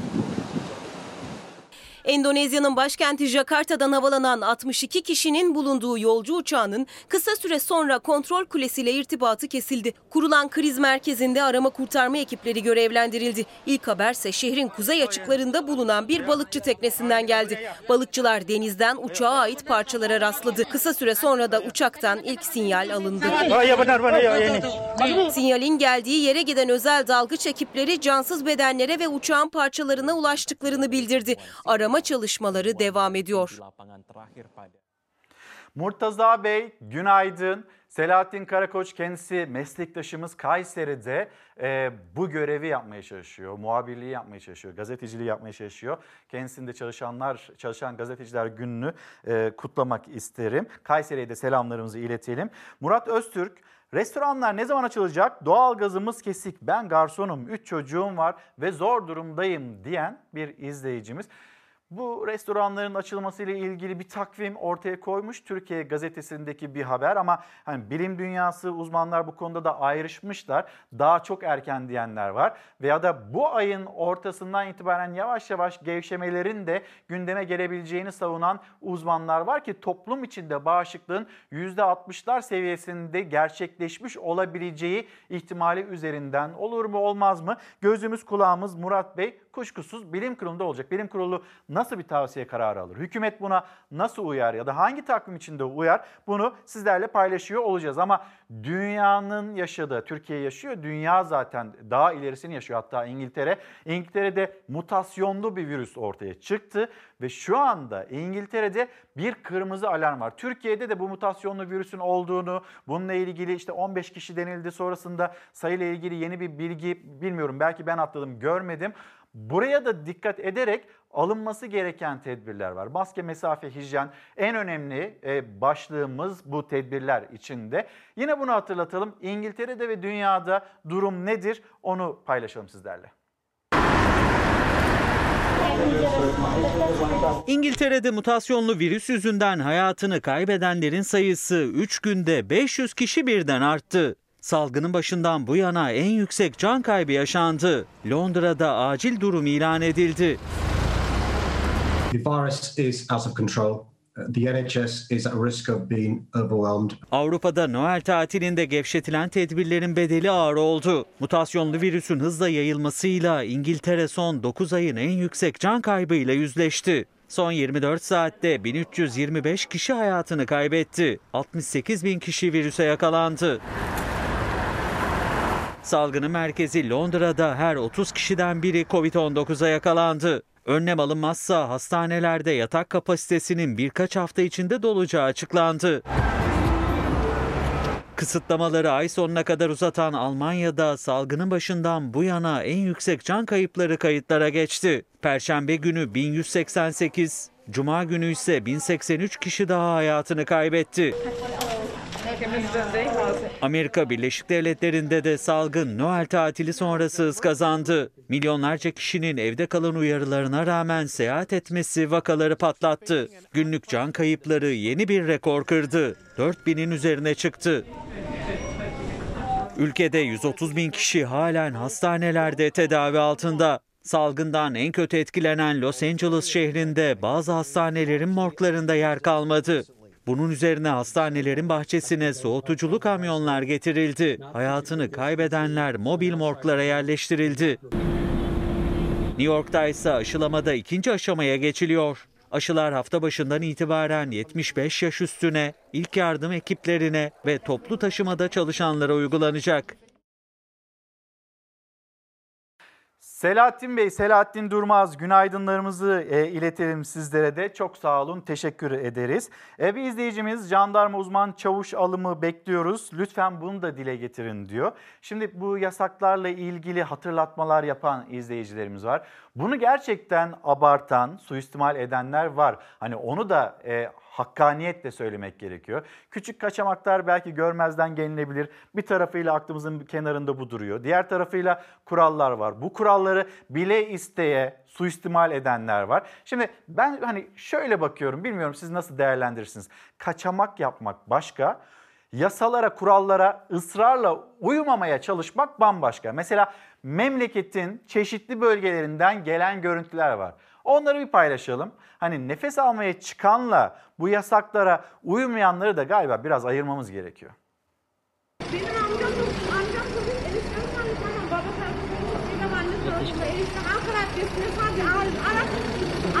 Endonezya'nın başkenti Jakarta'dan havalanan 62 kişinin bulunduğu yolcu uçağının kısa süre sonra kontrol kulesiyle irtibatı kesildi. Kurulan kriz merkezinde arama kurtarma ekipleri görevlendirildi. İlk haberse şehrin kuzey açıklarında bulunan bir balıkçı teknesinden geldi. Balıkçılar denizden uçağa ait parçalara rastladı. Kısa süre sonra da uçaktan ilk sinyal alındı. Sinyalin geldiği yere giden özel dalgıç ekipleri cansız bedenlere ve uçağın parçalarına ulaştıklarını bildirdi. Arama çalışmaları devam ediyor. Murtaza Bey günaydın. Selahattin Karakoç kendisi meslektaşımız Kayseri'de e, bu görevi yapmaya çalışıyor. Muhabirliği yapmaya çalışıyor. Gazeteciliği yapmaya çalışıyor. Kendisinde çalışanlar, çalışan gazeteciler gününü e, kutlamak isterim. Kayseri'ye de selamlarımızı iletelim. Murat Öztürk Restoranlar ne zaman açılacak? Doğalgazımız kesik. Ben garsonum, 3 çocuğum var ve zor durumdayım diyen bir izleyicimiz. Bu restoranların açılmasıyla ilgili bir takvim ortaya koymuş Türkiye gazetesindeki bir haber ama hani bilim dünyası uzmanlar bu konuda da ayrışmışlar. Daha çok erken diyenler var veya da bu ayın ortasından itibaren yavaş yavaş gevşemelerin de gündeme gelebileceğini savunan uzmanlar var ki toplum içinde bağışıklığın %60'lar seviyesinde gerçekleşmiş olabileceği ihtimali üzerinden olur mu olmaz mı? Gözümüz kulağımız Murat Bey kuşkusuz bilim kurulunda olacak. Bilim kurulu nasıl bir tavsiye kararı alır? Hükümet buna nasıl uyar ya da hangi takvim içinde uyar? Bunu sizlerle paylaşıyor olacağız. Ama dünyanın yaşadığı, Türkiye yaşıyor, dünya zaten daha ilerisini yaşıyor. Hatta İngiltere. İngiltere'de mutasyonlu bir virüs ortaya çıktı ve şu anda İngiltere'de bir kırmızı alarm var. Türkiye'de de bu mutasyonlu virüsün olduğunu, bununla ilgili işte 15 kişi denildi sonrasında sayıyla ilgili yeni bir bilgi bilmiyorum belki ben atladım görmedim. Buraya da dikkat ederek alınması gereken tedbirler var. Maske, mesafe, hijyen en önemli e, başlığımız bu tedbirler içinde. Yine bunu hatırlatalım. İngiltere'de ve dünyada durum nedir onu paylaşalım sizlerle. İngiltere'de mutasyonlu virüs yüzünden hayatını kaybedenlerin sayısı 3 günde 500 kişi birden arttı. Salgının başından bu yana en yüksek can kaybı yaşandı. Londra'da acil durum ilan edildi. The virus is out of control. The NHS is at risk of being overwhelmed. Avrupa'da Noel tatilinde gevşetilen tedbirlerin bedeli ağır oldu. Mutasyonlu virüsün hızla yayılmasıyla İngiltere son 9 ayın en yüksek can kaybıyla yüzleşti. Son 24 saatte 1325 kişi hayatını kaybetti. 68 bin kişi virüse yakalandı. Salgının merkezi Londra'da her 30 kişiden biri Covid-19'a yakalandı. Önlem alınmazsa hastanelerde yatak kapasitesinin birkaç hafta içinde dolacağı açıklandı. Kısıtlamaları ay sonuna kadar uzatan Almanya'da salgının başından bu yana en yüksek can kayıpları kayıtlara geçti. Perşembe günü 1188, Cuma günü ise 1083 kişi daha hayatını kaybetti. Amerika Birleşik Devletleri'nde de salgın Noel tatili sonrası hız kazandı. Milyonlarca kişinin evde kalan uyarılarına rağmen seyahat etmesi vakaları patlattı. Günlük can kayıpları yeni bir rekor kırdı. 4000'in üzerine çıktı. Ülkede 130 bin kişi halen hastanelerde tedavi altında. Salgından en kötü etkilenen Los Angeles şehrinde bazı hastanelerin morglarında yer kalmadı. Bunun üzerine hastanelerin bahçesine soğutuculu kamyonlar getirildi. Hayatını kaybedenler mobil morglara yerleştirildi. New York'ta ise aşılamada ikinci aşamaya geçiliyor. Aşılar hafta başından itibaren 75 yaş üstüne, ilk yardım ekiplerine ve toplu taşımada çalışanlara uygulanacak. Selahattin Bey, Selahattin Durmaz günaydınlarımızı e, iletelim sizlere de. Çok sağ olun, teşekkür ederiz. E, bir izleyicimiz jandarma uzman çavuş alımı bekliyoruz. Lütfen bunu da dile getirin diyor. Şimdi bu yasaklarla ilgili hatırlatmalar yapan izleyicilerimiz var. Bunu gerçekten abartan, suistimal edenler var. Hani onu da e, hakkaniyetle söylemek gerekiyor. Küçük kaçamaklar belki görmezden gelinebilir. Bir tarafıyla aklımızın kenarında bu duruyor. Diğer tarafıyla kurallar var. Bu kuralları bile isteye suistimal edenler var. Şimdi ben hani şöyle bakıyorum. Bilmiyorum siz nasıl değerlendirirsiniz. Kaçamak yapmak başka. Yasalara, kurallara ısrarla uyumamaya çalışmak bambaşka. Mesela memleketin çeşitli bölgelerinden gelen görüntüler var. Onları bir paylaşalım. Hani nefes almaya çıkanla bu yasaklara uymayanları da galiba biraz ayırmamız gerekiyor. Benim amcam amcam kızın erişten sandı tamam baba tarafından dedem anne tarafından erişten Ankara Adliyesi'ne sadece araç,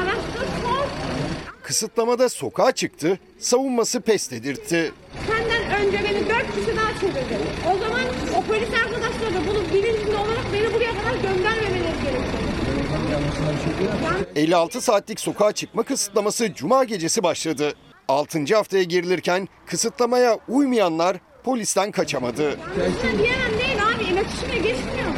araştır sor. Kısıtlamada sokağa çıktı, savunması pes dedirtti. Senden önce beni dört kişi daha çevirdi. O zaman o polis arkadaşlar da bunu bilincinde olarak beni buraya kadar göndermemeleri gerekiyor. 56 saatlik sokağa çıkma kısıtlaması cuma gecesi başladı. 6. haftaya girilirken kısıtlamaya uymayanlar polisten kaçamadı. Polise diyemem değil abi iletişime geçmiyor.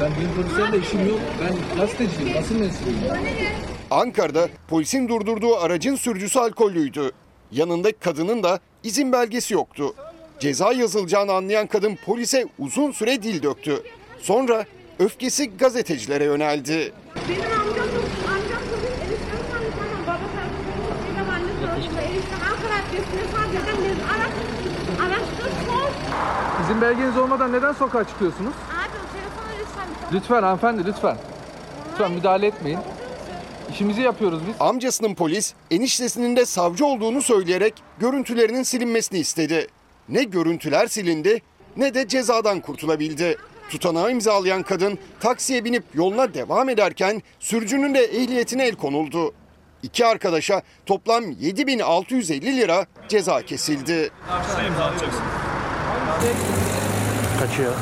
Ben bir polislerle işim yok. Ben gazeteciyim, basın mensubuyum. Ankara'da polisin durdurduğu aracın sürücüsü alkollüydü. Yanındaki kadının da izin belgesi yoktu. Ceza yazılacağını anlayan kadın polise uzun süre dil döktü. Sonra öfkesi gazetecilere yöneldi. Benim tamam baba dedem Ankara sadece araştır sor. İzin belgeniz olmadan neden sokağa çıkıyorsunuz? Abi o telefonu lütfen. Lütfen hanımefendi lütfen. Lütfen müdahale etmeyin. İşimizi yapıyoruz biz. Amcasının polis eniştesinin de savcı olduğunu söyleyerek görüntülerinin silinmesini istedi. Ne görüntüler silindi ne de cezadan kurtulabildi. Tutanağı imzalayan kadın taksiye binip yoluna devam ederken sürücünün de ehliyetine el konuldu. İki arkadaşa toplam 7650 lira ceza kesildi. Kaçıyor.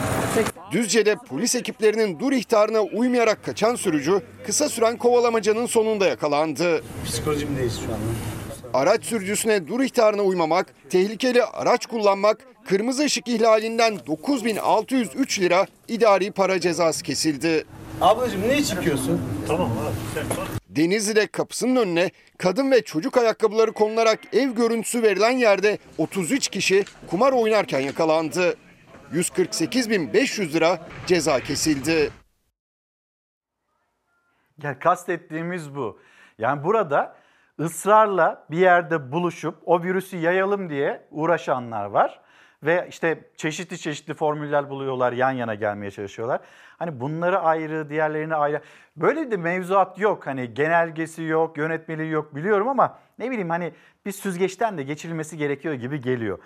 Düzce'de polis ekiplerinin dur ihtarına uymayarak kaçan sürücü kısa süren kovalamacanın sonunda yakalandı. Psikolojimdeyiz şu anda. Araç sürücüsüne dur ihtarına uymamak, tehlikeli araç kullanmak, kırmızı ışık ihlalinden 9603 lira idari para cezası kesildi. Ablacığım ne çıkıyorsun? Tamam abi. Denizli'de kapısının önüne kadın ve çocuk ayakkabıları konularak ev görüntüsü verilen yerde 33 kişi kumar oynarken yakalandı. 148.500 lira ceza kesildi. Yani kastettiğimiz bu. Yani burada ısrarla bir yerde buluşup o virüsü yayalım diye uğraşanlar var. Ve işte çeşitli çeşitli formüller buluyorlar, yan yana gelmeye çalışıyorlar. Hani bunları ayrı, diğerlerini ayrı. Böyle de mevzuat yok. Hani genelgesi yok, yönetmeliği yok biliyorum ama ne bileyim hani bir süzgeçten de geçirilmesi gerekiyor gibi geliyor.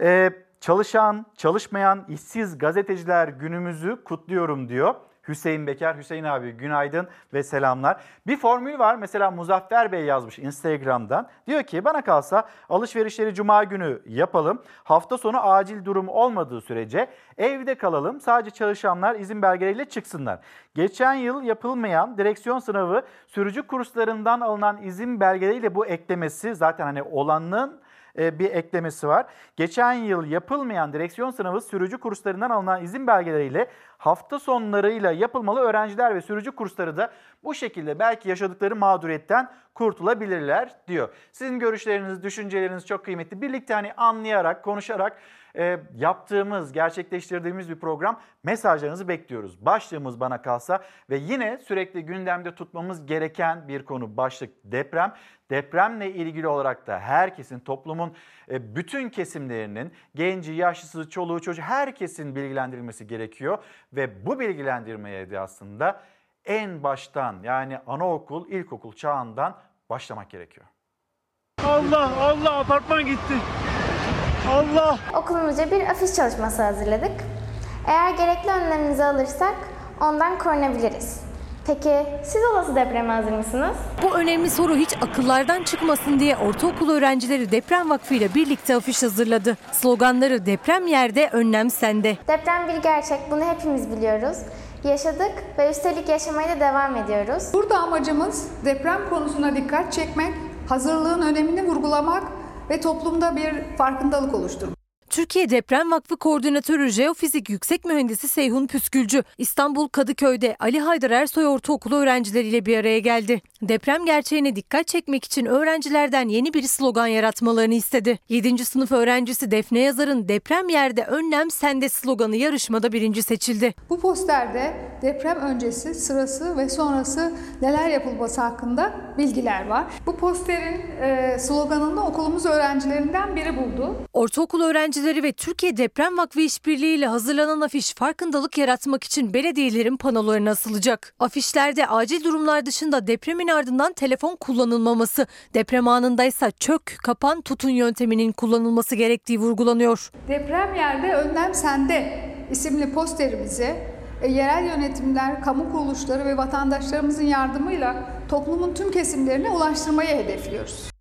Ee, çalışan, çalışmayan, işsiz gazeteciler günümüzü kutluyorum diyor. Hüseyin Beker, Hüseyin abi günaydın ve selamlar. Bir formül var mesela Muzaffer Bey yazmış Instagram'dan. Diyor ki bana kalsa alışverişleri cuma günü yapalım. Hafta sonu acil durum olmadığı sürece evde kalalım. Sadece çalışanlar izin belgeleriyle çıksınlar. Geçen yıl yapılmayan direksiyon sınavı sürücü kurslarından alınan izin belgeleriyle bu eklemesi zaten hani olanın bir eklemesi var. Geçen yıl yapılmayan direksiyon sınavı sürücü kurslarından alınan izin belgeleriyle hafta sonlarıyla yapılmalı öğrenciler ve sürücü kursları da bu şekilde belki yaşadıkları mağduriyetten kurtulabilirler diyor. Sizin görüşleriniz, düşünceleriniz çok kıymetli. Birlikte hani anlayarak, konuşarak e, yaptığımız, gerçekleştirdiğimiz bir program mesajlarınızı bekliyoruz. Başlığımız bana kalsa ve yine sürekli gündemde tutmamız gereken bir konu başlık deprem. Depremle ilgili olarak da herkesin, toplumun e, bütün kesimlerinin, genci, yaşlısı, çoluğu, çocuğu herkesin bilgilendirilmesi gerekiyor. Ve bu bilgilendirmeye de aslında en baştan yani anaokul, ilkokul çağından başlamak gerekiyor. Allah Allah apartman gitti. Allah. Okulumuzca bir afiş çalışması hazırladık. Eğer gerekli önlemimizi alırsak ondan korunabiliriz. Peki siz olası depreme hazır mısınız? Bu önemli soru hiç akıllardan çıkmasın diye ortaokul öğrencileri Deprem Vakfı ile birlikte afiş hazırladı. Sloganları deprem yerde, önlem sende. Deprem bir gerçek, bunu hepimiz biliyoruz. Yaşadık ve üstelik yaşamaya da devam ediyoruz. Burada amacımız deprem konusuna dikkat çekmek, hazırlığın önemini vurgulamak ve toplumda bir farkındalık oluşturmak. Türkiye Deprem Vakfı Koordinatörü Jeofizik Yüksek Mühendisi Seyhun Püskülcü, İstanbul Kadıköy'de Ali Haydar Ersoy Ortaokulu öğrencileriyle bir araya geldi. Deprem gerçeğine dikkat çekmek için öğrencilerden yeni bir slogan yaratmalarını istedi. 7. sınıf öğrencisi Defne Yazar'ın deprem yerde önlem sende sloganı yarışmada birinci seçildi. Bu posterde deprem öncesi, sırası ve sonrası neler yapılması hakkında bilgiler var. Bu posterin e, sloganını okulumuz öğrencilerinden biri buldu. Ortaokul öğrencileri ve Türkiye Deprem Vakfı işbirliğiyle hazırlanan afiş farkındalık yaratmak için belediyelerin panolarına asılacak. Afişlerde acil durumlar dışında depremin ardından telefon kullanılmaması, deprem anındaysa çök, kapan, tutun yönteminin kullanılması gerektiği vurgulanıyor. Deprem yerde önlem sende isimli posterimizi e, yerel yönetimler, kamu kuruluşları ve vatandaşlarımızın yardımıyla toplumun tüm kesimlerine ulaştırmayı hedefliyoruz.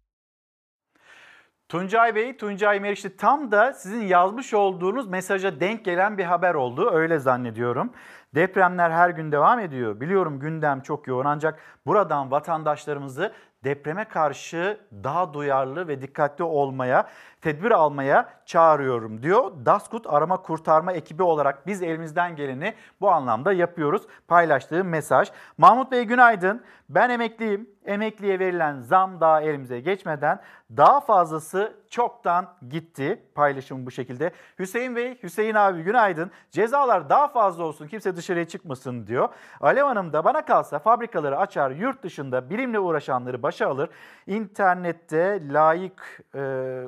Tuncay Bey, Tuncay Meriçli tam da sizin yazmış olduğunuz mesaja denk gelen bir haber oldu. Öyle zannediyorum. Depremler her gün devam ediyor. Biliyorum gündem çok yoğun ancak buradan vatandaşlarımızı depreme karşı daha duyarlı ve dikkatli olmaya, tedbir almaya çağırıyorum diyor. Daskut Arama Kurtarma ekibi olarak biz elimizden geleni bu anlamda yapıyoruz. Paylaştığı mesaj. Mahmut Bey günaydın. Ben emekliyim. Emekliye verilen zam daha elimize geçmeden daha fazlası çoktan gitti. Paylaşım bu şekilde. Hüseyin Bey, Hüseyin abi günaydın. Cezalar daha fazla olsun kimse dışarıya çıkmasın diyor. Alev Hanım da bana kalsa fabrikaları açar yurt dışında bilimle uğraşanları başa alır. İnternette layık e,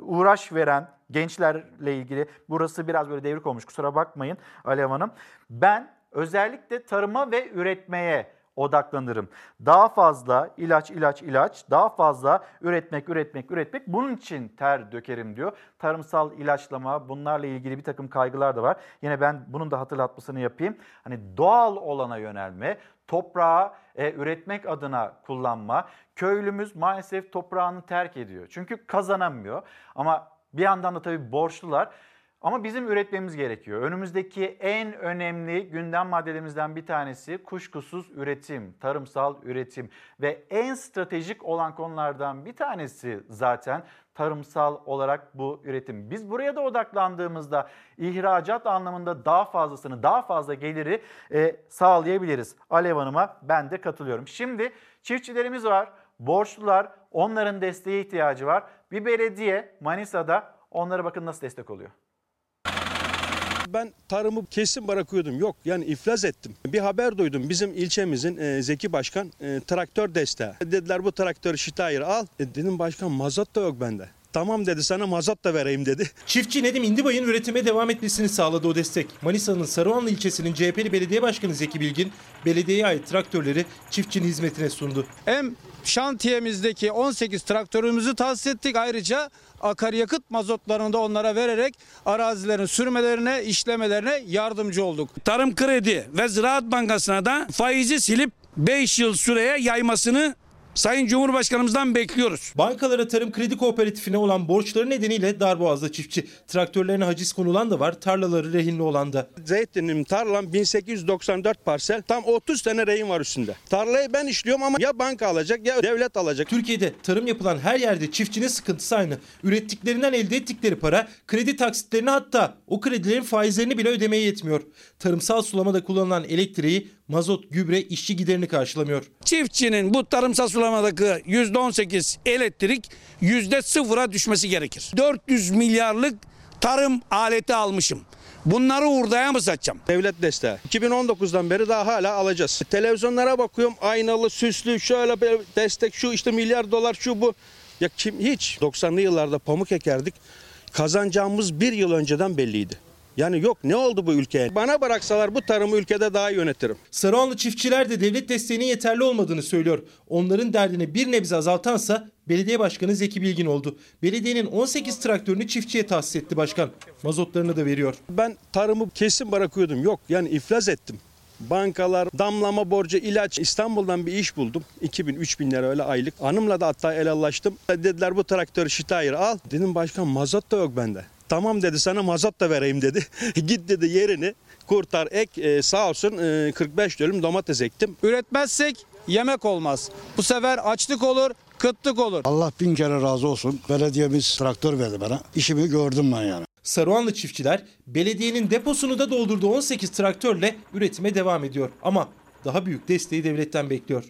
uğraş veren gençlerle ilgili burası biraz böyle devrik olmuş kusura bakmayın Alev Hanım. Ben özellikle tarıma ve üretmeye odaklanırım. Daha fazla ilaç, ilaç, ilaç, daha fazla üretmek, üretmek, üretmek. Bunun için ter dökerim diyor. Tarımsal ilaçlama, bunlarla ilgili bir takım kaygılar da var. Yine ben bunun da hatırlatmasını yapayım. Hani doğal olana yönelme, toprağı e, üretmek adına kullanma. Köylümüz maalesef toprağını terk ediyor. Çünkü kazanamıyor. Ama bir yandan da tabii borçlular. Ama bizim üretmemiz gerekiyor. Önümüzdeki en önemli gündem maddelerimizden bir tanesi kuşkusuz üretim, tarımsal üretim ve en stratejik olan konulardan bir tanesi zaten tarımsal olarak bu üretim. Biz buraya da odaklandığımızda ihracat anlamında daha fazlasını, daha fazla geliri e, sağlayabiliriz. Alev Hanım'a ben de katılıyorum. Şimdi çiftçilerimiz var, borçlular, onların desteğe ihtiyacı var. Bir belediye Manisa'da onlara bakın nasıl destek oluyor. Ben tarımı kesin bırakıyordum. Yok yani iflas ettim. Bir haber duydum. Bizim ilçemizin e, Zeki Başkan e, traktör desteği. Dediler bu traktörü Steyr al. E, dedim başkan mazot da yok bende. Tamam dedi sana mazot da vereyim dedi. Çiftçi Nedim İndibay'ın üretime devam etmesini sağladı o destek. Manisa'nın Saruhanlı ilçesinin CHP'li belediye başkanı Zeki Bilgin belediyeye ait traktörleri çiftçinin hizmetine sundu. Hem şantiyemizdeki 18 traktörümüzü tahsis ettik. Ayrıca akaryakıt mazotlarını da onlara vererek arazilerin sürmelerine, işlemelerine yardımcı olduk. Tarım Kredi ve Ziraat Bankası'na da faizi silip 5 yıl süreye yaymasını Sayın Cumhurbaşkanımızdan bekliyoruz. Bankalara tarım kredi kooperatifine olan borçları nedeniyle darboğazda çiftçi. Traktörlerine haciz konulan da var, tarlaları rehinli olan da. Zeytinim tarlam 1894 parsel. Tam 30 tane rehin var üstünde. Tarlayı ben işliyorum ama ya banka alacak ya devlet alacak. Türkiye'de tarım yapılan her yerde çiftçinin sıkıntısı aynı. Ürettiklerinden elde ettikleri para kredi taksitlerini hatta o kredilerin faizlerini bile ödemeye yetmiyor. Tarımsal sulamada kullanılan elektriği, mazot, gübre, işçi giderini karşılamıyor. Çiftçinin bu tarımsal sulamadaki %18 elektrik %0'a düşmesi gerekir. 400 milyarlık tarım aleti almışım. Bunları hurdaya mı satacağım? Devlet desteği. 2019'dan beri daha hala alacağız. Televizyonlara bakıyorum aynalı, süslü, şöyle bir destek, şu işte milyar dolar, şu bu. Ya kim hiç 90'lı yıllarda pamuk ekerdik. Kazanacağımız bir yıl önceden belliydi. Yani yok ne oldu bu ülkeye? Bana bıraksalar bu tarımı ülkede daha iyi yönetirim. Saruhanlı çiftçiler de devlet desteğinin yeterli olmadığını söylüyor. Onların derdini bir nebze azaltansa belediye başkanı Zeki Bilgin oldu. Belediyenin 18 traktörünü çiftçiye tahsis etti başkan. Mazotlarını da veriyor. Ben tarımı kesin bırakıyordum. Yok yani iflas ettim. Bankalar, damlama borcu, ilaç. İstanbul'dan bir iş buldum. 2000-3000 lira öyle aylık. Hanımla da hatta el anlaştım. Dediler bu traktörü Steyr al. Dedim başkan mazot da yok bende. Tamam dedi sana mazot da vereyim dedi. [LAUGHS] Git dedi yerini kurtar ek e, sağ olsun e, 45 dönüm domates ektim. Üretmezsek yemek olmaz. Bu sefer açlık olur, kıtlık olur. Allah bin kere razı olsun. Belediyemiz traktör verdi bana. İşimi gördüm ben yani. Saruhanlı çiftçiler belediyenin deposunu da doldurduğu 18 traktörle üretime devam ediyor. Ama daha büyük desteği devletten bekliyor.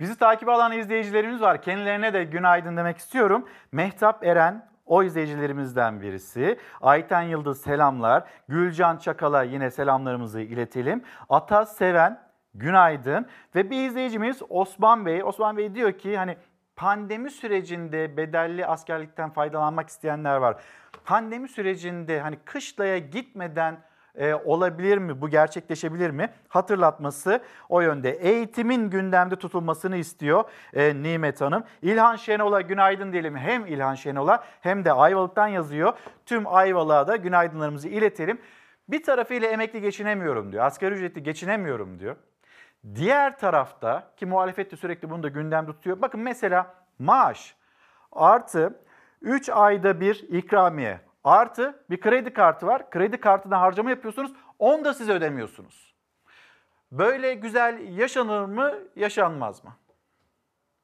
Bizi takip alan izleyicilerimiz var. Kendilerine de günaydın demek istiyorum. Mehtap Eren o izleyicilerimizden birisi. Ayten Yıldız selamlar. Gülcan Çakal'a yine selamlarımızı iletelim. Ata Seven günaydın. Ve bir izleyicimiz Osman Bey. Osman Bey diyor ki hani pandemi sürecinde bedelli askerlikten faydalanmak isteyenler var. Pandemi sürecinde hani kışlaya gitmeden e, olabilir mi? Bu gerçekleşebilir mi? Hatırlatması o yönde. Eğitimin gündemde tutulmasını istiyor e, Nimet Hanım. İlhan Şenol'a günaydın diyelim. Hem İlhan Şenol'a hem de Ayvalık'tan yazıyor. Tüm Ayvalık'a da günaydınlarımızı iletelim. Bir tarafıyla emekli geçinemiyorum diyor. Asgari ücretli geçinemiyorum diyor. Diğer tarafta ki muhalefet de sürekli bunu da gündemde tutuyor. Bakın mesela maaş artı 3 ayda bir ikramiye artı bir kredi kartı var. Kredi kartına harcama yapıyorsunuz. Onu da siz ödemiyorsunuz. Böyle güzel yaşanır mı, yaşanmaz mı?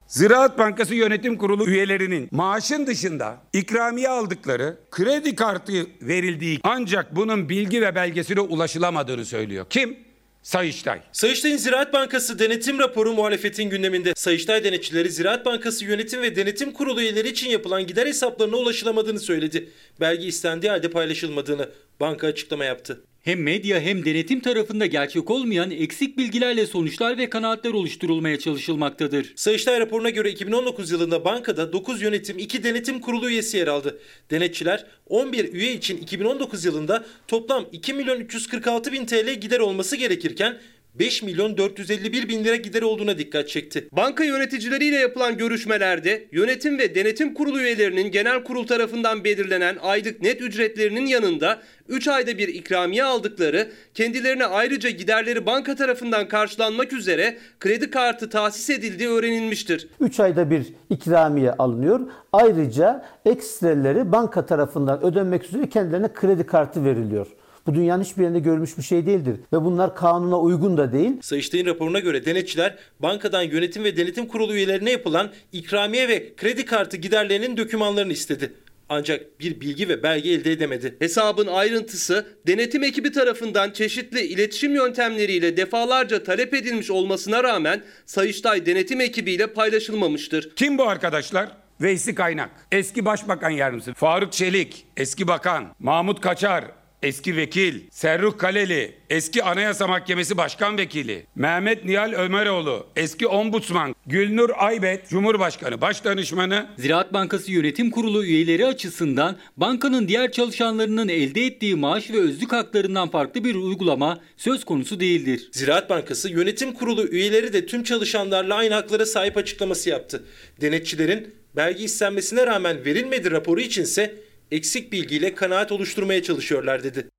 Ziraat Bankası Yönetim Kurulu üyelerinin maaşın dışında ikramiye aldıkları, kredi kartı verildiği ancak bunun bilgi ve belgesine ulaşılamadığını söylüyor. Kim? Sayıştay. Sayıştay'ın Ziraat Bankası denetim raporu muhalefetin gündeminde. Sayıştay denetçileri Ziraat Bankası Yönetim ve Denetim Kurulu üyeleri için yapılan gider hesaplarına ulaşılamadığını söyledi. Belge istendiği halde paylaşılmadığını banka açıklama yaptı. Hem medya hem denetim tarafında gerçek olmayan eksik bilgilerle sonuçlar ve kanaatler oluşturulmaya çalışılmaktadır. Sayıştay raporuna göre 2019 yılında bankada 9 yönetim 2 denetim kurulu üyesi yer aldı. Denetçiler 11 üye için 2019 yılında toplam 2 milyon 346 bin TL gider olması gerekirken 5 milyon 451 bin lira gider olduğuna dikkat çekti. Banka yöneticileriyle yapılan görüşmelerde yönetim ve denetim kurulu üyelerinin genel kurul tarafından belirlenen aylık net ücretlerinin yanında 3 ayda bir ikramiye aldıkları, kendilerine ayrıca giderleri banka tarafından karşılanmak üzere kredi kartı tahsis edildiği öğrenilmiştir. 3 ayda bir ikramiye alınıyor. Ayrıca ekstreleri banka tarafından ödenmek üzere kendilerine kredi kartı veriliyor. Bu dünyanın hiçbir yerinde görülmüş bir şey değildir ve bunlar kanuna uygun da değil. Sayıştay'ın raporuna göre denetçiler bankadan yönetim ve denetim kurulu üyelerine yapılan ikramiye ve kredi kartı giderlerinin dokümanlarını istedi. Ancak bir bilgi ve belge elde edemedi. Hesabın ayrıntısı denetim ekibi tarafından çeşitli iletişim yöntemleriyle defalarca talep edilmiş olmasına rağmen Sayıştay denetim ekibiyle paylaşılmamıştır. Kim bu arkadaşlar? Veysi Kaynak, eski Başbakan Yardımcısı, Faruk Çelik, eski Bakan, Mahmut Kaçar, eski vekil, Serruk Kaleli, eski Anayasa Mahkemesi Başkan Vekili, Mehmet Nihal Ömeroğlu, eski Ombudsman, Gülnur Aybet, Cumhurbaşkanı Başdanışmanı, Ziraat Bankası Yönetim Kurulu üyeleri açısından bankanın diğer çalışanlarının elde ettiği maaş ve özlük haklarından farklı bir uygulama söz konusu değildir. Ziraat Bankası Yönetim Kurulu üyeleri de tüm çalışanlarla aynı haklara sahip açıklaması yaptı. Denetçilerin belge istenmesine rağmen verilmedi raporu içinse eksik bilgiyle kanaat oluşturmaya çalışıyorlar dedi.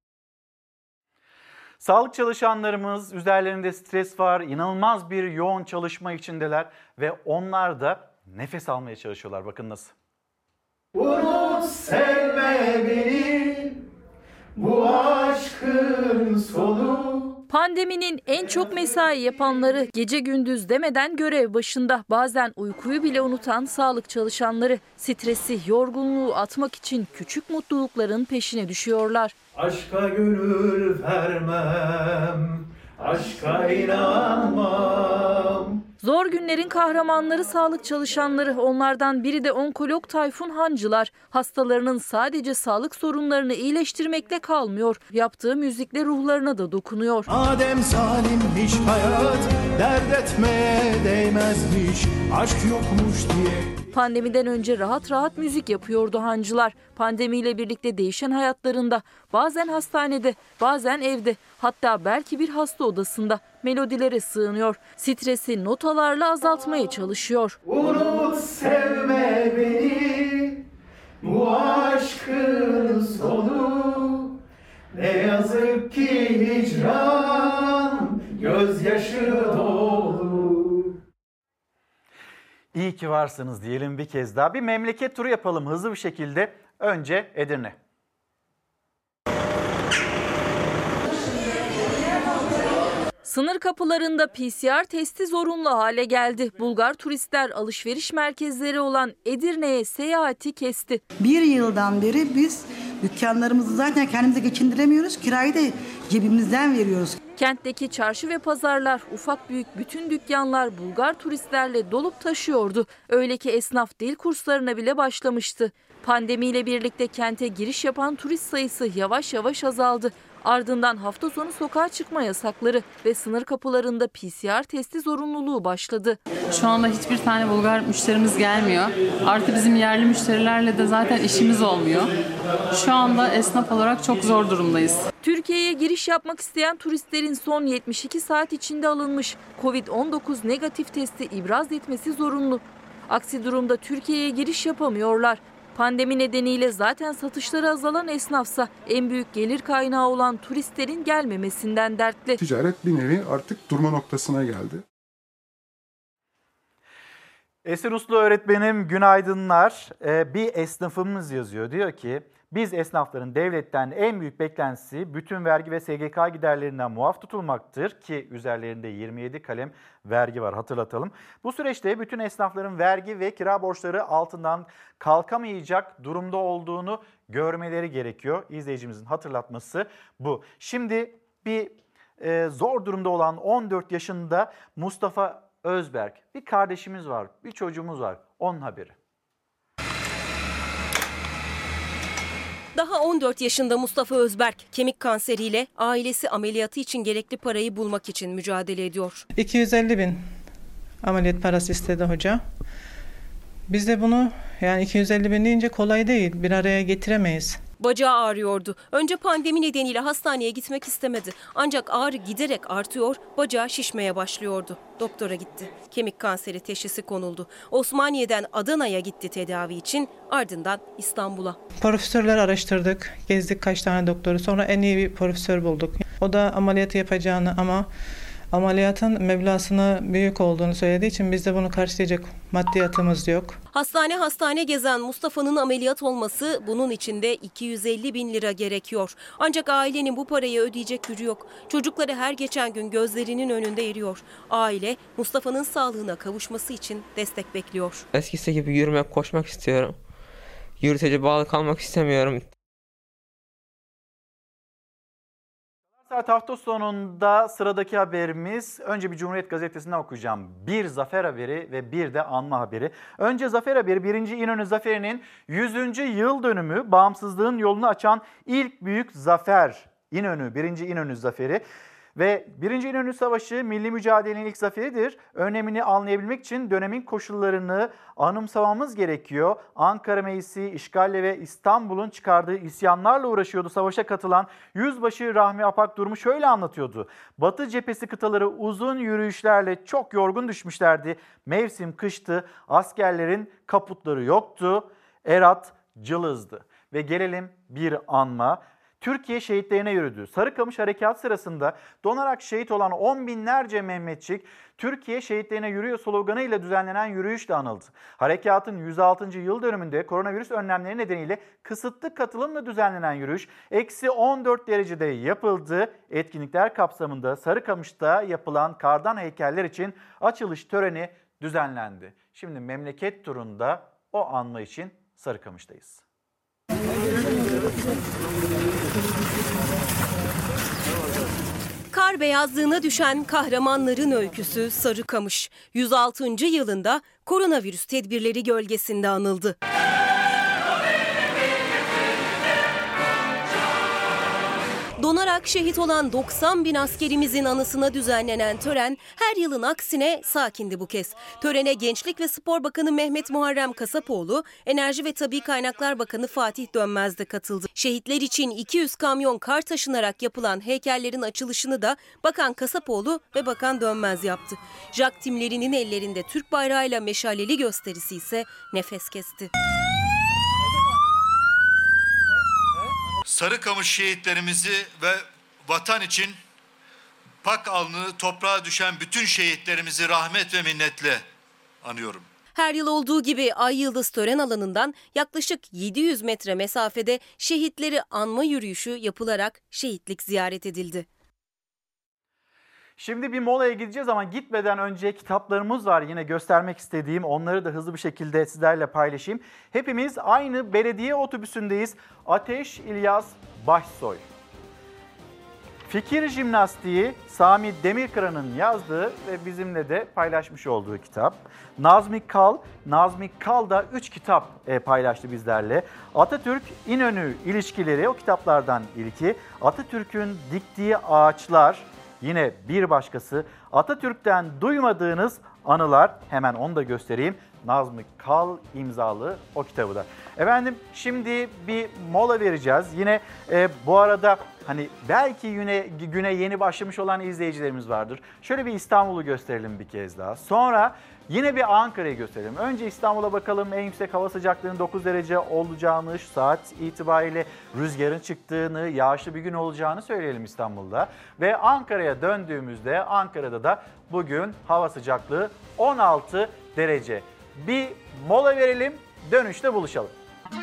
Sağlık çalışanlarımız üzerlerinde stres var, inanılmaz bir yoğun çalışma içindeler ve onlar da nefes almaya çalışıyorlar. Bakın nasıl. Unut sevme beni bu aşkın sonu Pandeminin en çok mesai yapanları gece gündüz demeden görev başında bazen uykuyu bile unutan sağlık çalışanları stresi, yorgunluğu atmak için küçük mutlulukların peşine düşüyorlar. Aşka gönül vermem, aşka inanmam. Zor günlerin kahramanları sağlık çalışanları. Onlardan biri de onkolog Tayfun Hancılar. Hastalarının sadece sağlık sorunlarını iyileştirmekle kalmıyor. Yaptığı müzikle ruhlarına da dokunuyor. Adem zalimmiş hayat, dert etmeye değmezmiş, aşk yokmuş diye. Pandemiden önce rahat rahat müzik yapıyordu hancılar. Pandemiyle birlikte değişen hayatlarında bazen hastanede, bazen evde, hatta belki bir hasta odasında melodilere sığınıyor. Stresi notalarla azaltmaya çalışıyor. Unut sevme beni, bu aşkın sonu. Ne yazık ki hicran, gözyaşı dolu. İyi ki varsınız diyelim bir kez daha. Bir memleket turu yapalım hızlı bir şekilde. Önce Edirne. Sınır kapılarında PCR testi zorunlu hale geldi. Bulgar turistler alışveriş merkezleri olan Edirne'ye seyahati kesti. Bir yıldan beri biz dükkanlarımızı zaten kendimize geçindiremiyoruz. Kirayı da cebimizden veriyoruz. Kentteki çarşı ve pazarlar, ufak büyük bütün dükkanlar Bulgar turistlerle dolup taşıyordu. Öyle ki esnaf dil kurslarına bile başlamıştı. Pandemiyle birlikte kente giriş yapan turist sayısı yavaş yavaş azaldı. Ardından hafta sonu sokağa çıkma yasakları ve sınır kapılarında PCR testi zorunluluğu başladı. Şu anda hiçbir tane Bulgar müşterimiz gelmiyor. Artı bizim yerli müşterilerle de zaten işimiz olmuyor. Şu anda esnaf olarak çok zor durumdayız. Türkiye'ye giriş yapmak isteyen turistlerin son 72 saat içinde alınmış COVID-19 negatif testi ibraz etmesi zorunlu. Aksi durumda Türkiye'ye giriş yapamıyorlar. Pandemi nedeniyle zaten satışları azalan esnafsa en büyük gelir kaynağı olan turistlerin gelmemesinden dertli. Ticaret bir nevi artık durma noktasına geldi. Esin Uslu öğretmenim günaydınlar. Ee, bir esnafımız yazıyor. Diyor ki biz esnafların devletten en büyük beklentisi bütün vergi ve SGK giderlerinden muaf tutulmaktır ki üzerlerinde 27 kalem vergi var hatırlatalım. Bu süreçte bütün esnafların vergi ve kira borçları altından kalkamayacak durumda olduğunu görmeleri gerekiyor. İzleyicimizin hatırlatması bu. Şimdi bir e, zor durumda olan 14 yaşında Mustafa Özberk bir kardeşimiz var, bir çocuğumuz var. Onun haberi. Daha 14 yaşında Mustafa Özberk kemik kanseriyle ailesi ameliyatı için gerekli parayı bulmak için mücadele ediyor. 250 bin ameliyat parası istedi hoca. Biz de bunu yani 250 bin deyince kolay değil bir araya getiremeyiz. Bacağı ağrıyordu. Önce pandemi nedeniyle hastaneye gitmek istemedi. Ancak ağrı giderek artıyor, bacağı şişmeye başlıyordu. Doktora gitti. Kemik kanseri teşhisi konuldu. Osmaniye'den Adana'ya gitti tedavi için, ardından İstanbul'a. Profesörler araştırdık, gezdik kaç tane doktoru. Sonra en iyi bir profesör bulduk. O da ameliyat yapacağını ama ameliyatın meblasını büyük olduğunu söylediği için bizde bunu karşılayacak maddiyatımız yok. Hastane hastane gezen Mustafa'nın ameliyat olması bunun için de 250 bin lira gerekiyor. Ancak ailenin bu parayı ödeyecek gücü yok. Çocukları her geçen gün gözlerinin önünde eriyor. Aile Mustafa'nın sağlığına kavuşması için destek bekliyor. Eskisi gibi yürümek, koşmak istiyorum. Yürütece bağlı kalmak istemiyorum. Saat hafta sonunda sıradaki haberimiz önce bir Cumhuriyet Gazetesi'nden okuyacağım. Bir zafer haberi ve bir de anma haberi. Önce zafer haberi 1. İnönü Zaferi'nin 100. yıl dönümü bağımsızlığın yolunu açan ilk büyük zafer. İnönü 1. İnönü Zaferi. Ve 1. İnönü Savaşı milli mücadelenin ilk zaferidir. Önemini anlayabilmek için dönemin koşullarını anımsamamız gerekiyor. Ankara Meclisi işgalle ve İstanbul'un çıkardığı isyanlarla uğraşıyordu. Savaşa katılan Yüzbaşı Rahmi Apak durumu şöyle anlatıyordu. Batı cephesi kıtaları uzun yürüyüşlerle çok yorgun düşmüşlerdi. Mevsim kıştı, askerlerin kaputları yoktu. Erat cılızdı. Ve gelelim bir anma. Türkiye şehitlerine yürüdü. Sarıkamış Harekat sırasında donarak şehit olan on binlerce Mehmetçik Türkiye şehitlerine yürüyor sloganıyla düzenlenen yürüyüşle anıldı. Harekatın 106. yıl dönümünde koronavirüs önlemleri nedeniyle kısıtlı katılımla düzenlenen yürüyüş eksi 14 derecede yapıldı. Etkinlikler kapsamında Sarıkamış'ta yapılan kardan heykeller için açılış töreni düzenlendi. Şimdi memleket turunda o anma için Sarıkamış'tayız. Kar beyazlığına düşen kahramanların öyküsü Sarıkamış. 106. yılında koronavirüs tedbirleri gölgesinde anıldı. Donarak şehit olan 90 bin askerimizin anısına düzenlenen tören her yılın aksine sakindi bu kez. Törene Gençlik ve Spor Bakanı Mehmet Muharrem Kasapoğlu, Enerji ve Tabi Kaynaklar Bakanı Fatih Dönmez de katıldı. Şehitler için 200 kamyon kar taşınarak yapılan heykellerin açılışını da Bakan Kasapoğlu ve Bakan Dönmez yaptı. Jak timlerinin ellerinde Türk bayrağıyla meşaleli gösterisi ise nefes kesti. Sarıkamış şehitlerimizi ve vatan için pak alnı toprağa düşen bütün şehitlerimizi rahmet ve minnetle anıyorum. Her yıl olduğu gibi Ay Yıldız tören alanından yaklaşık 700 metre mesafede şehitleri anma yürüyüşü yapılarak şehitlik ziyaret edildi. Şimdi bir molaya gideceğiz ama gitmeden önce kitaplarımız var yine göstermek istediğim. Onları da hızlı bir şekilde sizlerle paylaşayım. Hepimiz aynı belediye otobüsündeyiz. Ateş İlyas Başsoy. Fikir Jimnastiği Sami Demirkıran'ın yazdığı ve bizimle de paylaşmış olduğu kitap. Nazmi Kal, Nazmi Kal da 3 kitap e, paylaştı bizlerle. Atatürk İnönü ilişkileri o kitaplardan ilki. Atatürk'ün diktiği ağaçlar yine bir başkası. Atatürk'ten duymadığınız anılar hemen onu da göstereyim. Nazmi Kal imzalı o kitabı da. Efendim şimdi bir mola vereceğiz. Yine e, bu arada hani belki güne, güne yeni başlamış olan izleyicilerimiz vardır. Şöyle bir İstanbul'u gösterelim bir kez daha. Sonra yine bir Ankara'yı gösterelim. Önce İstanbul'a bakalım en yüksek hava sıcaklığının 9 derece olacağını, şu saat itibariyle rüzgarın çıktığını, yağışlı bir gün olacağını söyleyelim İstanbul'da. Ve Ankara'ya döndüğümüzde Ankara'da da bugün hava sıcaklığı 16 derece. Bir mola verelim, dönüşte buluşalım.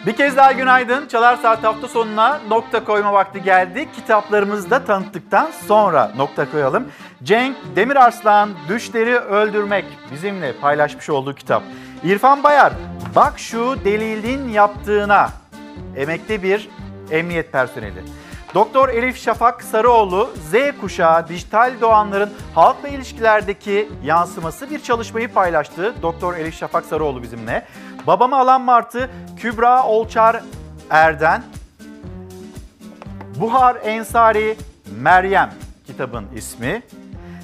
Bir kez daha günaydın. Çalar Saat hafta sonuna nokta koyma vakti geldi. Kitaplarımızı da tanıttıktan sonra nokta koyalım. Cenk Demirarslan Düşleri Öldürmek bizimle paylaşmış olduğu kitap. İrfan Bayar, bak şu delilin yaptığına. Emekli bir emniyet personeli. Doktor Elif Şafak Sarıoğlu, Z kuşağı dijital doğanların halkla ilişkilerdeki yansıması bir çalışmayı paylaştı. Doktor Elif Şafak Sarıoğlu bizimle. Babamı alan Martı Kübra Olçar Erden. Buhar Ensari Meryem kitabın ismi.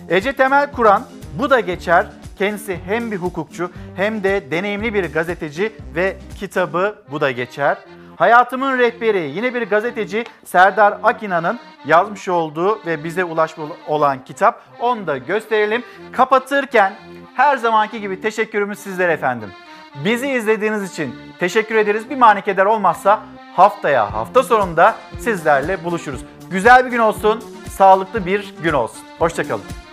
Ece Temel Kur'an bu da geçer. Kendisi hem bir hukukçu hem de deneyimli bir gazeteci ve kitabı bu da geçer. Hayatımın rehberi yine bir gazeteci Serdar Akina'nın yazmış olduğu ve bize ulaşmış olan kitap. Onu da gösterelim. Kapatırken her zamanki gibi teşekkürümüz sizlere efendim. Bizi izlediğiniz için teşekkür ederiz. Bir manikeder olmazsa haftaya hafta sonunda sizlerle buluşuruz. Güzel bir gün olsun, sağlıklı bir gün olsun. Hoşçakalın.